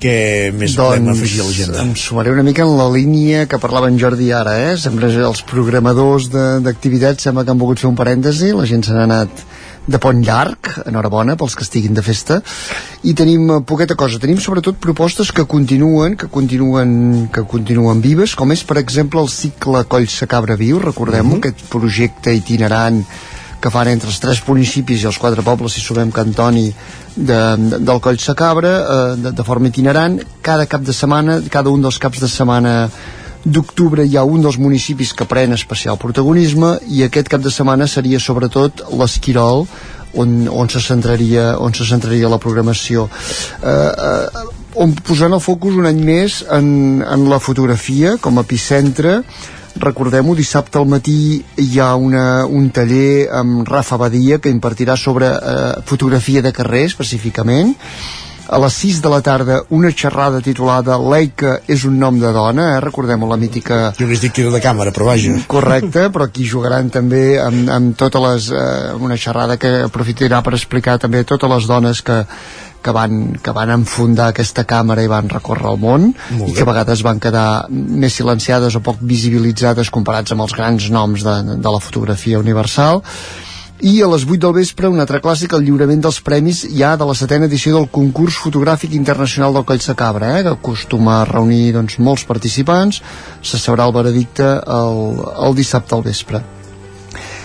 què més doncs, podem afegir a l'agenda? em sumaré una mica en la línia que parlava en Jordi ara, eh? Sempre els programadors d'activitats sembla que han volgut fer un parèntesi, la gent se n'ha anat de pont llarg, enhorabona pels que estiguin de festa, i tenim eh, poqueta cosa, tenim sobretot propostes que continuen, que continuen, que continuen vives, com és per exemple el cicle Coll Cabra Viu, recordem-ho, uh -huh. aquest projecte itinerant que fan entre els tres municipis i els quatre pobles, si sumem Cantoni, de, de, del Coll Cabra, eh, de, de forma itinerant, cada cap de setmana, cada un dels caps de setmana d'octubre hi ha un dels municipis que pren especial protagonisme i aquest cap de setmana seria sobretot l'Esquirol on, on, se centraria, on se centraria la programació. Eh, eh, on posant el focus un any més en, en la fotografia com a epicentre recordem-ho, dissabte al matí hi ha una, un taller amb Rafa Badia que impartirà sobre eh, fotografia de carrer específicament a les 6 de la tarda una xerrada titulada Leica és un nom de dona, eh? recordem la mítica... Jo hagués dit de càmera, però vaja. Correcte, però aquí jugaran també amb, amb totes les... Eh, una xerrada que aprofitarà per explicar també totes les dones que, que van, que van enfundar aquesta càmera i van recórrer el món i que a vegades van quedar més silenciades o poc visibilitzades comparats amb els grans noms de, de la fotografia universal i a les 8 del vespre un altre clàssic, el lliurament dels premis ja de la setena edició del concurs fotogràfic internacional del Coll de Cabra eh, que acostuma a reunir doncs, molts participants. Se sabrà el veredicte el, el dissabte al vespre.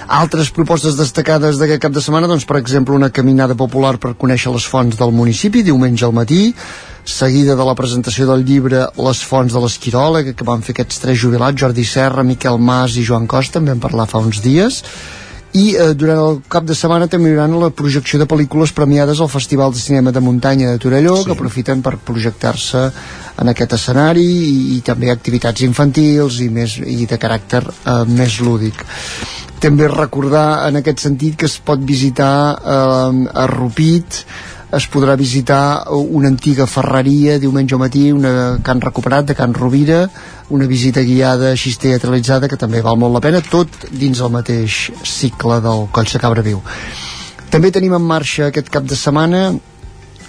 Altres propostes destacades d'aquest cap de setmana, doncs, per exemple, una caminada popular per conèixer les fonts del municipi, diumenge al matí, seguida de la presentació del llibre Les fonts de l'Esquirol, que van fer aquests tres jubilats, Jordi Serra, Miquel Mas i Joan Costa, en vam parlar fa uns dies, i eh, durant el cap de setmana també hi haurà la projecció de pel·lícules premiades al Festival de Cinema de Muntanya de Torelló sí. que aprofiten per projectar-se en aquest escenari i, i també activitats infantils i, més, i de caràcter eh, més lúdic també recordar en aquest sentit que es pot visitar eh, a Rupit es podrà visitar una antiga ferreria diumenge al matí, una que han recuperat de Can Rovira, una visita guiada així teatralitzada que també val molt la pena, tot dins el mateix cicle del Coll de Cabra Viu. També tenim en marxa aquest cap de setmana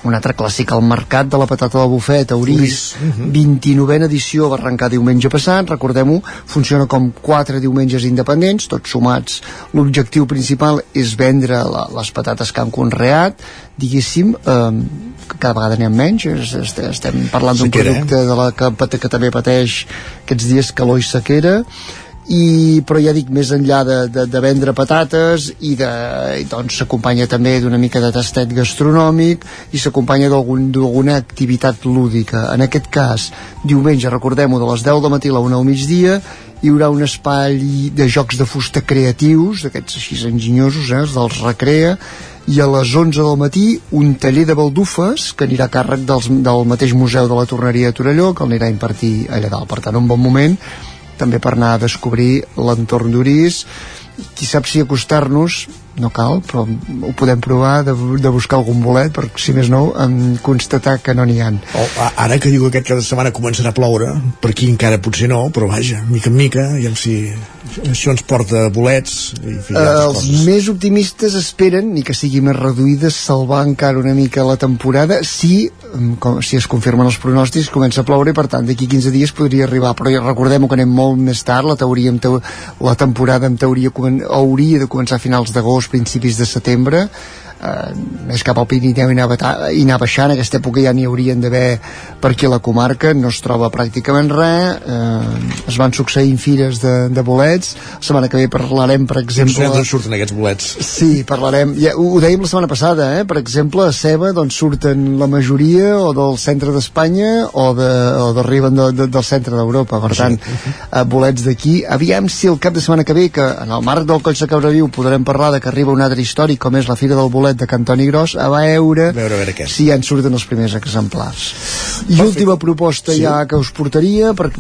un altre clàssic, el Mercat de la Patata del Bufet, a uh -huh. 29a edició, va arrencar diumenge passat, recordem-ho, funciona com quatre diumenges independents, tots sumats. L'objectiu principal és vendre la, les patates que han conreat, diguéssim, eh, cada vegada n'hi ha menys, estem parlant d'un producte de la que, que també pateix aquests dies calor i sequera, i, però ja dic, més enllà de, de, de vendre patates i, de, i doncs s'acompanya també d'una mica de tastet gastronòmic i s'acompanya d'alguna activitat lúdica. En aquest cas, diumenge, recordem-ho, de les 10 de matí a la 1 al migdia, hi haurà un espai de jocs de fusta creatius, d'aquests així enginyosos, eh, dels recrea, i a les 11 del matí un taller de baldufes que anirà a càrrec dels, del mateix museu de la Torneria de Torelló que el anirà a impartir allà dalt. Per tant, un bon moment també per anar a descobrir l'entorn d'Uris qui sap si acostar-nos no cal, però ho podem provar de, de buscar algun bolet per, si més no, en constatar que no n'hi ha. Oh, ara que diu que aquest cada setmana començarà a ploure, per aquí encara potser no, però vaja, mica en mica, i si això ens porta bolets i fi, uh, els coses. més optimistes esperen, ni que sigui més reduïda, salvar encara una mica la temporada si, com, si es confirmen els pronòstics, comença a ploure i per tant d'aquí 15 dies podria arribar, però ja recordem que anem molt més tard, la, teoria, la temporada en teoria hauria de començar a finals d'agost principis de setembre eh, més cap al Pirineu i anar, i anar baixant, aquesta època ja n'hi haurien d'haver per aquí a la comarca, no es troba pràcticament res, eh, es van succeint fires de, de bolets, la setmana que ve parlarem, per exemple... D'on surten aquests bolets? Sí, parlarem, ja, ho, ho dèiem la setmana passada, eh? per exemple, a Ceba doncs surten la majoria o del centre d'Espanya o d'arriben de, de, de, del centre d'Europa, per tant, eh, bolets d'aquí. Aviam si el cap de setmana que ve, que en el marc del Coll de Cabraviu podrem parlar de que arriba un altre històric com és la Fira del Bolet de Cantoni Gros a veure, a veure, a veure si ja en surten els primers exemplars. I última proposta sí. ja que us portaria, per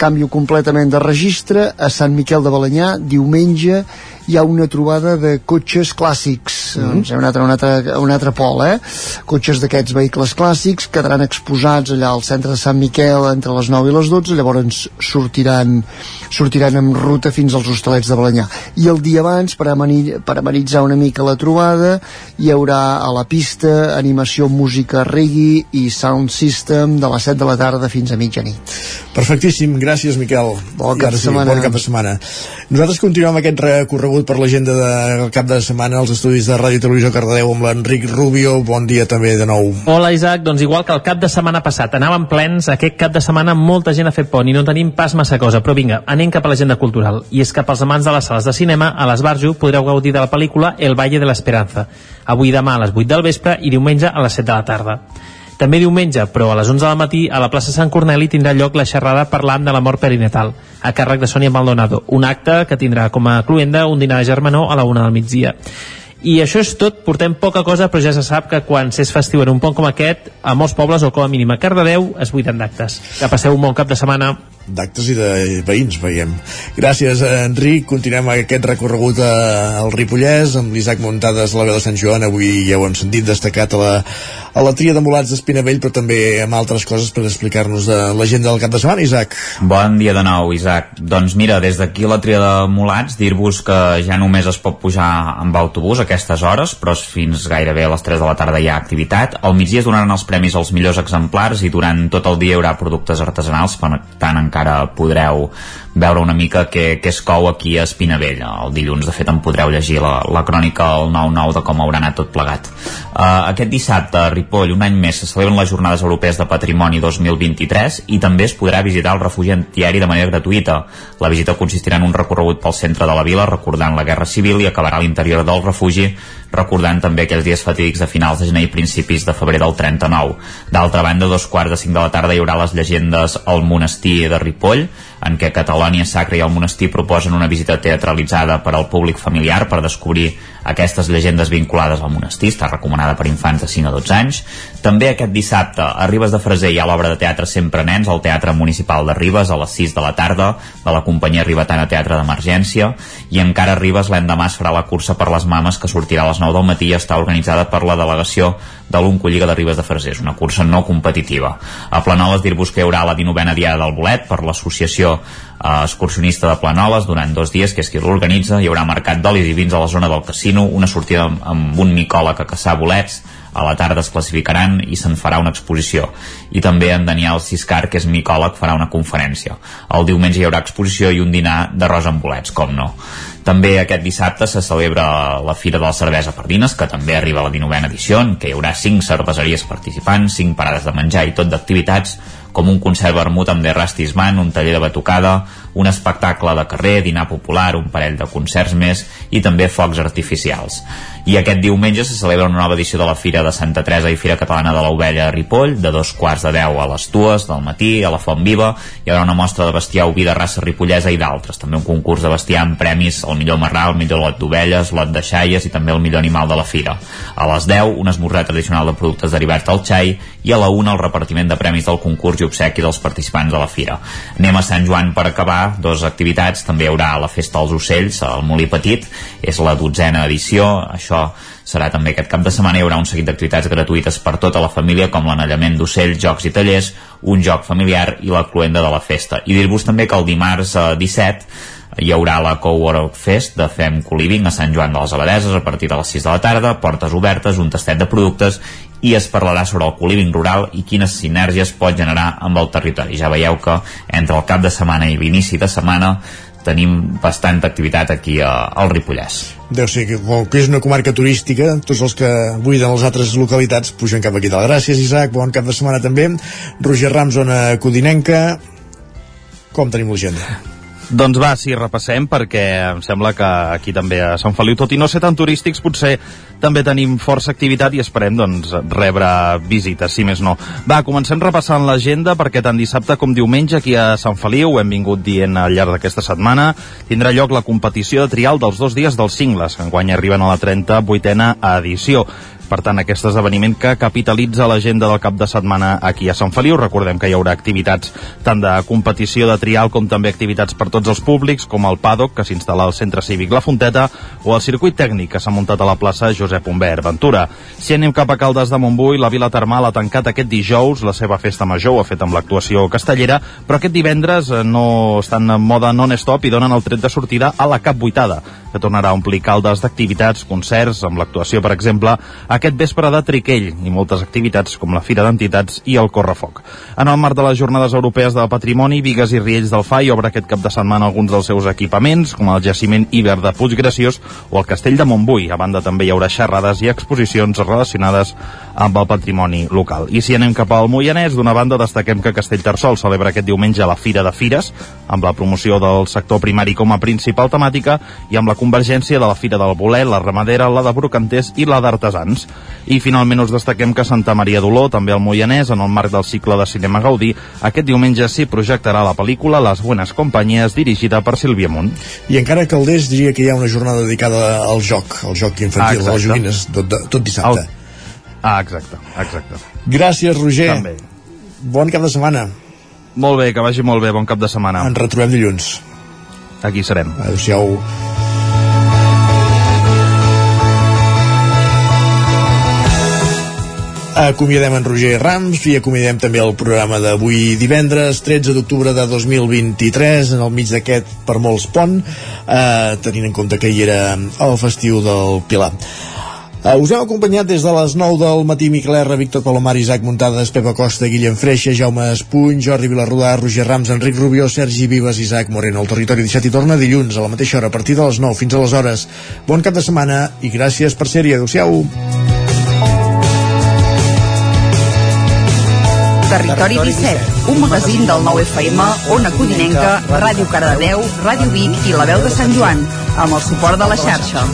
canvio completament de registre, a Sant Miquel de Balanyà, diumenge hi ha una trobada de cotxes clàssics clàssics mm -hmm. doncs, un, altre, un, altre, un altre pol eh? cotxes d'aquests vehicles clàssics quedaran exposats allà al centre de Sant Miquel entre les 9 i les 12 llavors sortiran sortiran en ruta fins als hostalets de Balanyà i el dia abans per, ameni, per amenitzar una mica la trobada hi haurà a la pista animació música reggae i sound system de les 7 de la tarda fins a mitjanit Perfectíssim, gràcies Miquel bon cap, de sí, setmana. bon cap de setmana nosaltres continuem aquest recorregut per l'agenda del cap de setmana als estudis de Ràdio Televisió Cardedeu amb l'Enric Rubio, bon dia també de nou. Hola Isaac, doncs igual que el cap de setmana passat anàvem plens, aquest cap de setmana molta gent ha fet pont i no tenim pas massa cosa. Però vinga, anem cap a l'agenda cultural. I és que pels amants de les sales de cinema a l'Esbarjo podreu gaudir de la pel·lícula El Valle de l'Esperanza. Avui demà a les 8 del vespre i diumenge a les 7 de la tarda. També diumenge, però a les 11 del matí, a la plaça Sant Corneli tindrà lloc la xerrada parlant de la mort perinatal, a càrrec de Sònia Maldonado, un acte que tindrà com a cluenda un dinar de germanor a la una del migdia. I això és tot, portem poca cosa, però ja se sap que quan s'és festiu en un pont com aquest, a molts pobles, o com a mínim a Cardedeu, es buiden d'actes. Que passeu un bon cap de setmana d'actes i de veïns, veiem. Gràcies, Enric. Continuem aquest recorregut a, al Ripollès amb l'Isaac Muntades, la veu de Sant Joan. Avui ja ho hem sentit destacat a la, a la tria de mulats d'Espinavell, però també amb altres coses per explicar-nos de l'agenda del cap de setmana, Isaac. Bon dia de nou, Isaac. Doncs mira, des d'aquí la tria de mulats, dir-vos que ja només es pot pujar amb autobús a aquestes hores, però fins gairebé a les 3 de la tarda hi ha activitat. Al migdia es donaran els premis als millors exemplars i durant tot el dia hi haurà productes artesanals, per tant encara podreu veure una mica què, què es cou aquí a Espinavell. El dilluns, de fet, en podreu llegir la, la crònica al 9-9 de com haurà anat tot plegat. Uh, aquest dissabte, a Ripoll, un any més, se celebren les Jornades Europees de Patrimoni 2023 i també es podrà visitar el refugi antiaeri de manera gratuïta. La visita consistirà en un recorregut pel centre de la vila, recordant la Guerra Civil, i acabarà a l'interior del refugi, recordant també aquells dies fatídics de finals de gener i principis de febrer del 39. D'altra banda, dos quarts de cinc de la tarda hi haurà les llegendes al monestir de Ripoll, en què Catalònia Sacra i el monestir proposen una visita teatralitzada per al públic familiar per descobrir aquestes llegendes vinculades al monestir, està recomanada per infants de 5 a 12 anys. També aquest dissabte a Ribes de Freser hi ha l'obra de teatre Sempre Nens al Teatre Municipal de Ribes a les 6 de la tarda de la companyia Ribetana Teatre d'Emergència i encara a Ribes l'endemà es farà la cursa per les mames que sortirà a les 9 del matí i està organitzada per la delegació de l'Uncolliga de Ribes de Freser, una cursa no competitiva. A Planoles dir-vos que hi haurà la 19a Diada del Bolet per l'associació excursionista de Planoles durant dos dies, que és qui l'organitza. Hi haurà mercat d'olis i vins a la zona del casino, una sortida amb, amb un micòleg a caçar bolets, a la tarda es classificaran i se'n farà una exposició. I també en Daniel Siscar, que és micòleg, farà una conferència. El diumenge hi haurà exposició i un dinar d'arròs amb bolets, com no. També aquest dissabte se celebra la Fira de la Cervesa Pardines, que també arriba a la 19a edició, en què hi haurà 5 cerveseries participants, 5 parades de menjar i tot d'activitats, com un concert vermut amb The Rusty's Man, un taller de batucada, un espectacle de carrer, dinar popular, un parell de concerts més i també focs artificials. I aquest diumenge se celebra una nova edició de la Fira de Santa Teresa i Fira Catalana de l'Ovella a Ripoll, de dos quarts de deu a les dues del matí, a la Font Viva. Hi haurà una mostra de bestiar oví de raça ripollesa i d'altres. També un concurs de bestiar amb premis al millor marrà, el millor lot d'ovelles, lot de xaies i també el millor animal de la Fira. A les 10, un esmorzar tradicional de productes derivats del xai i a la 1 el repartiment de premis del concurs i obsequi dels participants de la Fira. Anem a Sant Joan per acabar, dos activitats. També hi haurà la Festa dels Ocells, al Molí Petit, és la dotzena edició. Això serà també aquest cap de setmana. Hi haurà un seguit d'activitats gratuïtes per tota la família, com l'anellament d'ocells, jocs i tallers, un joc familiar i la cluenda de la festa. I dir-vos també que el dimarts eh, 17 hi haurà la Coworld Fest de Fem Coliving a Sant Joan de les Abadeses a partir de les 6 de la tarda, portes obertes, un tastet de productes i es parlarà sobre el coliving rural i quines sinergies pot generar amb el territori. Ja veieu que entre el cap de setmana i l'inici de setmana tenim bastanta activitat aquí a, al Ripollès. Deu ser que, com que és una comarca turística, tots els que buiden les altres localitats pugen cap aquí dalt. Gràcies, Isaac, bon cap de setmana també. Roger Ram, zona codinenca. Com tenim l'agenda? Doncs va, sí, repassem, perquè em sembla que aquí també a Sant Feliu, tot i no ser tan turístics, potser també tenim força activitat i esperem doncs, rebre visites, si més no. Va, comencem repassant l'agenda, perquè tant dissabte com diumenge aquí a Sant Feliu, hem vingut dient al llarg d'aquesta setmana, tindrà lloc la competició de trial dels dos dies dels cingles, que enguany arriben a la 38a edició Per tant, aquest esdeveniment que capitalitza l'agenda del cap de setmana aquí a Sant Feliu. Recordem que hi haurà activitats tant de competició de trial com també activitats per tots els públics, com el paddock, que s'instal·la al centre cívic La Fonteta, o el circuit tècnic, que s'ha muntat a la plaça Josep Humbert Ventura. Si anem cap a Caldes de Montbui, la Vila Termal ha tancat aquest dijous la seva festa major, ho ha fet amb l'actuació castellera, però aquest divendres eh, no estan en moda non-stop i donen el tret de sortida a la Cap Vuitada, que tornarà a omplir Caldes d'activitats, concerts, amb l'actuació, per exemple, aquest vespre de Triquell i moltes activitats com la Fira d'Entitats i el Correfoc. En el marc de les Jornades Europees del Patrimoni, Vigues i Riells del FAI obre aquest cap de setmana alguns dels seus equipaments, com el jaciment Iber de Puiggraciós o el Castell de Montbui. A banda també hi haurà xerrades i exposicions relacionades amb el patrimoni local. I si anem cap al Moianès, d'una banda destaquem que Castellterçol celebra aquest diumenge la Fira de Fires, amb la promoció del sector primari com a principal temàtica i amb la convergència de la Fira del Bolet, la Ramadera, la de Brocanters i la d'Artesans. I finalment us destaquem que Santa Maria d'Oló, també al Moianès, en el marc del cicle de cinema Gaudí, aquest diumenge s'hi projectarà la pel·lícula Les Buenas Companyies, dirigida per Sílvia Munt. I encara que Calders diria que hi ha una jornada dedicada al joc, al joc infantil, Ah, a les joguines, tot, tot dissabte. El- Ah, exacte, exacte. Gràcies, Roger. També. Bon cap de setmana. Molt bé, que vagi molt bé, bon cap de setmana. Ens retrobem dilluns. Aquí serem. Adéu-siau. Acomiadem en Roger Rams i acomiadem també el programa d'avui divendres, 13 d'octubre de 2023, en el mig d'aquest per molts pont, eh, tenint en compte que hi era el festiu del Pilar. Uh, us hem acompanyat des de les 9 del matí Miquel R, Víctor Palomar, Isaac Muntades, Pepa Costa, Guillem Freixa, Jaume Espuny, Jordi Vilarrodà, Roger Rams, Enric Rubió, Sergi Vives, Isaac Moreno. El territori 17 i torna dilluns a la mateixa hora, a partir de les 9 fins a les hores. Bon cap de setmana i gràcies per ser-hi. Adéu-siau. Territori 17, un magazín del nou FM, Ona Codinenca, Ràdio Cardedeu, Ràdio Vic i La Veu de Sant Joan, amb el suport de la xarxa.